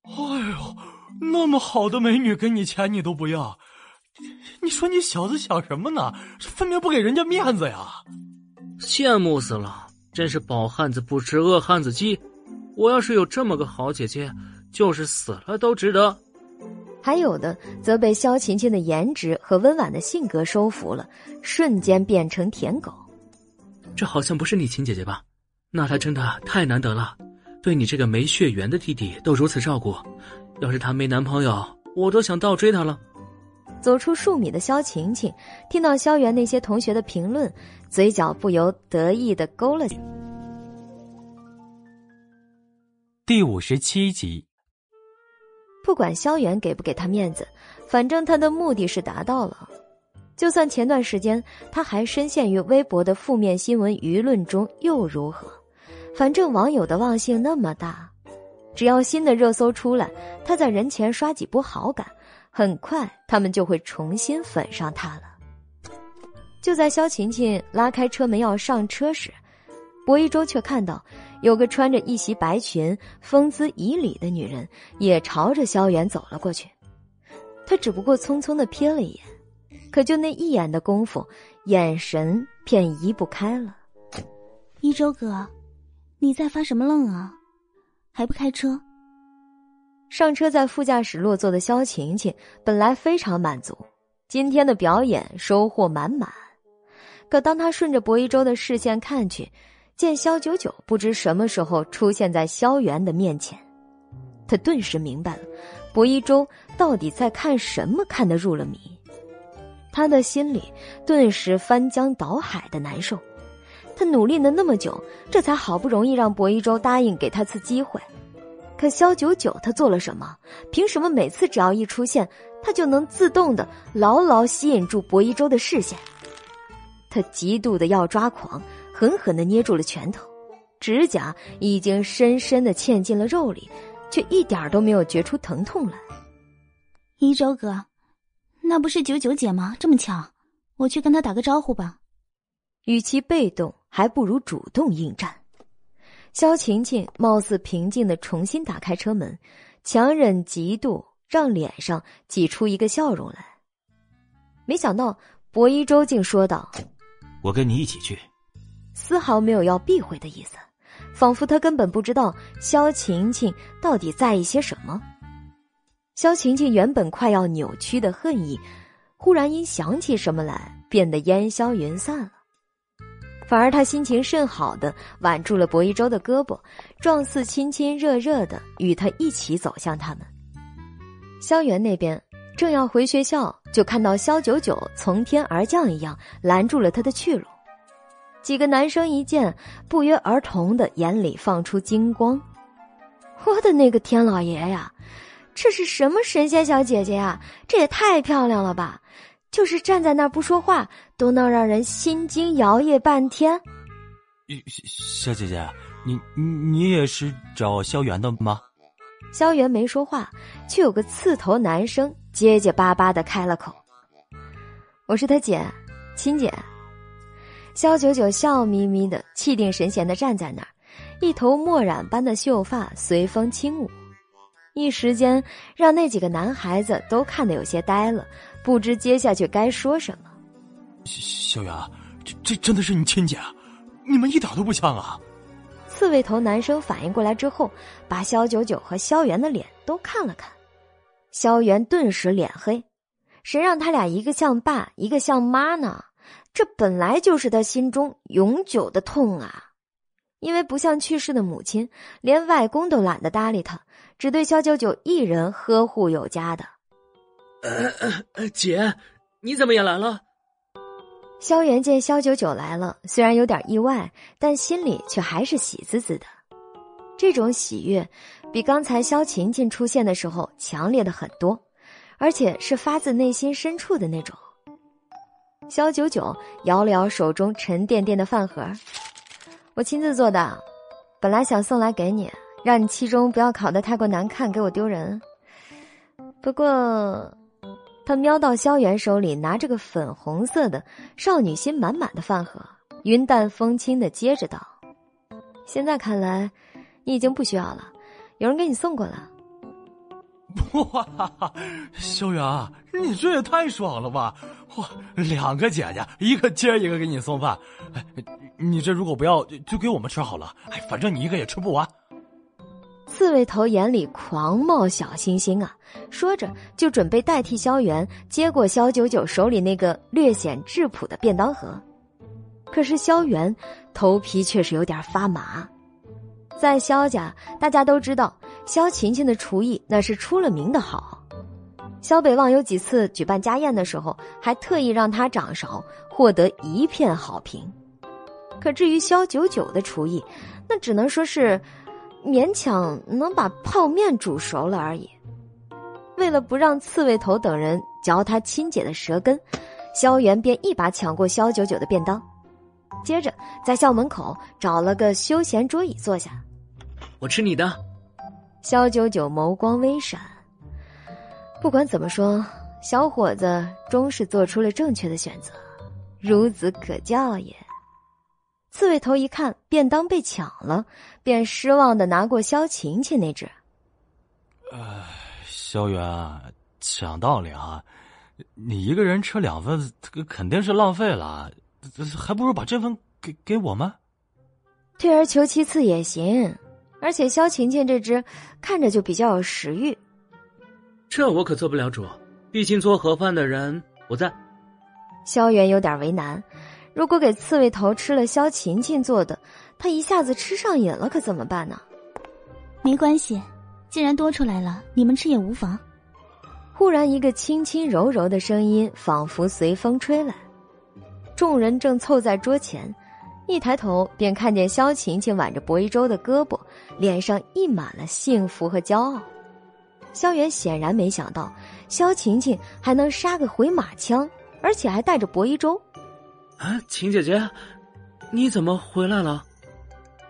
哎呦，那么好的美女给你钱你都不要，你说你小子想什么呢？分明不给人家面子呀！羡慕死了，真是饱汉子不知饿汉子饥。我要是有这么个好姐姐，就是死了都值得。还有的则被萧晴晴的颜值和温婉的性格收服了，瞬间变成舔狗。这好像不是你亲姐姐吧？那她真的太难得了，对你这个没血缘的弟弟都如此照顾。要是她没男朋友，我都想倒追她了。走出数米的萧晴晴听到萧元那些同学的评论，嘴角不由得意的勾了。第五十七集。不管萧元给不给他面子，反正他的目的是达到了。就算前段时间他还深陷于微博的负面新闻舆论中，又如何？反正网友的忘性那么大，只要新的热搜出来，他在人前刷几波好感，很快他们就会重新粉上他了。就在萧晴晴拉开车门要上车时，博一舟却看到。有个穿着一袭白裙、风姿旖旎的女人，也朝着萧远走了过去。他只不过匆匆的瞥了一眼，可就那一眼的功夫，眼神便移不开了。一周哥，你在发什么愣啊？还不开车？上车在副驾驶落座的萧晴晴本来非常满足，今天的表演收获满满。可当他顺着薄一舟的视线看去，见萧九九不知什么时候出现在萧元的面前，他顿时明白了，薄一舟到底在看什么，看得入了迷。他的心里顿时翻江倒海的难受。他努力了那么久，这才好不容易让薄一舟答应给他次机会。可萧九九他做了什么？凭什么每次只要一出现，他就能自动的牢牢吸引住薄一舟的视线？他极度的要抓狂。狠狠的捏住了拳头，指甲已经深深的嵌进了肉里，却一点都没有觉出疼痛来。一周哥，那不是九九姐吗？这么巧，我去跟她打个招呼吧。与其被动，还不如主动应战。萧晴晴貌似平静的重新打开车门，强忍嫉妒，让脸上挤出一个笑容来。没想到薄一周竟说道：“我跟你一起去。”丝毫没有要避讳的意思，仿佛他根本不知道萧晴晴到底在意些什么。萧晴晴原本快要扭曲的恨意，忽然因想起什么来，变得烟消云散了。反而他心情甚好的挽住了薄一舟的胳膊，状似亲亲热热的与他一起走向他们。萧元那边正要回学校，就看到萧九九从天而降一样拦住了他的去路。几个男生一见，不约而同的眼里放出金光。我的那个天老爷呀，这是什么神仙小姐姐呀？这也太漂亮了吧！就是站在那儿不说话，都能让人心惊摇曳半天。小姐姐，你你也是找萧元的吗？萧元没说话，却有个刺头男生结结巴巴的开了口：“我是他姐，亲姐。”萧九九笑眯眯的，气定神闲的站在那儿，一头墨染般的秀发随风轻舞，一时间让那几个男孩子都看得有些呆了。不知接下去该说什么。萧元，这这真的是你亲姐？你们一点都不像啊！刺猬头男生反应过来之后，把萧九九和萧元的脸都看了看。萧元顿时脸黑，谁让他俩一个像爸，一个像妈呢？这本来就是他心中永久的痛啊！因为不像去世的母亲，连外公都懒得搭理他，只对萧九九一人呵护有加的。呃，姐，你怎么也来了？萧元见萧九九来了，虽然有点意外，但心里却还是喜滋滋的。这种喜悦比刚才萧琴琴出现的时候强烈的很多，而且是发自内心深处的那种。萧九九摇了摇手中沉甸甸的饭盒，我亲自做的，本来想送来给你，让你期中不要考得太过难看，给我丢人。不过。他瞄到萧元手里拿着个粉红色的、少女心满满的饭盒，云淡风轻的接着道：“现在看来，你已经不需要了，有人给你送过了。”哇，萧元，你这也太爽了吧！哇，两个姐姐，一个接一个给你送饭，哎，你这如果不要，就给我们吃好了。哎，反正你一个也吃不完。刺猬头眼里狂冒小星星啊！说着，就准备代替萧元接过萧九九手里那个略显质朴的便当盒。可是萧元头皮却是有点发麻。在萧家，大家都知道萧晴晴的厨艺那是出了名的好。萧北望有几次举办家宴的时候，还特意让他掌勺，获得一片好评。可至于萧九九的厨艺，那只能说是。勉强能把泡面煮熟了而已。为了不让刺猬头等人嚼他亲姐的舌根，萧元便一把抢过萧九九的便当，接着在校门口找了个休闲桌椅坐下。我吃你的。萧九九眸光微闪。不管怎么说，小伙子终是做出了正确的选择，孺子可教也。刺猬头一看便当被抢了，便失望的拿过萧晴晴那只。呃，萧元，讲道理啊，你一个人吃两份，肯定是浪费了，还不如把这份给给我们。退而求其次也行，而且萧晴晴这只看着就比较有食欲。这我可做不了主，毕竟做盒饭的人我在。萧元有点为难。如果给刺猬头吃了萧琴琴做的，他一下子吃上瘾了，可怎么办呢？没关系，既然多出来了，你们吃也无妨。忽然，一个轻轻柔柔的声音仿佛随风吹来，众人正凑在桌前，一抬头便看见萧晴晴挽着薄一舟的胳膊，脸上溢满了幸福和骄傲。萧元显然没想到，萧晴晴还能杀个回马枪，而且还带着薄一舟。啊，晴姐姐，你怎么回来了？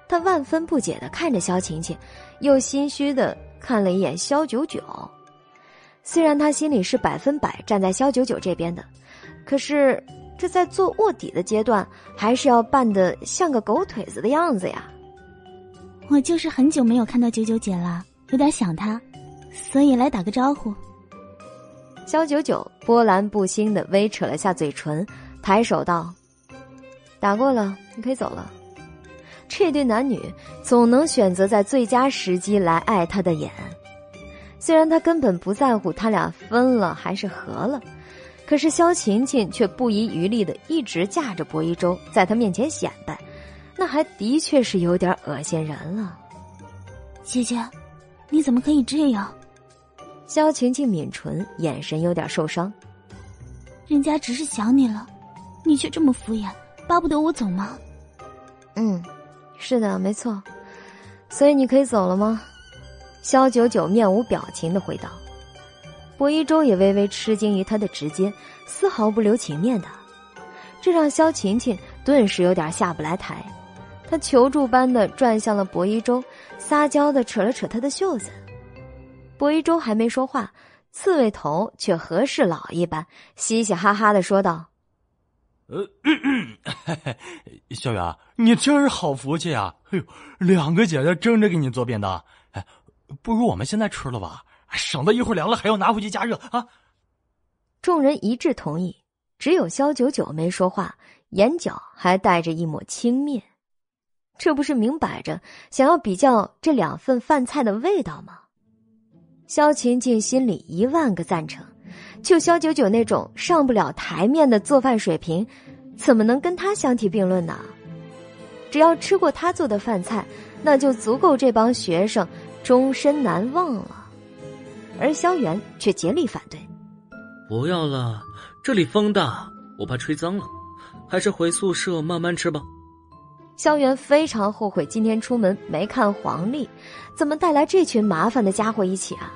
他万分不解的看着萧晴晴，又心虚的看了一眼萧九九。虽然他心里是百分百站在萧九九这边的，可是这在做卧底的阶段，还是要扮的像个狗腿子的样子呀。我就是很久没有看到九九姐了，有点想她，所以来打个招呼。肖九九波澜不兴的微扯了下嘴唇，抬手道：“打过了，你可以走了。”这对男女总能选择在最佳时机来爱他的眼。虽然他根本不在乎他俩分了还是合了，可是萧晴晴却不遗余力的一直架着薄一舟在他面前显摆，那还的确是有点恶心人了。姐姐，你怎么可以这样？萧晴晴抿唇，眼神有点受伤。人家只是想你了，你却这么敷衍，巴不得我走吗？嗯，是的，没错。所以你可以走了吗？萧九九面无表情的回道。薄一舟也微微吃惊于他的直接，丝毫不留情面的，这让萧晴晴顿时有点下不来台。她求助般的转向了薄一舟，撒娇的扯了扯他的袖子。薄一舟还没说话，刺猬头却和事佬一般，嘻嘻哈哈的说道：“呃，小远，你真是好福气啊！哎呦，两个姐姐争着给你做便当，哎，不如我们现在吃了吧，省得一会儿凉了还要拿回去加热啊！”众人一致同意，只有萧九九没说话，眼角还带着一抹轻蔑。这不是明摆着想要比较这两份饭菜的味道吗？萧晴晴心里一万个赞成，就萧九九那种上不了台面的做饭水平，怎么能跟他相提并论呢？只要吃过他做的饭菜，那就足够这帮学生终身难忘了。而萧元却竭力反对：“不要了，这里风大，我怕吹脏了，还是回宿舍慢慢吃吧。”萧元非常后悔今天出门没看黄历，怎么带来这群麻烦的家伙一起啊？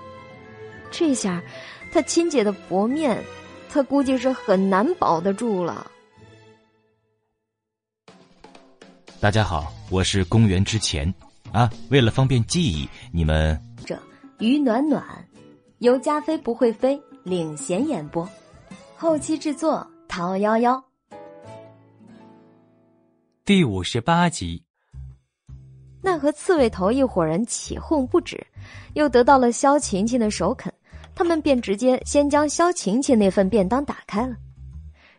这下，他亲姐的薄面，他估计是很难保得住了。大家好，我是公元之前啊，为了方便记忆，你们这于暖暖由加菲不会飞领衔演播，后期制作陶幺幺。第五十八集，那和刺猬头一伙人起哄不止，又得到了萧晴晴的首肯，他们便直接先将萧晴晴那份便当打开了。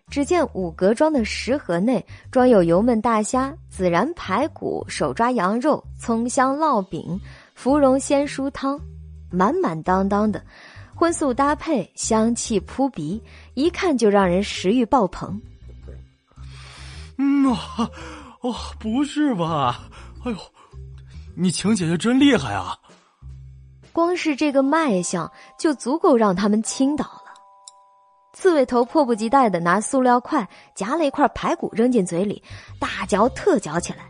只见五格装的食盒内装有油焖大虾、孜然排骨、手抓羊肉、葱香烙饼、芙蓉鲜蔬汤，满满当当的，荤素搭配，香气扑鼻，一看就让人食欲爆棚。嗯啊。哦，不是吧？哎呦，你晴姐姐真厉害啊！光是这个卖相就足够让他们倾倒了。刺猬头迫不及待的拿塑料筷夹了一块排骨扔进嘴里，大嚼特嚼起来。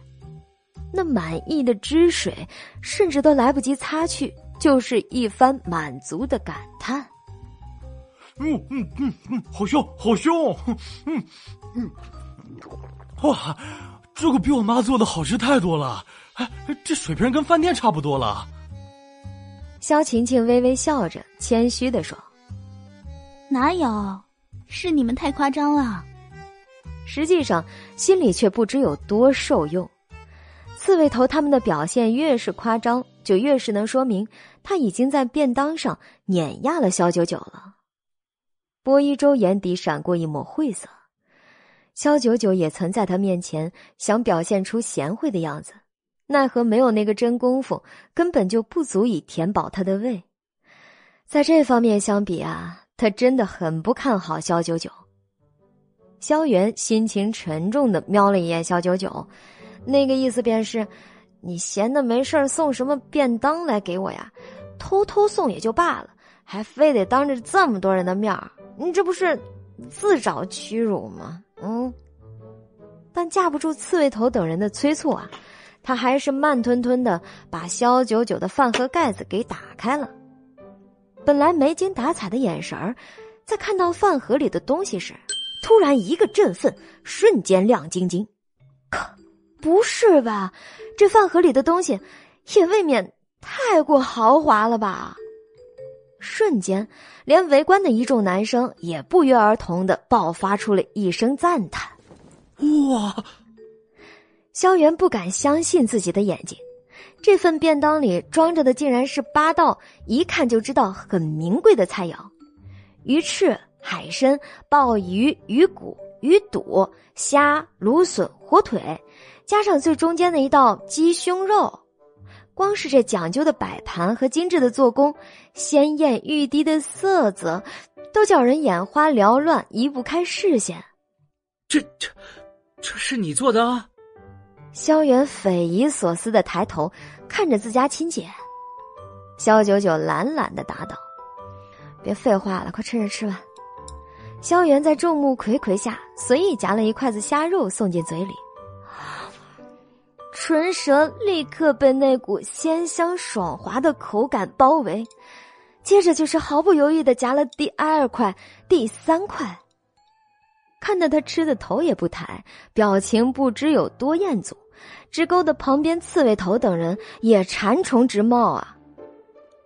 那满意的汁水，甚至都来不及擦去，就是一番满足的感叹。嗯嗯嗯嗯，好香，好香！嗯嗯，哇！这个比我妈做的好吃太多了，哎，这水平跟饭店差不多了。肖晴晴微微笑着，谦虚的说：“哪有，是你们太夸张了。”实际上心里却不知有多受用。刺猬头他们的表现越是夸张，就越是能说明他已经在便当上碾压了肖九九了。波一周眼底闪过一抹晦涩。萧九九也曾在他面前想表现出贤惠的样子，奈何没有那个真功夫，根本就不足以填饱他的胃。在这方面相比啊，他真的很不看好萧九九。萧元心情沉重的瞄了一眼萧九九，那个意思便是：你闲的没事送什么便当来给我呀？偷偷送也就罢了，还非得当着这么多人的面，你这不是自找屈辱吗？嗯，但架不住刺猬头等人的催促啊，他还是慢吞吞的把萧九九的饭盒盖子给打开了。本来没精打采的眼神儿，在看到饭盒里的东西时，突然一个振奋，瞬间亮晶晶。可不是吧？这饭盒里的东西也未免太过豪华了吧？瞬间，连围观的一众男生也不约而同的爆发出了一声赞叹：“哇！”萧元不敢相信自己的眼睛，这份便当里装着的竟然是八道一看就知道很名贵的菜肴：鱼翅、海参、鲍鱼、鱼骨、鱼肚、虾、芦笋、火腿，加上最中间的一道鸡胸肉。光是这讲究的摆盘和精致的做工，鲜艳欲滴的色泽，都叫人眼花缭乱，移不开视线。这这，这是你做的？啊？萧元匪夷所思的抬头看着自家亲姐，萧九九懒懒的答道：“别废话了，快趁热吃吧。”萧元在众目睽睽下随意夹了一筷子虾肉送进嘴里，唇舌立刻被那股鲜香爽滑的口感包围，接着就是毫不犹豫的夹了第二块、第三块。看得他吃的头也不抬，表情不知有多厌足，直勾的旁边刺猬头等人也馋虫直冒啊！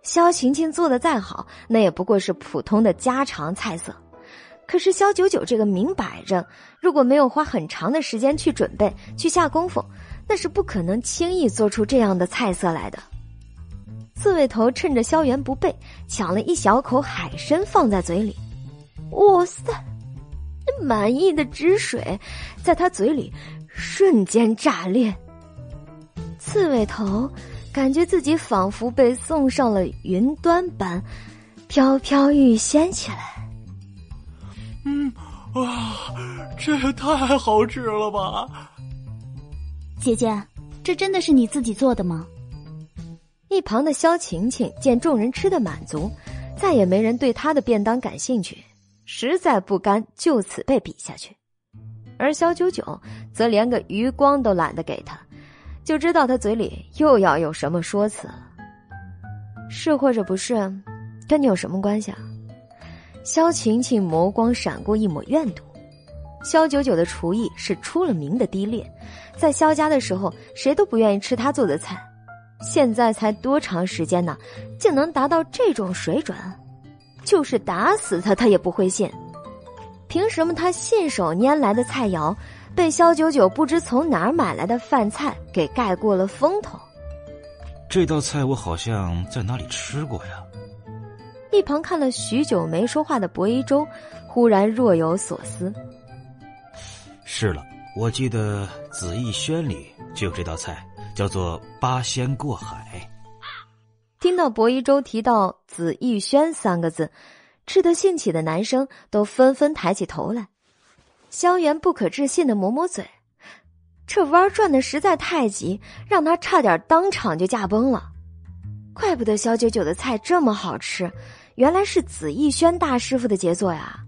萧晴晴做的再好，那也不过是普通的家常菜色。可是萧九九这个明摆着，如果没有花很长的时间去准备、去下功夫，那是不可能轻易做出这样的菜色来的。刺猬头趁着萧元不备，抢了一小口海参放在嘴里，哇塞！那满意的汁水，在他嘴里瞬间炸裂。刺猬头感觉自己仿佛被送上了云端般，飘飘欲仙起来。嗯，哇，这也太好吃了吧！姐姐，这真的是你自己做的吗？一旁的萧晴晴见众人吃的满足，再也没人对她的便当感兴趣。实在不甘就此被比下去，而萧九九则连个余光都懒得给他，就知道他嘴里又要有什么说辞了。是或者不是，跟你有什么关系啊？萧晴晴眸光闪过一抹怨毒。萧九九的厨艺是出了名的低劣，在萧家的时候，谁都不愿意吃他做的菜。现在才多长时间呢，竟能达到这种水准？就是打死他，他也不会信。凭什么他信手拈来的菜肴，被萧九九不知从哪儿买来的饭菜给盖过了风头？这道菜我好像在哪里吃过呀。一旁看了许久没说话的薄一舟，忽然若有所思。是了，我记得《紫逸轩》里就有这道菜，叫做八仙过海。听到薄一舟提到“紫逸轩”三个字，吃得兴起的男生都纷纷抬起头来。萧元不可置信的抹抹嘴，这弯转的实在太急，让他差点当场就驾崩了。怪不得萧九九的菜这么好吃，原来是紫逸轩大师傅的杰作呀！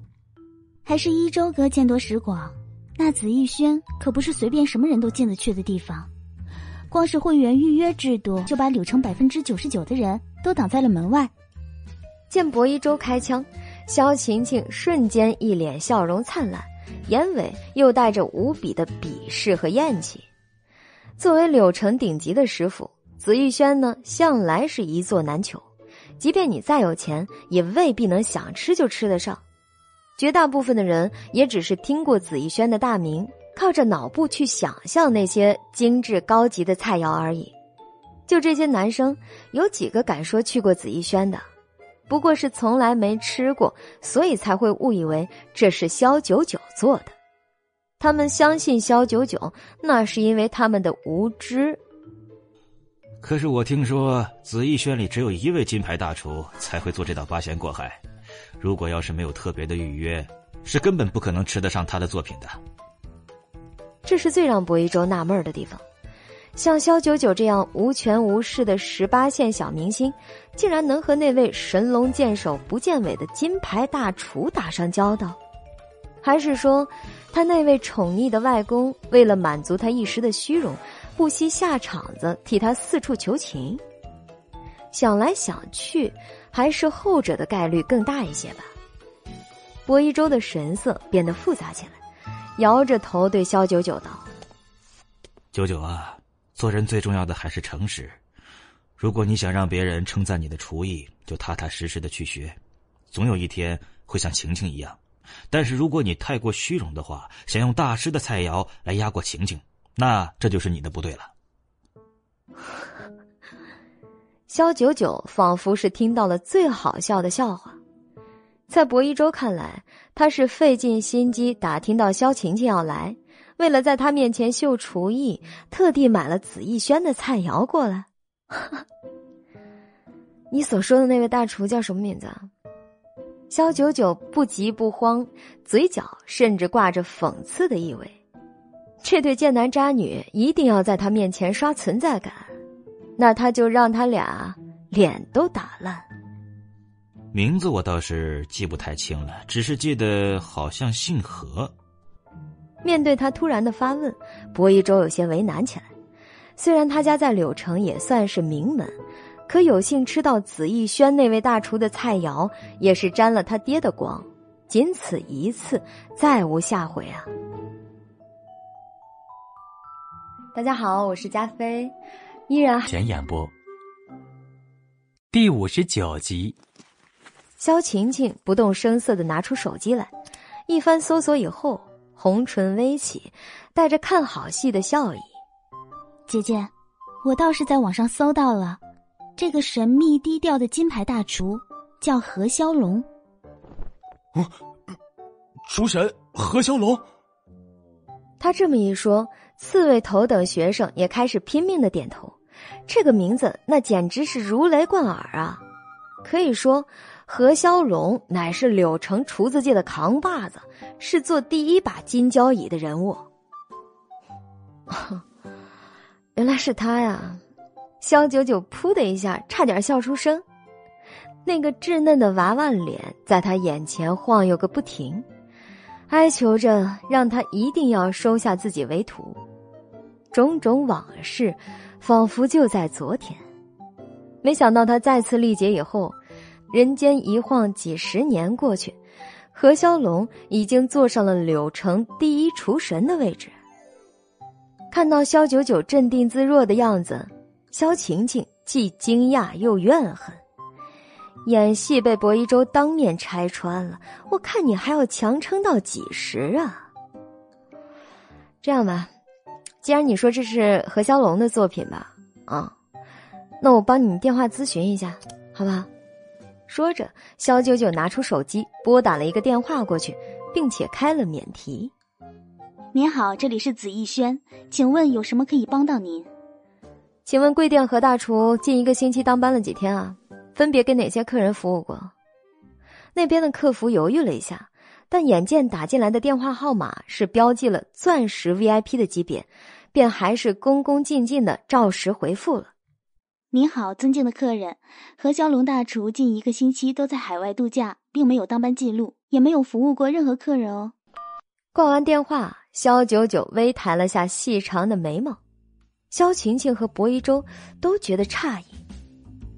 还是一周哥见多识广，那紫玉轩可不是随便什么人都进得去的地方。光是会员预约制度，就把柳城百分之九十九的人都挡在了门外。见薄一舟开枪，萧晴晴瞬间一脸笑容灿烂，眼尾又带着无比的鄙视和厌弃。作为柳城顶级的师傅，紫玉轩呢，向来是一座难求。即便你再有钱，也未必能想吃就吃得上。绝大部分的人也只是听过紫逸轩的大名。靠着脑部去想象那些精致高级的菜肴而已，就这些男生有几个敢说去过紫逸轩的？不过是从来没吃过，所以才会误以为这是萧九九做的。他们相信萧九九，那是因为他们的无知。可是我听说紫逸轩里只有一位金牌大厨才会做这道八仙过海，如果要是没有特别的预约，是根本不可能吃得上他的作品的。这是最让薄一舟纳闷的地方，像萧九九这样无权无势的十八线小明星，竟然能和那位神龙见首不见尾的金牌大厨打上交道，还是说，他那位宠溺的外公为了满足他一时的虚荣，不惜下场子替他四处求情？想来想去，还是后者的概率更大一些吧。薄一舟的神色变得复杂起来。摇着头对萧九九道：“九九啊，做人最重要的还是诚实。如果你想让别人称赞你的厨艺，就踏踏实实的去学，总有一天会像晴晴一样。但是如果你太过虚荣的话，想用大师的菜肴来压过晴晴，那这就是你的不对了。”萧九九仿佛是听到了最好笑的笑话。在薄一舟看来，他是费尽心机打听到萧晴晴要来，为了在他面前秀厨艺，特地买了紫逸轩的菜肴过来。你所说的那位大厨叫什么名字？萧九九不急不慌，嘴角甚至挂着讽刺的意味。这对贱男渣女一定要在他面前刷存在感，那他就让他俩脸都打烂。名字我倒是记不太清了，只是记得好像姓何。面对他突然的发问，薄一舟有些为难起来。虽然他家在柳城也算是名门，可有幸吃到紫逸轩那位大厨的菜肴，也是沾了他爹的光。仅此一次，再无下回啊！大家好，我是加菲，依然全演播第五十九集。萧晴晴不动声色的拿出手机来，一番搜索以后，红唇微起，带着看好戏的笑意。姐姐，我倒是在网上搜到了，这个神秘低调的金牌大厨叫何骁龙。哦，厨神何骁龙。他这么一说，刺猬头等学生也开始拼命的点头。这个名字那简直是如雷贯耳啊！可以说，何骁龙乃是柳城厨子界的扛把子，是坐第一把金交椅的人物。原来是他呀！萧九九噗的一下，差点笑出声。那个稚嫩的娃娃脸在他眼前晃悠个不停，哀求着让他一定要收下自己为徒。种种往事，仿佛就在昨天。没想到他再次历劫以后，人间一晃几十年过去，何骁龙已经坐上了柳城第一厨神的位置。看到萧九九镇定自若的样子，萧晴晴既惊讶又怨恨。演戏被薄一舟当面拆穿了，我看你还要强撑到几时啊？这样吧，既然你说这是何骁龙的作品吧，啊，那我帮你电话咨询一下，好不好？说着，肖九九拿出手机拨打了一个电话过去，并且开了免提。您好，这里是紫逸轩，请问有什么可以帮到您？请问贵店何大厨近一个星期当班了几天啊？分别给哪些客人服务过？那边的客服犹豫了一下，但眼见打进来的电话号码是标记了钻石 VIP 的级别，便还是恭恭敬敬的照实回复了。您好，尊敬的客人，何骁龙大厨近一个星期都在海外度假，并没有当班记录，也没有服务过任何客人哦。挂完电话。肖九九微抬了下细长的眉毛，肖晴晴和薄一舟都觉得诧异。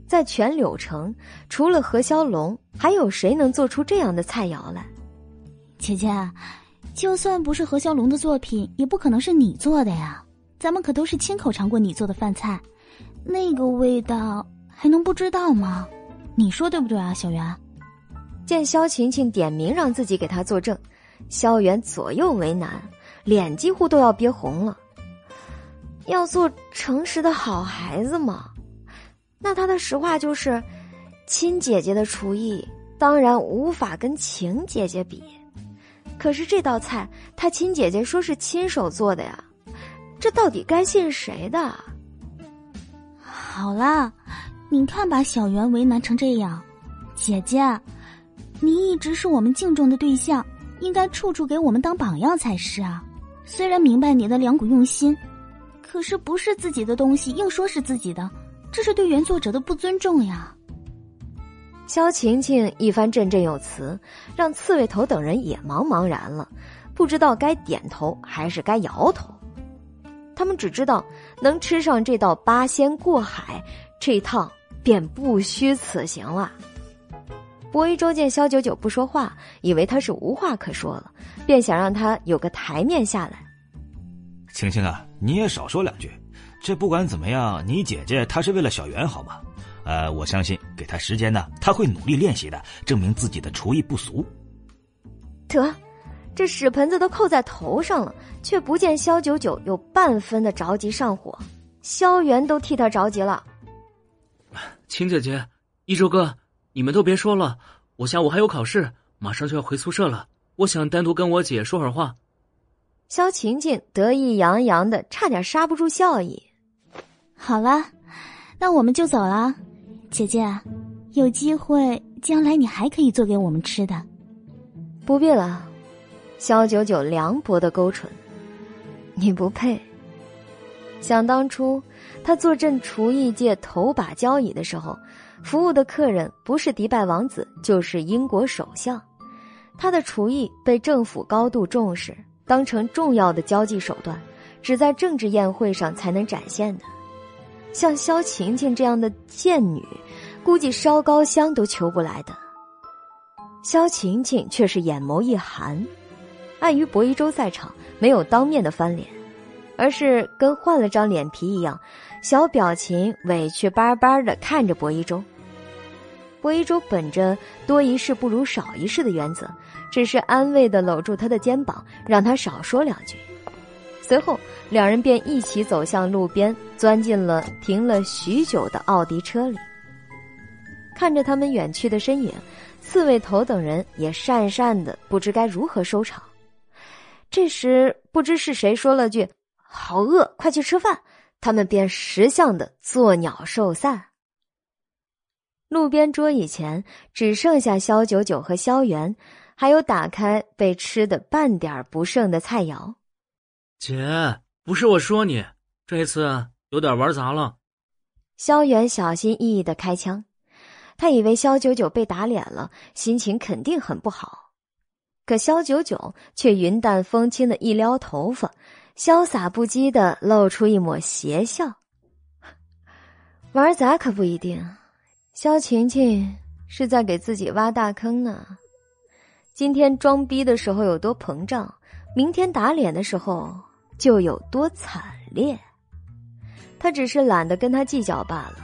在全柳城，除了何骁龙，还有谁能做出这样的菜肴来？姐姐，就算不是何骁龙的作品，也不可能是你做的呀。咱们可都是亲口尝过你做的饭菜，那个味道还能不知道吗？你说对不对啊，小袁？见萧晴晴点名让自己给他作证，萧元左右为难。脸几乎都要憋红了。要做诚实的好孩子嘛，那他的实话就是，亲姐姐的厨艺当然无法跟晴姐姐比。可是这道菜，他亲姐姐说是亲手做的呀，这到底该信谁的？好啦，你看把小袁为难成这样，姐姐，你一直是我们敬重的对象，应该处处给我们当榜样才是啊。虽然明白你的良苦用心，可是不是自己的东西硬说是自己的，这是对原作者的不尊重呀。萧晴晴一番振振有词，让刺猬头等人也茫茫然了，不知道该点头还是该摇头。他们只知道能吃上这道八仙过海，这趟便不虚此行了。薄一舟见萧九九不说话，以为他是无话可说了，便想让他有个台面下来。晴晴啊，你也少说两句。这不管怎么样，你姐姐她是为了小圆好吗？呃，我相信给他时间呢，他会努力练习的，证明自己的厨艺不俗。得，这屎盆子都扣在头上了，却不见萧九九有半分的着急上火。萧元都替他着急了。秦姐姐，一周哥。你们都别说了，我下午还有考试，马上就要回宿舍了，我想单独跟我姐说会儿话。萧晴晴得意洋洋的，差点刹不住笑意。好了，那我们就走了。姐姐，有机会将来你还可以做给我们吃的。不必了。萧九九凉薄的勾唇，你不配。想当初，他坐镇厨艺界头把交椅的时候，服务的客人不是迪拜王子，就是英国首相。他的厨艺被政府高度重视，当成重要的交际手段，只在政治宴会上才能展现的。像萧晴晴这样的贱女，估计烧高香都求不来的。萧晴晴却是眼眸一寒。碍于博一舟在场，没有当面的翻脸，而是跟换了张脸皮一样，小表情委屈巴巴的看着博一舟。博一舟本着多一事不如少一事的原则，只是安慰的搂住他的肩膀，让他少说两句。随后，两人便一起走向路边，钻进了停了许久的奥迪车里。看着他们远去的身影，刺猬头等人也讪讪的不知该如何收场。这时，不知是谁说了句“好饿，快去吃饭”，他们便识相的作鸟兽散。路边桌椅前只剩下萧九九和萧元，还有打开被吃的半点不剩的菜肴。姐，不是我说你，这次有点玩砸了。萧元小心翼翼的开枪，他以为萧九九被打脸了，心情肯定很不好。可萧九九却云淡风轻的一撩头发，潇洒不羁的露出一抹邪笑。玩砸可不一定，萧晴晴是在给自己挖大坑呢。今天装逼的时候有多膨胀，明天打脸的时候就有多惨烈。他只是懒得跟他计较罢了。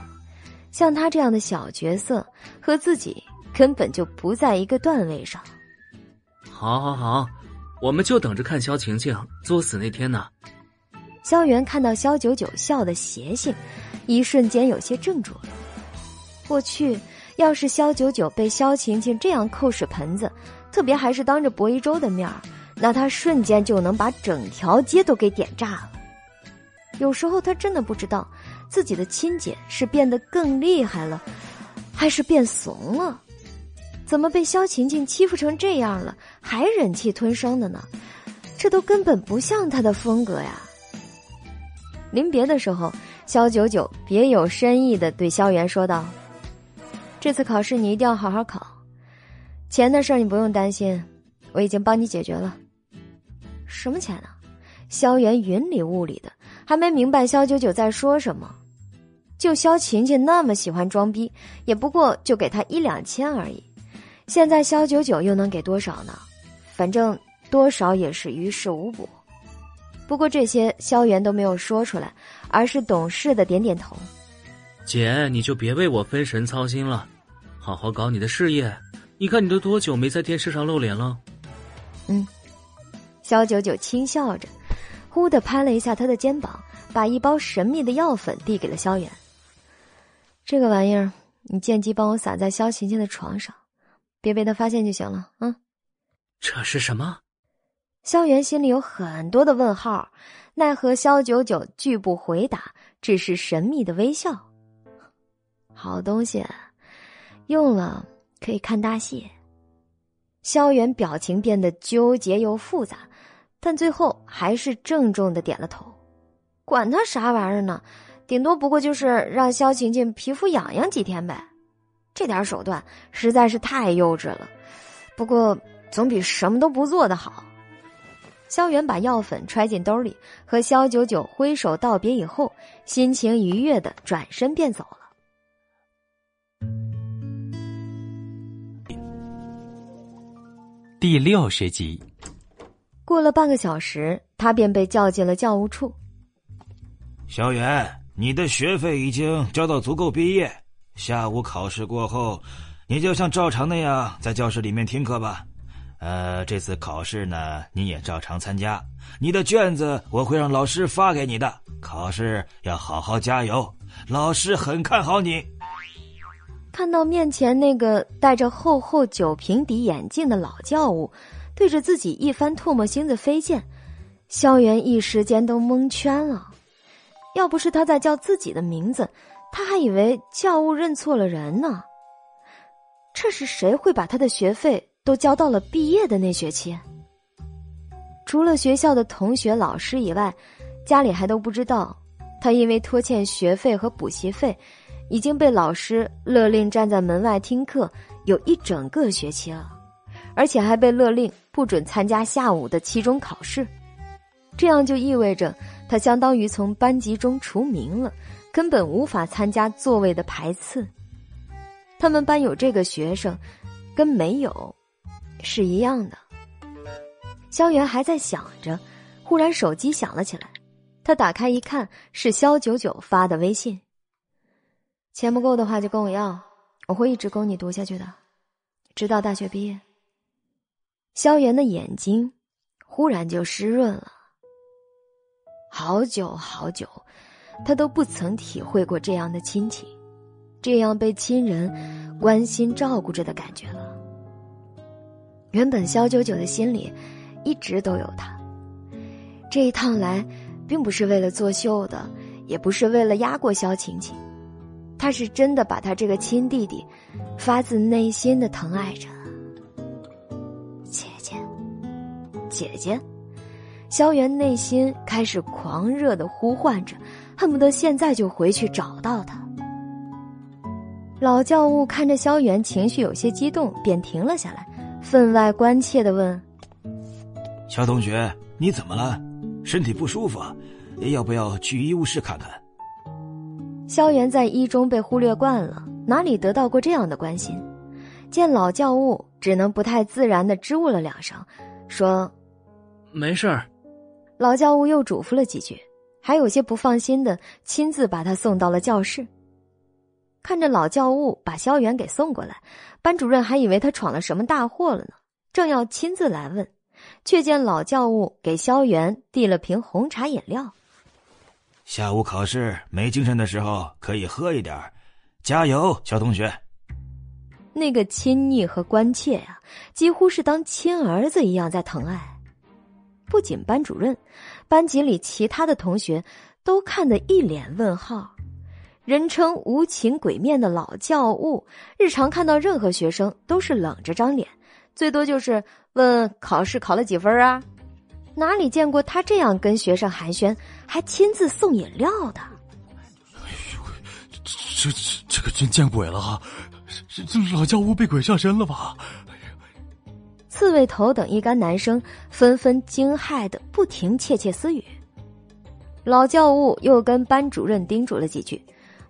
像他这样的小角色，和自己根本就不在一个段位上。好，好，好，我们就等着看萧晴晴作死那天呢。萧元看到萧九九笑的邪性，一瞬间有些怔住了。过去，要是萧九九被萧晴晴这样扣屎盆子，特别还是当着薄一舟的面那他瞬间就能把整条街都给点炸了。有时候他真的不知道，自己的亲姐是变得更厉害了，还是变怂了。怎么被萧晴晴欺负成这样了，还忍气吞声的呢？这都根本不像他的风格呀！临别的时候，萧九九别有深意的对萧元说道：“这次考试你一定要好好考，钱的事儿你不用担心，我已经帮你解决了。”什么钱呢？萧元云里雾里的，还没明白萧九九在说什么。就萧琴琴那么喜欢装逼，也不过就给他一两千而已。现在萧九九又能给多少呢？反正多少也是于事无补。不过这些萧元都没有说出来，而是懂事的点点头。姐，你就别为我分神操心了，好好搞你的事业。你看你都多久没在电视上露脸了？嗯，萧九九轻笑着，忽的拍了一下他的肩膀，把一包神秘的药粉递给了萧元。这个玩意儿，你见机帮我撒在萧晴晴的床上。别被他发现就行了，嗯。这是什么？萧元心里有很多的问号，奈何萧九九拒不回答，只是神秘的微笑。好东西，用了可以看大戏。萧元表情变得纠结又复杂，但最后还是郑重的点了头。管他啥玩意儿呢，顶多不过就是让萧晴晴皮肤痒痒几天呗。这点手段实在是太幼稚了，不过总比什么都不做的好。萧元把药粉揣进兜里，和萧九九挥手道别以后，心情愉悦的转身便走了。第六十集，过了半个小时，他便被叫进了教务处。小袁，你的学费已经交到足够毕业。下午考试过后，你就像照常那样在教室里面听课吧。呃，这次考试呢，你也照常参加。你的卷子我会让老师发给你的。考试要好好加油，老师很看好你。看到面前那个戴着厚厚酒瓶底眼镜的老教务，对着自己一番唾沫星子飞溅，萧元一时间都蒙圈了。要不是他在叫自己的名字，他还以为教务认错了人呢。这是谁会把他的学费都交到了毕业的那学期？除了学校的同学、老师以外，家里还都不知道，他因为拖欠学费和补习费。已经被老师勒令站在门外听课，有一整个学期了，而且还被勒令不准参加下午的期中考试，这样就意味着他相当于从班级中除名了，根本无法参加座位的排次。他们班有这个学生，跟没有是一样的。萧元还在想着，忽然手机响了起来，他打开一看，是肖九九发的微信。钱不够的话就跟我要，我会一直供你读下去的，直到大学毕业。萧炎的眼睛忽然就湿润了。好久好久，他都不曾体会过这样的亲情，这样被亲人关心照顾着的感觉了。原本萧九九的心里一直都有他，这一趟来，并不是为了作秀的，也不是为了压过萧晴晴。他是真的把他这个亲弟弟，发自内心的疼爱着。姐姐，萧元内心开始狂热的呼唤着，恨不得现在就回去找到他。老教务看着萧元情绪有些激动，便停了下来，分外关切的问：“肖同学，你怎么了？身体不舒服？要不要去医务室看看？”萧元在一中被忽略惯了，哪里得到过这样的关心？见老教务，只能不太自然的支吾了两声，说：“没事儿。”老教务又嘱咐了几句，还有些不放心的亲自把他送到了教室。看着老教务把萧元给送过来，班主任还以为他闯了什么大祸了呢，正要亲自来问，却见老教务给萧元递了瓶红茶饮料。下午考试没精神的时候可以喝一点加油，小同学。那个亲昵和关切呀，几乎是当亲儿子一样在疼爱。不仅班主任，班级里其他的同学都看得一脸问号。人称无情鬼面的老教务，日常看到任何学生都是冷着张脸，最多就是问考试考了几分啊。哪里见过他这样跟学生寒暄，还亲自送饮料的？哎呦，这这这可真见鬼了！这这老教务被鬼上身了吧？刺猬头等一干男生纷纷惊骇的不停窃窃私语。老教务又跟班主任叮嘱了几句，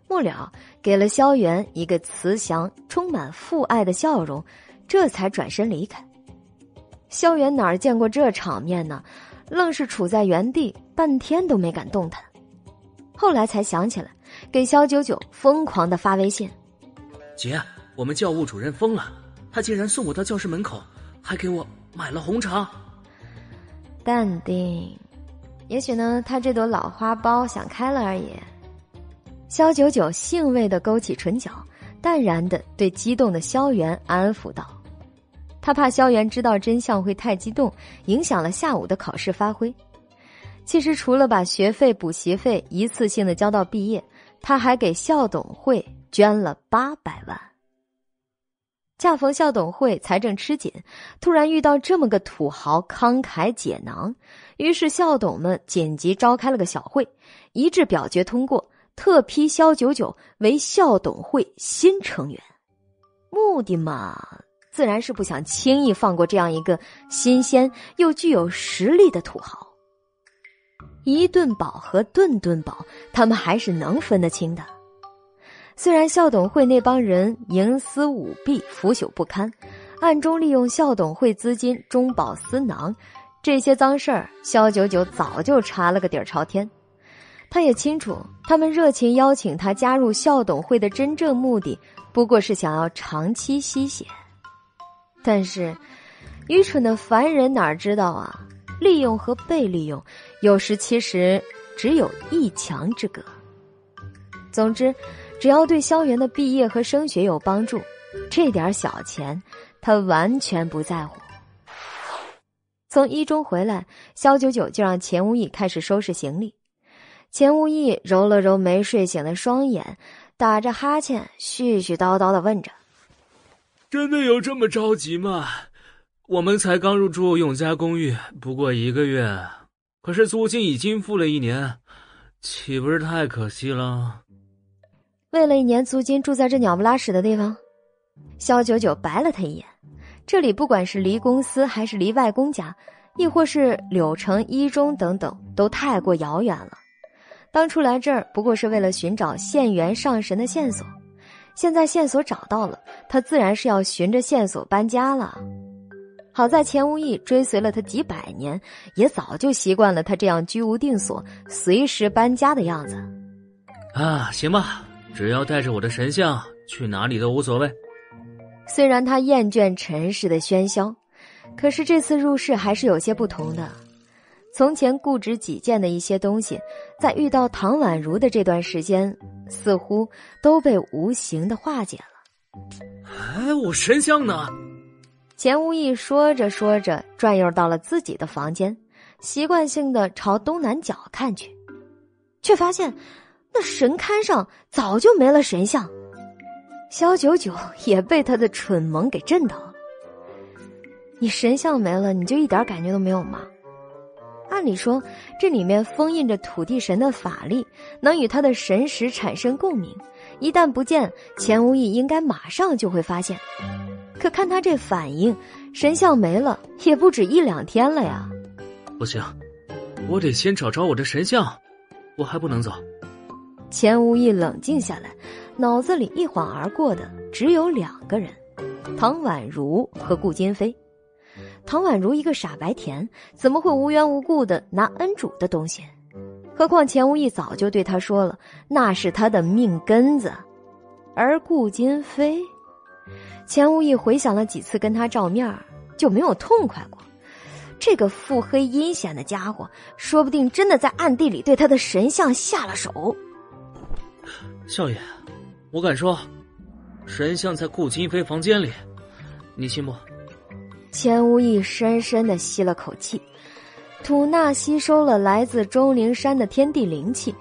末了给了萧元一个慈祥、充满父爱的笑容，这才转身离开。萧元哪儿见过这场面呢？愣是处在原地，半天都没敢动弹。后来才想起来，给萧九九疯狂的发微信：“姐，我们教务主任疯了，他竟然送我到教室门口，还给我买了红茶。”淡定，也许呢，他这朵老花苞想开了而已。肖九九兴味的勾起唇角，淡然的对激动的萧元安抚道。他怕萧元知道真相会太激动，影响了下午的考试发挥。其实除了把学费、补习费一次性的交到毕业，他还给校董会捐了八百万。恰逢校董会财政吃紧，突然遇到这么个土豪慷慨解囊，于是校董们紧急召开了个小会，一致表决通过，特批肖九九为校董会新成员。目的嘛。自然是不想轻易放过这样一个新鲜又具有实力的土豪。一顿饱和顿顿饱，他们还是能分得清的。虽然校董会那帮人营私舞弊、腐朽不堪，暗中利用校董会资金中饱私囊，这些脏事儿，肖九九早就查了个底儿朝天。他也清楚，他们热情邀请他加入校董会的真正目的，不过是想要长期吸血。但是，愚蠢的凡人哪知道啊？利用和被利用，有时其实只有一墙之隔。总之，只要对萧元的毕业和升学有帮助，这点小钱他完全不在乎。从一中回来，萧九九就让钱无义开始收拾行李。钱无义揉了揉没睡醒的双眼，打着哈欠，絮絮叨叨的问着：“真的有这么着急吗？我们才刚入住永嘉公寓，不过一个月，可是租金已经付了一年，岂不是太可惜了？”为了一年租金住在这鸟不拉屎的地方，肖九九白了他一眼。这里不管是离公司，还是离外公家，亦或是柳城一中等等，都太过遥远了。当初来这儿不过是为了寻找县元上神的线索，现在线索找到了，他自然是要循着线索搬家了。好在钱无义追随了他几百年，也早就习惯了他这样居无定所、随时搬家的样子。啊，行吧，只要带着我的神像，去哪里都无所谓。虽然他厌倦尘世的喧嚣，可是这次入世还是有些不同的。从前固执己见的一些东西，在遇到唐宛如的这段时间，似乎都被无形的化解了。哎，我神像呢？钱无义说着说着，转悠到了自己的房间，习惯性的朝东南角看去，却发现那神龛上早就没了神像。肖九九也被他的蠢萌给震到了。你神像没了，你就一点感觉都没有吗？按理说，这里面封印着土地神的法力，能与他的神识产生共鸣。一旦不见，钱无义应该马上就会发现。可看他这反应，神像没了也不止一两天了呀！不行，我得先找着我的神像，我还不能走。钱无义冷静下来，脑子里一晃而过的只有两个人：唐宛如和顾金飞。唐宛如一个傻白甜，怎么会无缘无故的拿恩主的东西？何况钱无义早就对他说了，那是他的命根子。而顾金飞，钱无义回想了几次跟他照面就没有痛快过。这个腹黑阴险的家伙，说不定真的在暗地里对他的神像下了手。少爷，我敢说，神像在顾金飞房间里，你信不？钱无义深深的吸了口气，吐纳吸收了来自钟灵山的天地灵气，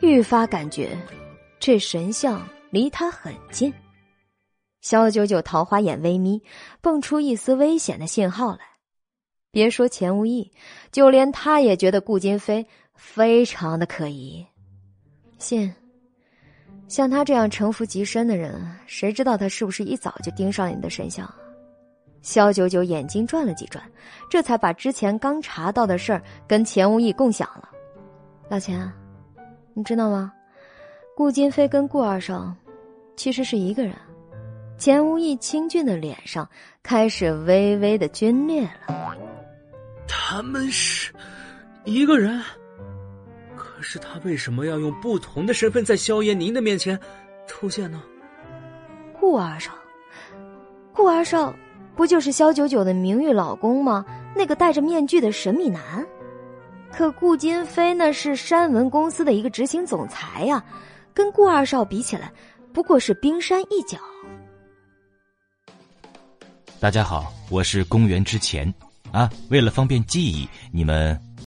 愈发感觉这神像离他很近。萧九九桃花眼微眯，蹦出一丝危险的信号来。别说钱无义，就连他也觉得顾金飞非常的可疑。信，像他这样城府极深的人，谁知道他是不是一早就盯上了你的神像？肖九九眼睛转了几转，这才把之前刚查到的事儿跟钱无义共享了。老钱，你知道吗？顾金飞跟顾二少其实是一个人。钱无义清俊的脸上开始微微的皲裂了。他们是一个人，是他为什么要用不同的身份在萧炎宁的面前出现呢？顾二少，顾二少。不就是萧九九的名誉老公吗？那个戴着面具的神秘男，可顾金飞那是山文公司的一个执行总裁呀，跟顾二少比起来，不过是冰山一角。大家好，我是公元之前啊，为了方便记忆，你们。